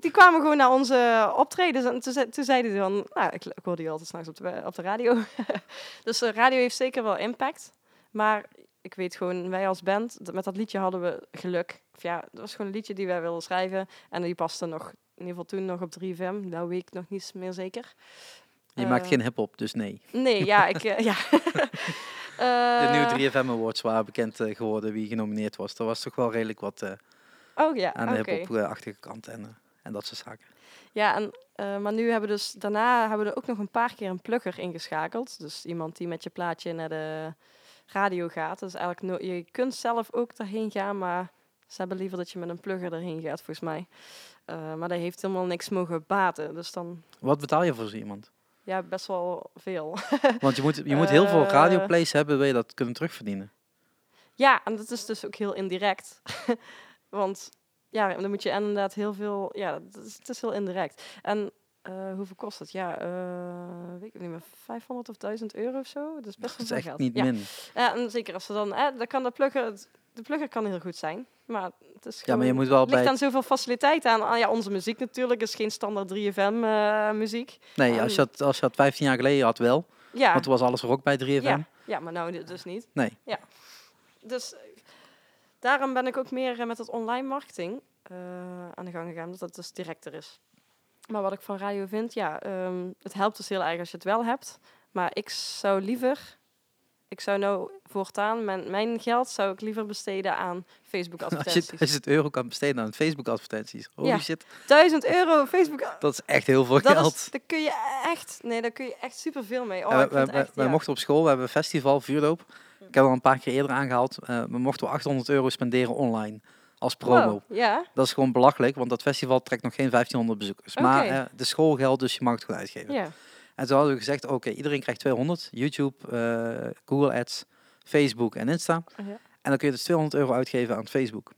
die, kwamen gewoon naar onze optredens. En toen, ze- toen zeiden ze van, nou, ik, ik hoorde die altijd s'nachts op de, op de radio. dus de radio heeft zeker wel impact. Maar ik weet gewoon, wij als band, dat- met dat liedje hadden we geluk. Of ja, dat was gewoon een liedje die wij wilden schrijven. En die paste nog, in ieder geval toen nog op 3FM. Nou weet ik nog niet meer zeker. Je maakt Eh, geen hip-hop, dus nee. Nee, ja, ik... eh, ja. De Eh, nieuwe 3FM Awards waren bekend geworden wie genomineerd was. Er was toch wel redelijk wat Oh ja, aan de hip-hop-achtige kant en, en dat soort zaken. Ja, en, maar nu hebben we dus daarna hebben we er ook nog een paar keer een plugger ingeschakeld. Dus iemand die met je plaatje naar de radio gaat. Dus eigenlijk no je kunt zelf ook daarheen gaan, maar ze hebben liever dat je met een plugger erheen gaat, volgens mij. Eh, maar dat heeft helemaal niks mogen baten. Dus dan, Wat betaal je voor zo iemand? ja, best wel veel. Want je moet, je moet heel veel Eh. radioplays hebben, wil je dat kunnen terugverdienen. ja, en dat is dus ook heel indirect. Want ja, dan moet je inderdaad heel veel... Ja, is, het is heel indirect. En eh, hoeveel kost het? Ja, eh, weet ik niet meer, 500 of 1000 euro of zo. Dat is best Dat wel is veel geld. niet ja. min. Ja, en zeker als ze dan... Eh, dan kan de plugger... De plugger kan heel goed zijn, maar het is Ja, maar je gewoon- moet wel ligt bij... aan zoveel faciliteiten aan. Ah, ja, onze muziek natuurlijk is geen standaard 3FM eh, muziek. Nee, als je, dat, als je dat 15 jaar geleden had wel. Ja, Want toen was alles rock bij 3FM. ja, ja, maar nou dus niet. Nee. Ja. Dus daarom ben ik ook meer met het online marketing aan de gang gegaan, omdat dat dus directer is. Maar wat ik van radio vind, ja, ehm, het helpt dus heel erg als je het wel hebt. Maar ik zou liever, ik zou nou voortaan, mijn, mijn geld zou ik liever besteden aan Facebook Als je, advertenties. als je het euro kan besteden aan Facebook advertenties. Holy Ja. shit, 1000 euro Facebook dat is echt heel veel dat geld. is, daar kun je echt, nee, daar kun je echt superveel mee. Oh, Ja, wij- echt, wij ja. mochten op school, we hebben een festival, vuurdoop. Ik heb al een paar keer eerder aangehaald. eh, we mochten we 800 euro spenderen online als promo. Wow, ja, Dat is gewoon belachelijk, want dat festival trekt nog geen 1500 bezoekers. Maar de school geldt, dus je mag het gewoon uitgeven. ja. En toen hadden we gezegd, oké, iedereen krijgt 200. YouTube, eh, Google Ads, Facebook en Insta. Ja. En dan kun je dus 200 euro uitgeven aan Facebook.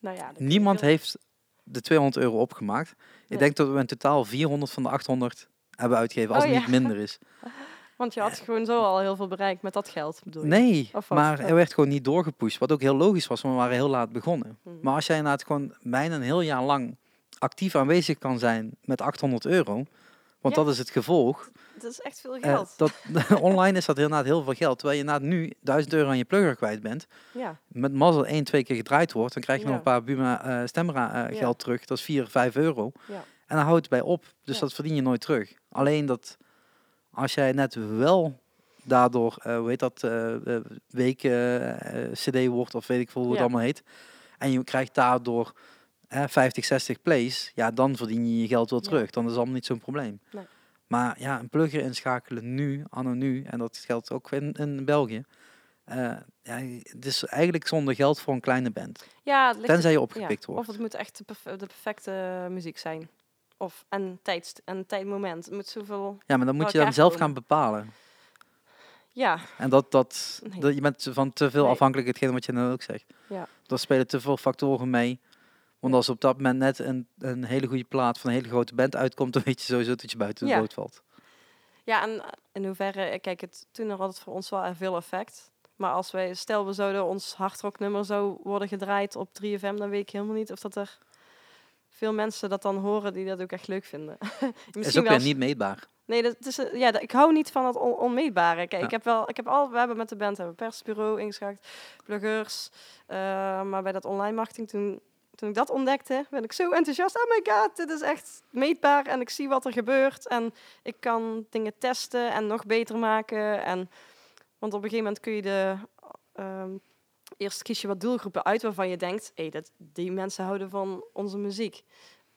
Nou ja, Niemand heel- heeft de 200 euro opgemaakt. Ik denk dat we in totaal 400 van de 800 hebben uitgegeven, als Oh, het niet minder is. Want je had gewoon zo al heel veel bereikt met dat geld, bedoel je? Nee, maar er werd gewoon niet doorgepusht. Wat ook heel logisch was, want we waren heel laat begonnen. Hmm. Maar als jij inderdaad gewoon bijna een heel jaar lang actief aanwezig kan zijn met 800 euro, want Ja. dat is het gevolg. Dat is echt veel eh, geld. dat, online is dat inderdaad heel veel geld. Terwijl je inderdaad nu 1000 euro aan je plugger kwijt bent. ja. Met mazzel één, twee keer gedraaid wordt, dan krijg je nog een paar Buma eh Stemra eh, geld terug. Dat is 4, 5 euro. Ja. En dan houdt het bij op. Dus dat verdien je nooit terug. Alleen dat als jij net wel daardoor, hoe heet dat, eh, week CD wordt of weet ik veel hoe het Ja. allemaal heet. En je krijgt daardoor eh, 50, 60 plays. Ja, dan verdien je je geld wel Ja. terug. Dan is het allemaal niet zo'n probleem. Nee. Maar ja, een plugger inschakelen nu, anno nu, en dat geldt ook in, in België. ja, het is eigenlijk zonder geld voor een kleine band. ja, Tenzij je ja. opgepikt Of wordt. het moet echt de, perf- de perfecte muziek zijn. Of en tijd, en tijdmoment. Moet zoveel... Ja, maar dan moet je dan zelf komen. gaan bepalen. Ja, En dat, dat, Nee. dat je bent van te veel Nee. afhankelijk, hetgeen wat je nou ook zegt. Ja. Er spelen te veel factoren mee. Want als op dat moment net een, een hele goede plaat van een hele grote band uitkomt, dan weet je sowieso dat je buiten de Ja. boot valt. ja, en in hoeverre... eh, Kijk, het, toen had het voor ons wel veel effect. Maar als wij, stel we zouden ons hardrocknummer zou worden gedraaid op 3FM, dan weet ik helemaal niet of dat er veel mensen dat dan horen die dat ook echt leuk vinden. is ook weer niet meetbaar. Nee, dat is, eh, ja, dat- ik hou niet van het on- onmeetbare. Kijk, Ja. ik heb wel, ik heb al, we hebben met de band hebben persbureau ingeschakeld, pluggers, eh, maar bij dat online marketing toen, toen ik dat ontdekte, ben ik zo enthousiast. Oh my god, dit is echt meetbaar en ik zie wat er gebeurt en ik kan dingen testen en nog beter maken en want op een gegeven moment kun je de ehm, eerst kies je wat doelgroepen uit waarvan je denkt, hé, dat die mensen houden van onze muziek.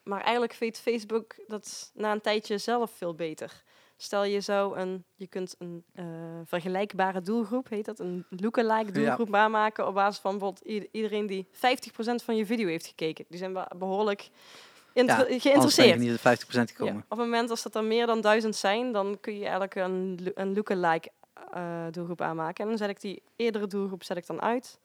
Maar eigenlijk weet Facebook dat na een tijdje zelf veel beter. Stel je zou een, je kunt een eh, vergelijkbare doelgroep, heet dat, een lookalike doelgroep aanmaken op basis van bijvoorbeeld iedereen die 50% van je video heeft gekeken. Die zijn be- behoorlijk je geïnteresseerd. niet de 50% Ja. gekomen. Op het moment als dat er meer dan duizend zijn, dan kun je eigenlijk een, een lookalike eh doelgroep aanmaken. En dan zet ik die eerdere doelgroep zet ik dan uit.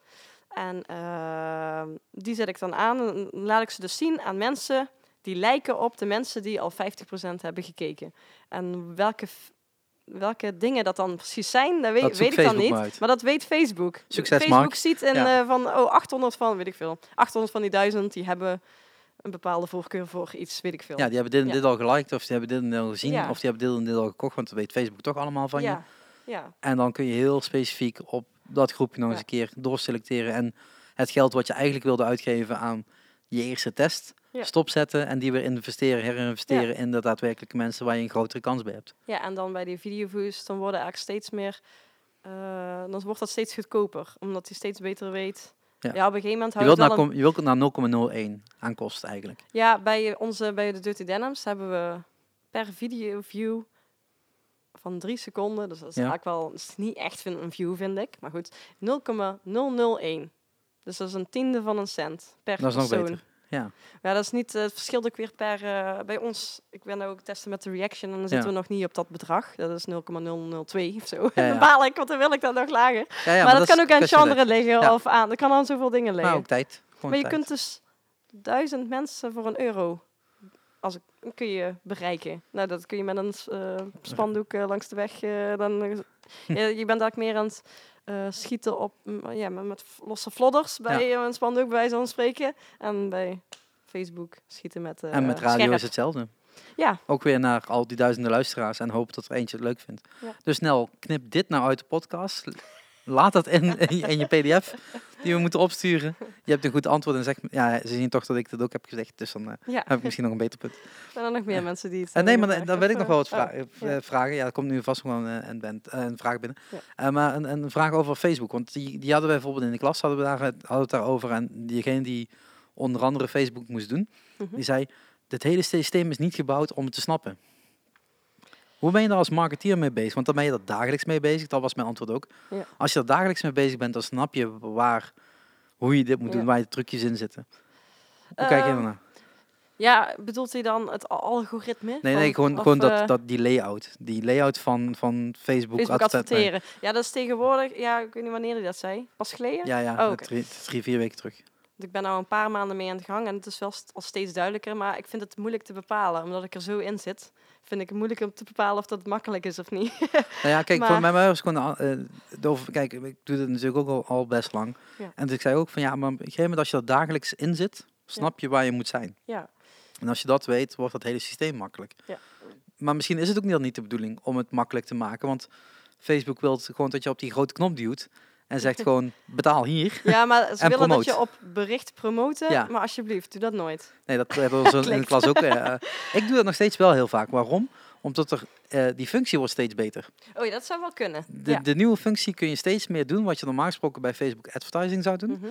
En ehm, die zet ik dan aan. En dan laat ik ze dus zien aan mensen die lijken op de mensen die al 50% hebben gekeken. En welke, welke dingen dat dan precies zijn, dat weet, Dat weet ik dan Facebook niet. maar dat weet Facebook. Succes, Facebook Mark. ziet in, Ja. eh, van, oh, 800 van, weet ik veel. 800 van die 1000, die hebben een bepaalde voorkeur voor iets, weet ik veel. Ja, die hebben dit en Ja. dit al geliked, of die hebben dit en dit al gezien, Ja. of die hebben dit en dit al gekocht, want dat weet Facebook toch allemaal van je. Ja. En dan kun je heel specifiek op dat groepje nog eens een keer doorselecteren en het geld wat je eigenlijk wilde uitgeven aan je eerste test Ja. stopzetten en die weer investeren, herinvesteren in de daadwerkelijke mensen waar je een grotere kans bij hebt. Ja, en dan bij die videoviews, dan worden eigenlijk steeds meer, eh, dan wordt dat steeds goedkoper, omdat hij steeds beter weet. Ja. Ja, op een gegeven moment Je wilt het naar, een- je wilt naar 0,01 aan kosten eigenlijk. Ja, bij onze, bij de Dirty Denims hebben we per video view van drie seconden, dus dat is Ja. eigenlijk wel, is niet echt een view vind ik, maar goed, 0,001. Dus dat is een tiende van een cent per Dat is nog persoon. beter. Ja. Ja, dat is niet, eh, het verschilt ook weer per, eh, bij ons, ik ben ook testen met de reaction en dan zitten Ja. we nog niet op dat bedrag. Dat is 0,002 of zo. Ja, ja. ik, want dan wil ik dat nog lager. Ja, ja, maar, dat, kan ook aan genre liggen of aan, dat kan aan zoveel dingen liggen. Maar ook tijd. Gewoon maar je tijd. kunt dus duizend mensen voor een euro als ik, kun je bereiken. Nou, dat kun je met een eh, spandoek eh, langs de weg. eh, dan, eh, je, je bent eigenlijk meer aan het schieten op, ja, met, losse flodders bij een spandoek, bij zo'n spreken. En bij Facebook schieten met En met radio scherp. is hetzelfde. Ja. Ook weer naar al die duizenden luisteraars en hoop dat er eentje het leuk vindt. Ja. Dus snel, knip dit nou uit de podcast. Laat dat in, in, je, in je pdf die we moeten opsturen. Je hebt een goed antwoord en zeg, ja, ze zien toch dat ik dat ook heb gezegd. Dus dan eh, heb ik misschien nog een beter punt. zijn er nog meer mensen die het Eh, nee, eh, maar dan, wil ik nog wel wat vra- oh, vragen. Ja, er komt nu vast gewoon een, band, een vraag binnen. Maar een, een vraag over Facebook. Want die, die hadden wij bijvoorbeeld in de klas hadden we daar, hadden het daarover. En diegene die onder andere Facebook moest doen, Mhm. die zei... Dit hele systeem is niet gebouwd om het te snappen. Hoe ben je daar als marketeer mee bezig? Want dan ben je er dagelijks mee bezig. Dat was mijn antwoord ook. Ja. Als je er dagelijks mee bezig bent, dan snap je waar, hoe je dit moet doen, Ja. waar je trucjes in zitten. Hoe kijk je Ehm, ernaar? Ja, bedoelt hij dan het al- algoritme? Nee, nee, gewoon, of, gewoon dat, eh, dat, die layout. Die layout van, van Facebook. Facebook adverteren. Ja, dat is tegenwoordig, ja, ik weet niet wanneer hij dat zei. Pas geleden? Ja, ja, Oh, drie, drie, vier weken terug. Ik ben nou een paar maanden mee aan de gang en het is wel st- al steeds duidelijker, maar ik vind het moeilijk te bepalen, omdat ik er zo in zit. Vind ik het moeilijk om te bepalen of dat makkelijk is of niet. Nou ja, kijk, voor Maar- mij mij was gewoon... de over, kijk, ik doe dit natuurlijk ook al, al best lang. Ja. En dus ik zei ook van, ja, maar op een gegeven moment als je er dagelijks in zit, snap je waar je moet zijn. ja, En als je dat weet, wordt dat hele systeem makkelijk. Ja. Maar misschien is het ook niet, niet de bedoeling om het makkelijk te maken. Want Facebook wil gewoon dat je op die grote knop duwt. En zegt gewoon, betaal hier. ja maar ze En willen dat je op bericht promoten, Ja. maar alsjeblieft, doe dat nooit. Nee, dat hebben we zo in de klas ook. eh, ik doe dat nog steeds wel heel vaak. Waarom? Omdat er, eh, die functie wordt steeds beter. Oh ja, dat zou wel kunnen. De, ja. de nieuwe functie kun je steeds meer doen wat je normaal gesproken bij Facebook advertising zou doen. Mhm.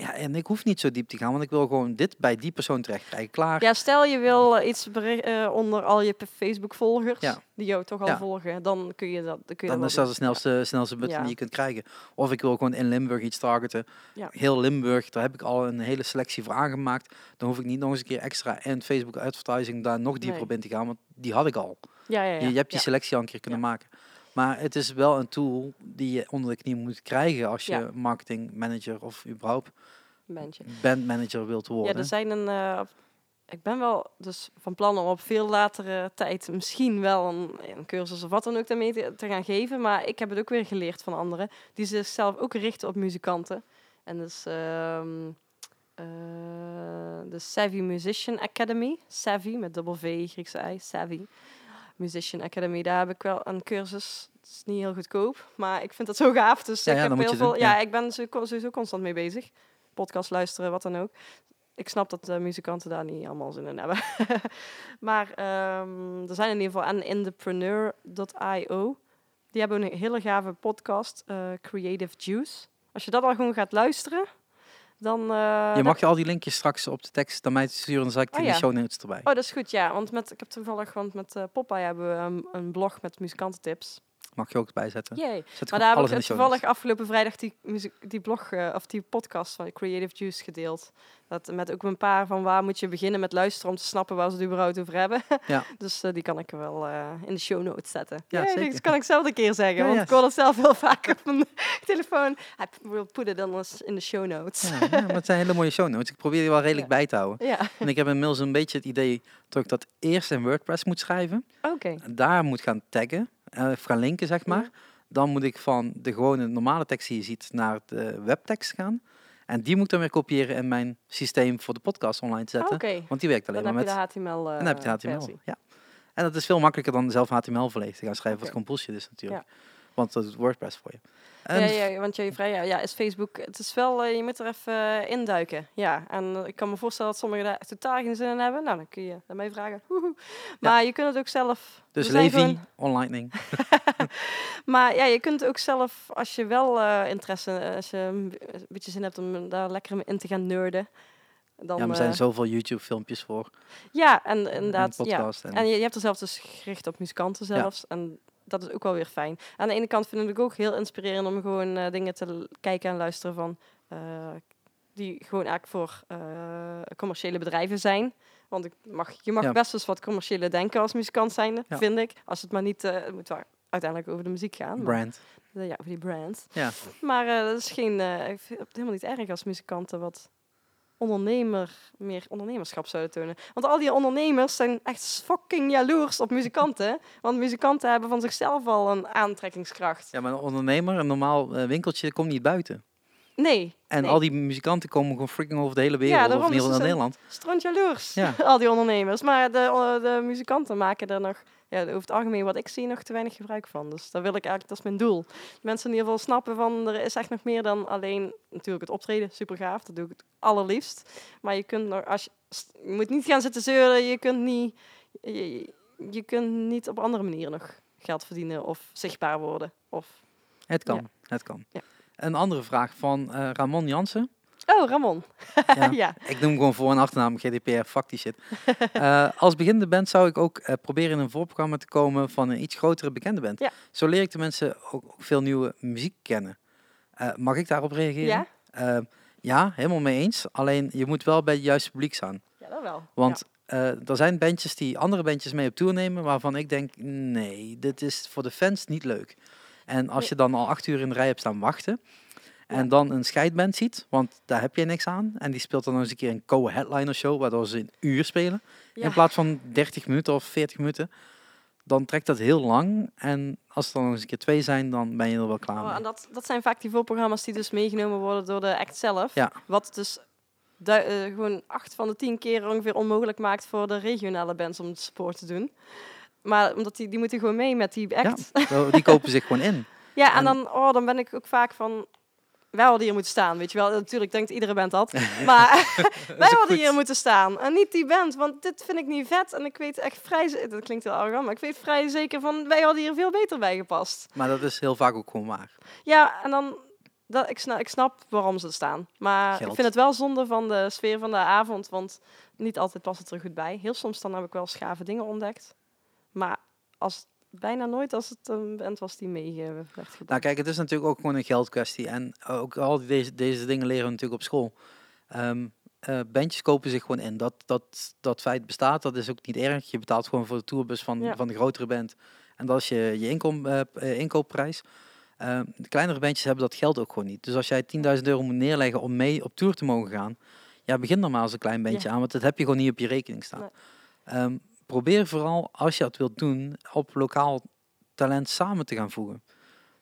Ja, en ik hoef niet zo diep te gaan, want ik wil gewoon dit bij die persoon terecht krijgen. Klaar. ja, stel je wil eh, iets eh, onder al je Facebook-volgers, Ja. die jou toch al Ja. volgen, dan kun je dat, dan kun je Dan dat is dat de snelste, snelste button die je kunt krijgen. Of ik wil gewoon in Limburg iets targeten. Ja. Heel Limburg, daar heb ik al een hele selectie voor aangemaakt. Dan hoef ik niet nog eens een keer extra en Facebook advertising daar nog dieper Nee. op in te gaan, want die had ik al. Ja, ja, ja. Je, je hebt die selectie al een keer kunnen maken. Maar het is wel een tool die je onder de knie moet krijgen als je Ja. marketing manager of überhaupt Bandje. bandmanager wilt worden. Ja, er zijn een. eh, ik ben wel dus van plan om op veel latere tijd misschien wel een, een cursus of wat dan ook daarmee te, te gaan geven. Maar ik heb het ook weer geleerd van anderen die zichzelf ook richten op muzikanten. En dus ehm, eh, de Savvy Musician Academy. Savvy met dubbel V, Griekse I, Savvy. Musician Academy, daar heb ik wel een cursus. Het is niet heel goedkoop, maar ik vind dat zo gaaf. Dus Ja, ik ja, heb heel veel. ja. ja. ik ben zo- sowieso constant mee bezig. Podcast luisteren, wat dan ook. Ik snap dat de muzikanten daar niet allemaal zin in hebben. maar ehm, er zijn in ieder geval en Indepreneur.io. Die hebben een hele gave podcast, eh, Creative Juice. Als je dat al gewoon gaat luisteren, dan... eh, je mag je al die linkjes straks op de tekst naar mij sturen, dan zal ik die Oh, in de ja. show notes erbij. Oh, dat is goed, ja. Want met, ik heb toevallig, want met Popeye hebben we een, een blog met muzikantentips. Mag je ook bijzetten. Yay. Zet Maar daar heb ik de toevallig afgelopen vrijdag die, muziek, die blog eh, of die podcast van Creative Juice gedeeld. Dat met ook een paar van waar moet je beginnen met luisteren om te snappen waar ze het überhaupt over hebben. Ja. dus eh, die kan ik wel eh, in de show notes zetten. Ja, zeker. Dat kan ik zelf een keer zeggen, Ja, want ik hoor het zelf heel vaak op mijn telefoon. I will put it in the show notes. Ja, ja, maar het zijn hele mooie show notes. Ik probeer die wel redelijk bij te houden. Ja, En ik heb inmiddels een beetje het idee dat ik dat eerst in WordPress moet schrijven. oké. Daar moet gaan taggen, of gaan linken zeg maar. Dan moet ik van de gewone normale tekst die je ziet naar de webtekst gaan. En die moet ik dan weer kopiëren in mijn systeem voor de podcast online te zetten. Oké, Want die werkt alleen dan maar heb met... je de HTML. en dan heb je eh, HTML. versie. Ja. En dat is veel makkelijker dan zelf HTML volledig te gaan schrijven, wat gewoon bullshit is natuurlijk. Want dat doet WordPress voor je. En Ja, ja, want je vrij, ja, ja, is Facebook. Het is wel, eh, je moet er even eh, induiken. Ja, en ik kan me voorstellen dat sommigen daar echt totaal geen zin in hebben. Nou, dan kun je mij vragen. Woehoe. Maar je kunt het ook zelf. Dus Levi, gewoon- Onlightning. Maar ja, je kunt ook zelf, als je wel eh, interesse, als je een beetje zin hebt om daar lekker in te gaan nerden. Dan, ja, er zijn zoveel YouTube filmpjes voor. ja, en en inderdaad. Ja. podcast. En, En je, je hebt er zelf dus gericht op muzikanten zelfs. En dat is ook wel weer fijn. Aan de ene kant vind ik het ook heel inspirerend om gewoon eh, dingen te kijken en luisteren van. eh, die gewoon eigenlijk voor eh, commerciële bedrijven zijn. Want ik mag, je mag Ja. best eens wat commerciële denken als muzikant zijnde, Ja. vind ik. Als het maar niet, het moet wel uiteindelijk over de muziek gaan. brand. ja, over die brand. Ja. Maar dat is geen, ik vind het helemaal niet erg als muzikanten wat ondernemer, meer ondernemerschap zouden tonen. Want al die ondernemers zijn echt fucking jaloers op muzikanten. Want muzikanten hebben van zichzelf al een aantrekkingskracht. ja, maar een ondernemer, een normaal eh, winkeltje, komt niet buiten. Nee, En nee. al die muzikanten komen gewoon freaking over de hele wereld. daarom, of heel Nederland. stront jaloers, Ja. al die ondernemers. Maar de, eh, de muzikanten maken er nog, ja, over het algemeen wat ik zie, nog te weinig gebruik van. Dus daar wil ik eigenlijk, dat is mijn doel. Mensen in ieder geval snappen van, er is echt nog meer dan alleen, natuurlijk het optreden, super gaaf, dat doe ik het allerliefst. Maar je kunt nog, als je, je moet niet gaan zitten zeuren, je kunt niet, je, je kunt niet op andere manieren nog geld verdienen of zichtbaar worden. Of, Het kan, Ja. het kan. Ja. Een andere vraag van eh, Ramon Jansen. Oh, Ramon. Ja. ja. Ik noem gewoon voor- en achternaam GDPR, fuck die shit. Eh, als beginnende band zou ik ook eh, proberen in een voorprogramma te komen van een iets grotere bekende band. Ja. Zo leer ik de mensen ook, ook veel nieuwe muziek kennen. Eh, mag ik daarop reageren? Ja? Ja, helemaal mee eens. Alleen je moet wel bij het juiste publiek staan. Ja, dat wel. Want er zijn bandjes die andere bandjes mee op tour nemen, waarvan ik denk, nee, dit is voor de fans niet leuk. En als je dan al acht uur in de rij hebt staan wachten, en Ja. dan een scheidband ziet, want daar heb je niks aan, en die speelt dan nog eens een keer een co-headliner show, waardoor ze een uur spelen, Ja. in plaats van 30 minuten of 40 minuten, dan trekt dat heel lang. En als er dan nog eens een keer twee zijn, dan ben je er wel klaar Oh, mee. en dat, dat zijn vaak die voorprogramma's die dus meegenomen worden door de act zelf. Ja. Wat dus du- eh, gewoon acht van de tien keer ongeveer onmogelijk maakt voor de regionale bands om het support te doen. Maar omdat die, die moeten gewoon mee met die act. Ja, Die kopen zich gewoon in. en, En- dan, oh, dan ben ik ook vaak van... Wij hadden hier moeten staan, weet je wel. Natuurlijk denkt iedere band dat. Maar wij hadden hier moeten staan. En niet die band, want dit vind ik niet vet. En ik weet echt vrij... Dat klinkt heel arrogant, maar ik weet vrij zeker van... Wij hadden hier veel beter bij gepast. Maar dat is heel vaak ook gewoon waar. Ja, en dan... Dat, ik, snap, ik snap waarom ze staan. Maar Geld. ik vind het wel zonde van de sfeer van de avond. Want niet altijd past het er goed bij. Heel soms dan heb ik wel schave dingen ontdekt. Maar als, bijna nooit als het een band was die mee eh, werd gedaan. Nou kijk, het is natuurlijk ook gewoon een geldkwestie. En ook al deze, deze dingen leren we natuurlijk op school. Ehm eh, bandjes kopen zich gewoon in. Dat, dat, dat feit bestaat, dat is ook niet erg. Je betaalt gewoon voor de tourbus van, Ja. van de grotere band. En dat is je, je inkom, eh, inkoopprijs. Ehm, de kleinere bandjes hebben dat geld ook gewoon niet. Dus als jij 10.000 euro moet neerleggen om mee op tour te mogen gaan, ja, begin maar als een klein bandje Ja. aan, want dat heb je gewoon niet op je rekening staan. Nee. Ehm, probeer vooral, als je dat wilt doen, op lokaal talent samen te gaan voegen.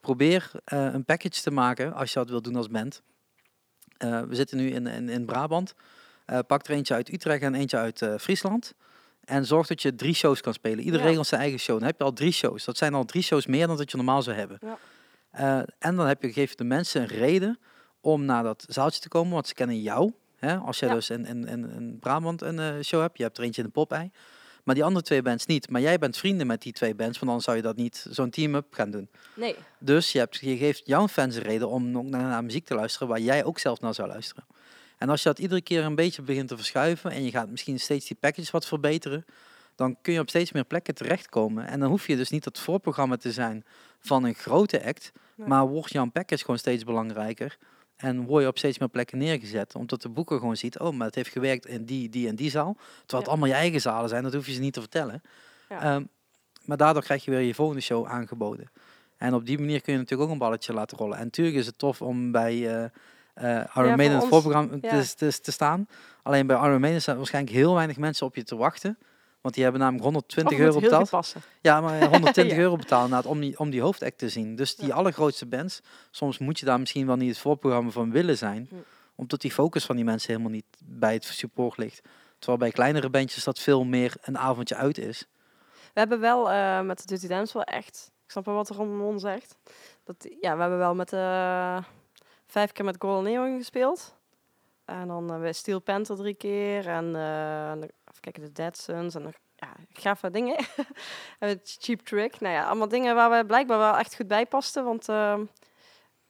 Probeer eh, een package te maken als je dat wilt doen als band. Eh, we zitten nu in, in, in Brabant. Eh, pak er eentje uit Utrecht en eentje uit Friesland. En zorg dat je drie shows kan spelen. Ieder Ja. regelt zijn eigen show. Dan heb je al drie shows. Dat zijn al drie shows meer dan dat je normaal zou hebben. Ja. En dan heb je, geef je de mensen een reden om naar dat zaaltje te komen, want ze kennen jou. Hè? Als jij Ja. dus in, in, in, Brabant een show hebt, je hebt er eentje in de Popeye. Maar die andere twee bands niet. Maar jij bent vrienden met die twee bands, want dan zou je dat niet zo'n team-up gaan doen. Nee. Dus je, hebt, je geeft jouw fans een reden om ook naar, naar muziek te luisteren waar jij ook zelf naar zou luisteren. En als je dat iedere keer een beetje begint te verschuiven en je gaat misschien steeds die packages wat verbeteren, dan kun je op steeds meer plekken terechtkomen. En dan hoef je dus niet het voorprogramma te zijn van een grote act, Nee. maar wordt jouw package gewoon steeds belangrijker. En word je op steeds meer plekken neergezet. Omdat de boeker gewoon ziet, oh, maar het heeft gewerkt in die, die en die zaal. Terwijl het Ja. allemaal je eigen zalen zijn, dat hoef je ze niet te vertellen. Ja. Ehm, maar daardoor krijg je weer je volgende show aangeboden. En op die manier kun je natuurlijk ook een balletje laten rollen. En natuurlijk is het tof om bij eh eh Iron Maiden het voorprogramma te, te staan. Alleen bij Iron Maiden staan waarschijnlijk heel weinig mensen op je te wachten. Want die hebben namelijk 120 Of het euro betaald. Ja, maar 120 Ja. euro betalen inderdaad om die, om die hoofdact te zien. Dus die Ja. allergrootste bands, soms moet je daar misschien wel niet het voorprogramma van willen zijn. Omdat die focus van die mensen helemaal niet bij het support ligt. Terwijl bij kleinere bandjes dat veel meer een avondje uit is. We hebben wel eh, met de Dirty Dance wel echt... Ik snap wel wat Ramon zegt. Dat, ja, we hebben wel met eh, vijf keer met Golden Neon gespeeld. En dan uh, Steel Panther drie keer. En uh, kijken, de Dead Sons. En nog ja, gave dingen. en Cheap Trick. Nou ja, allemaal dingen waar we blijkbaar wel echt goed bij pasten. Want uh,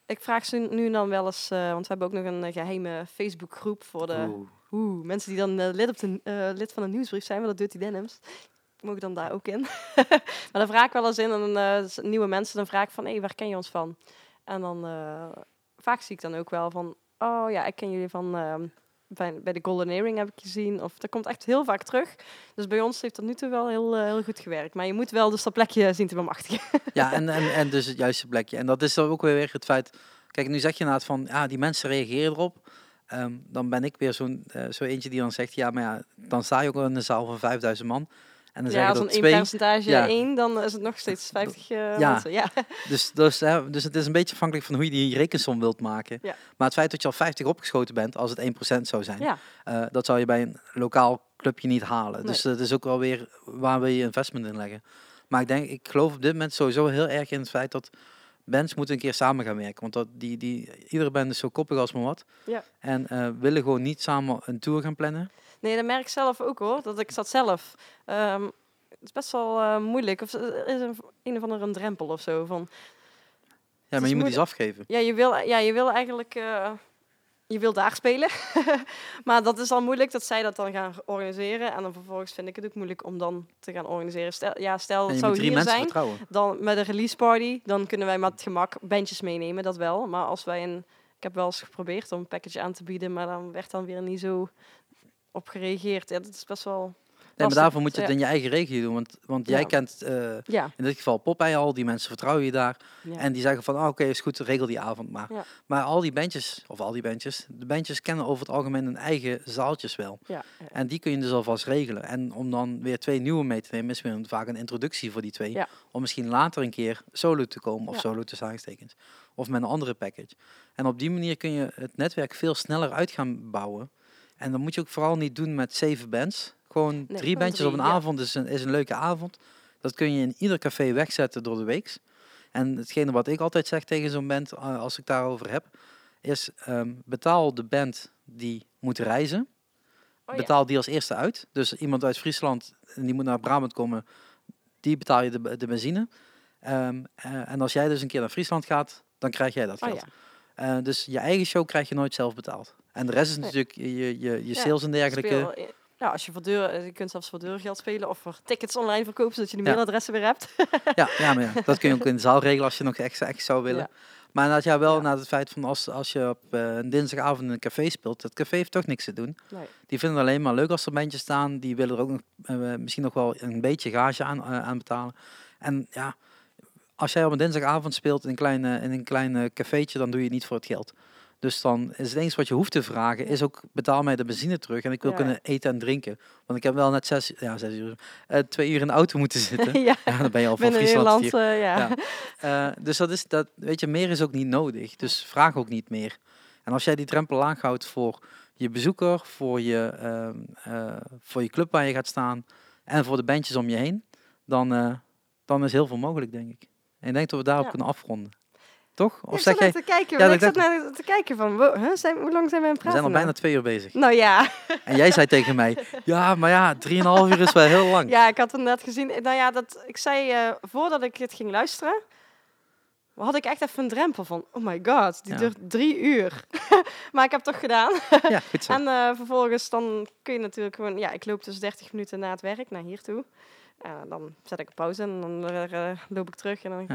ik vraag ze nu dan wel eens... want we hebben ook nog een geheime Facebookgroep voor de... Oeh. Oeh, mensen die dan lid, op de, lid van de nieuwsbrief zijn, van de Dirty Denims mogen dan daar ook in. maar dan vraag ik wel eens in en uh, nieuwe mensen, dan vraag ik van, hé, hey, waar ken je ons van? En dan, uh, vaak zie ik dan ook wel van, oh ja, ik ken jullie van, uh, bij, bij de Golden heb ik gezien. Of dat komt echt heel vaak terug. Dus bij ons heeft dat nu toe wel heel, heel goed gewerkt. Maar je moet wel dus dat plekje zien te bemachtigen. ja, en, en, en dus het juiste plekje. En dat is dan ook weer het feit, kijk, nu zeg je inderdaad van, ja, die mensen reageren erop. Um, dan ben ik weer zo'n zo eentje die dan zegt, ja, maar ja, dan sta je ook in een zaal van 5000 man. En dan ja, als een twee, percentage ja, 1, dan is het nog steeds 50 uh, eh, ja. Mensen. Ja. Dus, dus, hè, dus het is een beetje afhankelijk van hoe je die rekensom wilt maken. Ja. Maar het feit dat je al 50 opgeschoten bent, als het 1% zou zijn, ja. Uh, dat zou je bij een lokaal clubje niet halen. Nee. Dus dat is ook wel weer waar we je investment in leggen. Maar ik denk, ik geloof op dit moment sowieso heel erg in het feit dat bands moeten een keer samen gaan werken. Want dat, die, die, iedere band is zo koppig als maar wat. Ja. En uh, willen gewoon niet samen een tour gaan plannen. Nee, dat merk ik zelf ook hoor. Dat ik zat zelf. Um, het is best wel uh, moeilijk. Of er is een, een of andere een drempel of zo. Van, ja, maar je moet iets afgeven. Ja, je wil, ja, je wil eigenlijk... Uh, je wil daar spelen. maar dat is al moeilijk dat zij dat dan gaan organiseren. En dan vervolgens vind ik het ook moeilijk om dan te gaan organiseren. Stel, ja, stel het zou hier zijn, vertrouwen. dan met een release party, dan kunnen wij met gemak bandjes meenemen, dat wel. Maar als wij een... Ik heb wel eens geprobeerd om een package aan te bieden, maar dan werd dan weer niet zo op gereageerd. Ja, dat is best wel Nee, maar daarvoor moet je het in je eigen regio doen. Want, want jij kent uh, ja. in dit geval Popeye al, die mensen vertrouwen je daar. En die zeggen van, oh, oké, is goed, regel die avond maar. Maar al die bandjes, of al die bandjes, de bandjes kennen over het algemeen hun eigen zaaltjes wel. En die kun je dus alvast regelen. En om dan weer twee nieuwe mee te nemen, is weer vaak een introductie voor die twee. Om misschien later een keer solo te komen, of solo te aanstekens. Of met een andere package. En op die manier kun je het netwerk veel sneller uit gaan bouwen. En dan moet je ook vooral niet doen met zeven bands. Gewoon drie bandjes op een avond is een, is een leuke avond. Dat kun je in ieder café wegzetten door de week. En hetgene wat ik altijd zeg tegen zo'n band, uh, als ik daarover heb, is um, betaal de band die moet reizen. Oh, betaal die als eerste uit. Dus iemand uit Friesland, die moet naar Brabant komen, die betaal je de, de benzine. Um, uh, en als jij dus een keer naar Friesland gaat, dan krijg jij dat oh, geld. Ja. Uh, dus je eigen show krijg je nooit zelf betaald. En de rest is natuurlijk je, je, je sales en dergelijke. Speel, ja, als je voor deur, eh, je kunt zelfs voor deurgeld spelen of voor tickets online verkopen, zodat je de mailadressen weer hebt. ja, ja, maar ja, dat kun je ook in de zaal regelen als je nog extra, extra zou willen. Maar dat ja, wel naar het feit van als, als je op uh, een dinsdagavond in een café speelt, het café heeft toch niks te doen. Nee. Die vinden het alleen maar leuk als er bandjes staan. Die willen er ook nog, uh, misschien nog wel een beetje gage aan, uh, aan betalen. En ja, als jij op een dinsdagavond speelt in een klein, in een klein cafeetje, dan doe je het niet voor het geld. Dus dan is het eens wat je hoeft te vragen, is ook betaal mij de benzine terug en ik wil kunnen eten en drinken. Want ik heb wel net zes, ja, zes uur, uh, twee uur in de auto moeten zitten. ja. ja. dan ben je al van Friesland. Uh, ja. ja. Uh, dus dat is, dat, weet je, meer is ook niet nodig. Dus vraag ook niet meer. En als jij die drempel aanhoudt voor je bezoeker, voor je, ehm, voor je club waar je gaat staan en voor de bandjes om je heen, dan, dan is heel veel mogelijk, denk ik. En ik denk dat we daarop kunnen afronden. Toch? Of zeg jij... te kijken, ja, ik zat naar te kijken van, huh, zijn, hoe lang zijn we aan het praten? We zijn al bijna twee uur bezig. Nou ja. En jij zei tegen mij, ja, maar ja, drieënhalf uur is wel heel lang. Ja, ik had het net gezien. Nou ja, dat, ik zei, uh, voordat ik het ging luisteren, had ik echt even een drempel van, oh my god, die duurt drie uur. maar ik heb het toch gedaan. ja, goed zo. En uh, vervolgens dan kun je natuurlijk gewoon, ja, ik loop dus 30 minuten na het werk naar hier toe. Uh, dan zet ik een pauze en dan uh, loop ik terug en dan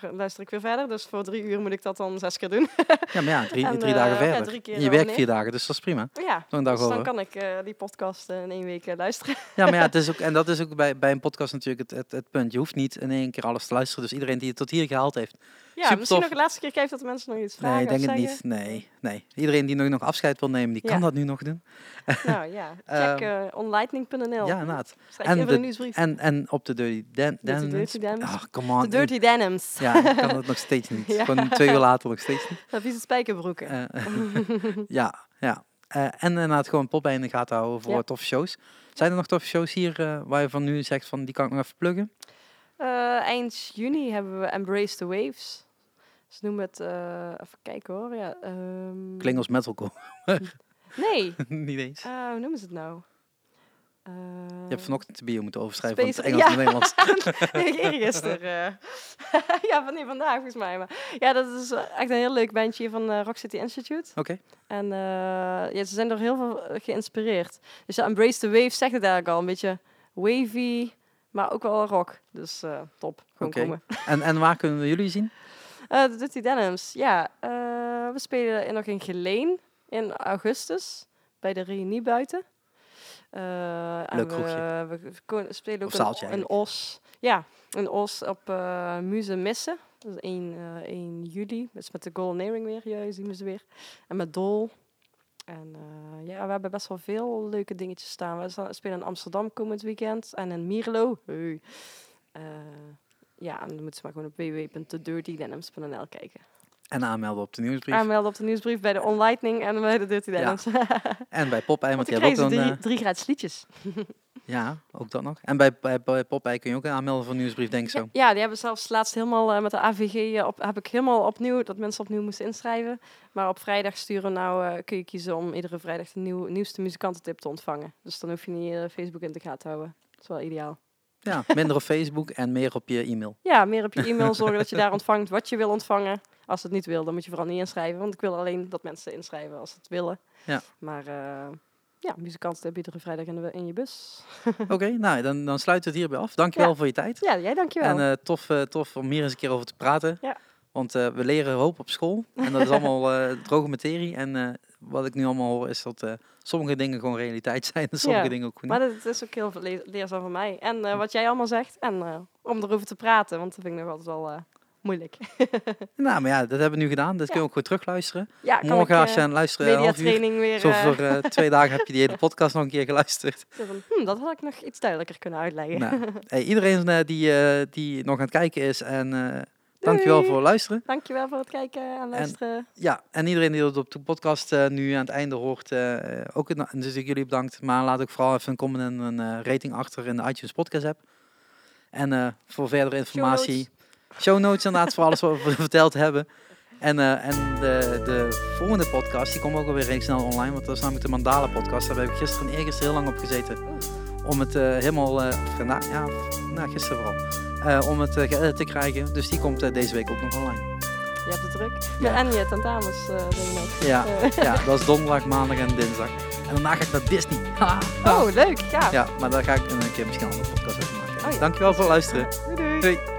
ja. luister ik weer verder. Dus voor drie uur moet ik dat dan zes keer doen. ja, maar ja, drie, en, drie dagen verder. Ja, drie keer je werkt vier dagen, dus dat is prima. Ja, dag dus dan kan ik die podcast in één week luisteren. ja, maar ja, het is ook, en dat is ook bij, bij een podcast natuurlijk het, het, het, punt. Je hoeft niet in één keer alles te luisteren. Dus iedereen die het tot hier gehaald heeft, Ja, misschien nog de laatste keer kijken dat de mensen nog iets vragen Nee, ik denk het niet. Nee, nee. Iedereen die nog, nog afscheid wil nemen, die kan dat nu nog doen. Nou ja, check Ehm, uh, onlightning.nl. Ja, inderdaad. En de-. En, en op de Dirty Dan... de Dan Dirty Denims. Oh, come on. de Dirty Denims. Ja, ik kan het nog steeds niet. Ja. Gewoon twee uur later nog steeds niet. Dat vieze spijkerbroeken. Eh, ja, ja. Eh, en inderdaad gewoon pop bij in de gaten houden voor Ja. toffe shows. Zijn er nog toffe shows hier eh, waar je van nu zegt van die kan ik nog even pluggen? Eh, eind juni hebben we Embrace the Waves. Ze noemen het, eh, even kijken hoor. Ja, ehm, Klinkt als metalcore. Nee, niet eens. Eh, hoe noemen ze het nou? Eh, Je hebt vanochtend de bio moeten overschrijven van het Space- Engels ja. Nederlands. nee, eergisteren. ja, van nee, vandaag volgens mij. Maar ja, dat is echt een heel leuk bandje van Rock City Institute. Oké. En ja, ze zijn door heel veel geïnspireerd. Dus ja, Embrace the Wave zegt het eigenlijk al. Een beetje wavy, maar ook wel rock. Dus top. Gewoon komen. En, en waar kunnen we jullie zien? Eh, de Dirty Denims. Ja, eh, we spelen nog in Geleen in augustus. Bij de reunie buiten. Eh, Leuk we, we spelen ook zaaltje in eigenlijk. Os. Ja, in Os op eh Muze Missen. Dat is 1, eh 1 juli. Dat is met de Golden Earring weer. Ja, zien we ze weer. En met Dol. En eh, ja, we hebben best wel veel leuke dingetjes staan. We spelen in Amsterdam komend weekend. En in Mierlo. Hey. Ja, dan moeten ze maar gewoon op www.thedirtydenims.nl kijken. En aanmelden op de nieuwsbrief. Aanmelden op de nieuwsbrief bij de Onlightning en bij de Dirty Ja, Denims. en bij Popeye, want Want dan hebben ook dan... drie, eh, drie gratis liedjes. ja, ook dat nog. En bij, bij, bij Popeye kun je ook aanmelden voor de nieuwsbrief, denk ik zo. Ja, die hebben zelfs laatst helemaal eh, met de AVG eh, op, heb ik helemaal opnieuw dat mensen opnieuw moesten inschrijven. Maar op vrijdag sturen nou kun je kiezen om iedere vrijdag de nieuw, nieuwste muzikantentip te ontvangen. Dus dan hoef je niet Facebook in de gaten te houden. Dat is wel ideaal. Ja, minder op Facebook en meer op je e-mail. Ja, meer op je e-mail zorgen dat je daar ontvangt wat je wil ontvangen. Als het niet wil, dan moet je vooral niet inschrijven. Want ik wil alleen dat mensen inschrijven als ze het willen. Ja. Maar eh ja, muzikantentip iedere vrijdag in, de, in je bus. Oké, nou, dan, dan sluiten we het hierbij af. Dankjewel Ja. voor je tijd. Ja, jij dankjewel. En eh, tof, eh, tof om hier eens een keer over te praten. Ja. Want we leren hoop op school. En dat is allemaal droge materie. En wat ik nu allemaal hoor is dat sommige dingen gewoon realiteit zijn. En sommige Ja. dingen ook goed. Maar dat is ook heel le- leerzaam voor mij. En eh, wat jij allemaal zegt. En eh, om erover te praten, want dat vind ik nog altijd wel eh, moeilijk. Nou, maar ja, dat hebben we nu gedaan. Dat Ja. kun je ook goed terugluisteren. ja, Morgen ik, als je aan luisteren half uur. weer... Zo voor twee dagen heb je die hele podcast nog een keer geluisterd. hm, dat had ik nog iets duidelijker kunnen uitleggen. Nou, hey, iedereen die, die nog aan het kijken is. En dankjewel Doei. voor het luisteren. Dankjewel voor het kijken en luisteren. Ja, en iedereen die dat op de podcast eh, nu aan het einde hoort, eh, ook een, dus ik jullie bedankt. Maar laat ook vooral even een comment en een eh, rating achter in de iTunes podcast app. En eh, voor verdere informatie, show notes inderdaad voor alles wat we verteld hebben. En, eh, en de, de volgende podcast, die komt ook alweer redelijk snel online, want dat is namelijk de Mandala podcast. Daar heb ik gisteren en eergisteren heel lang op gezeten. Om het eh, helemaal, eh, vandaag, ja, nou, gisteren vooral, eh, om het geëdit te krijgen. Dus die komt deze week ook nog online. Je hebt het druk. Ja. En je tentamens, eh denk ik nog. Ja, ja, dat is donderdag, maandag en dinsdag. En daarna ga ik naar Disney. Ha. oh, leuk. Ja. Ja, maar daar ga ik een keer misschien een andere podcast over maken. Oh ja. Dankjewel voor het luisteren. Doei doei. Doei.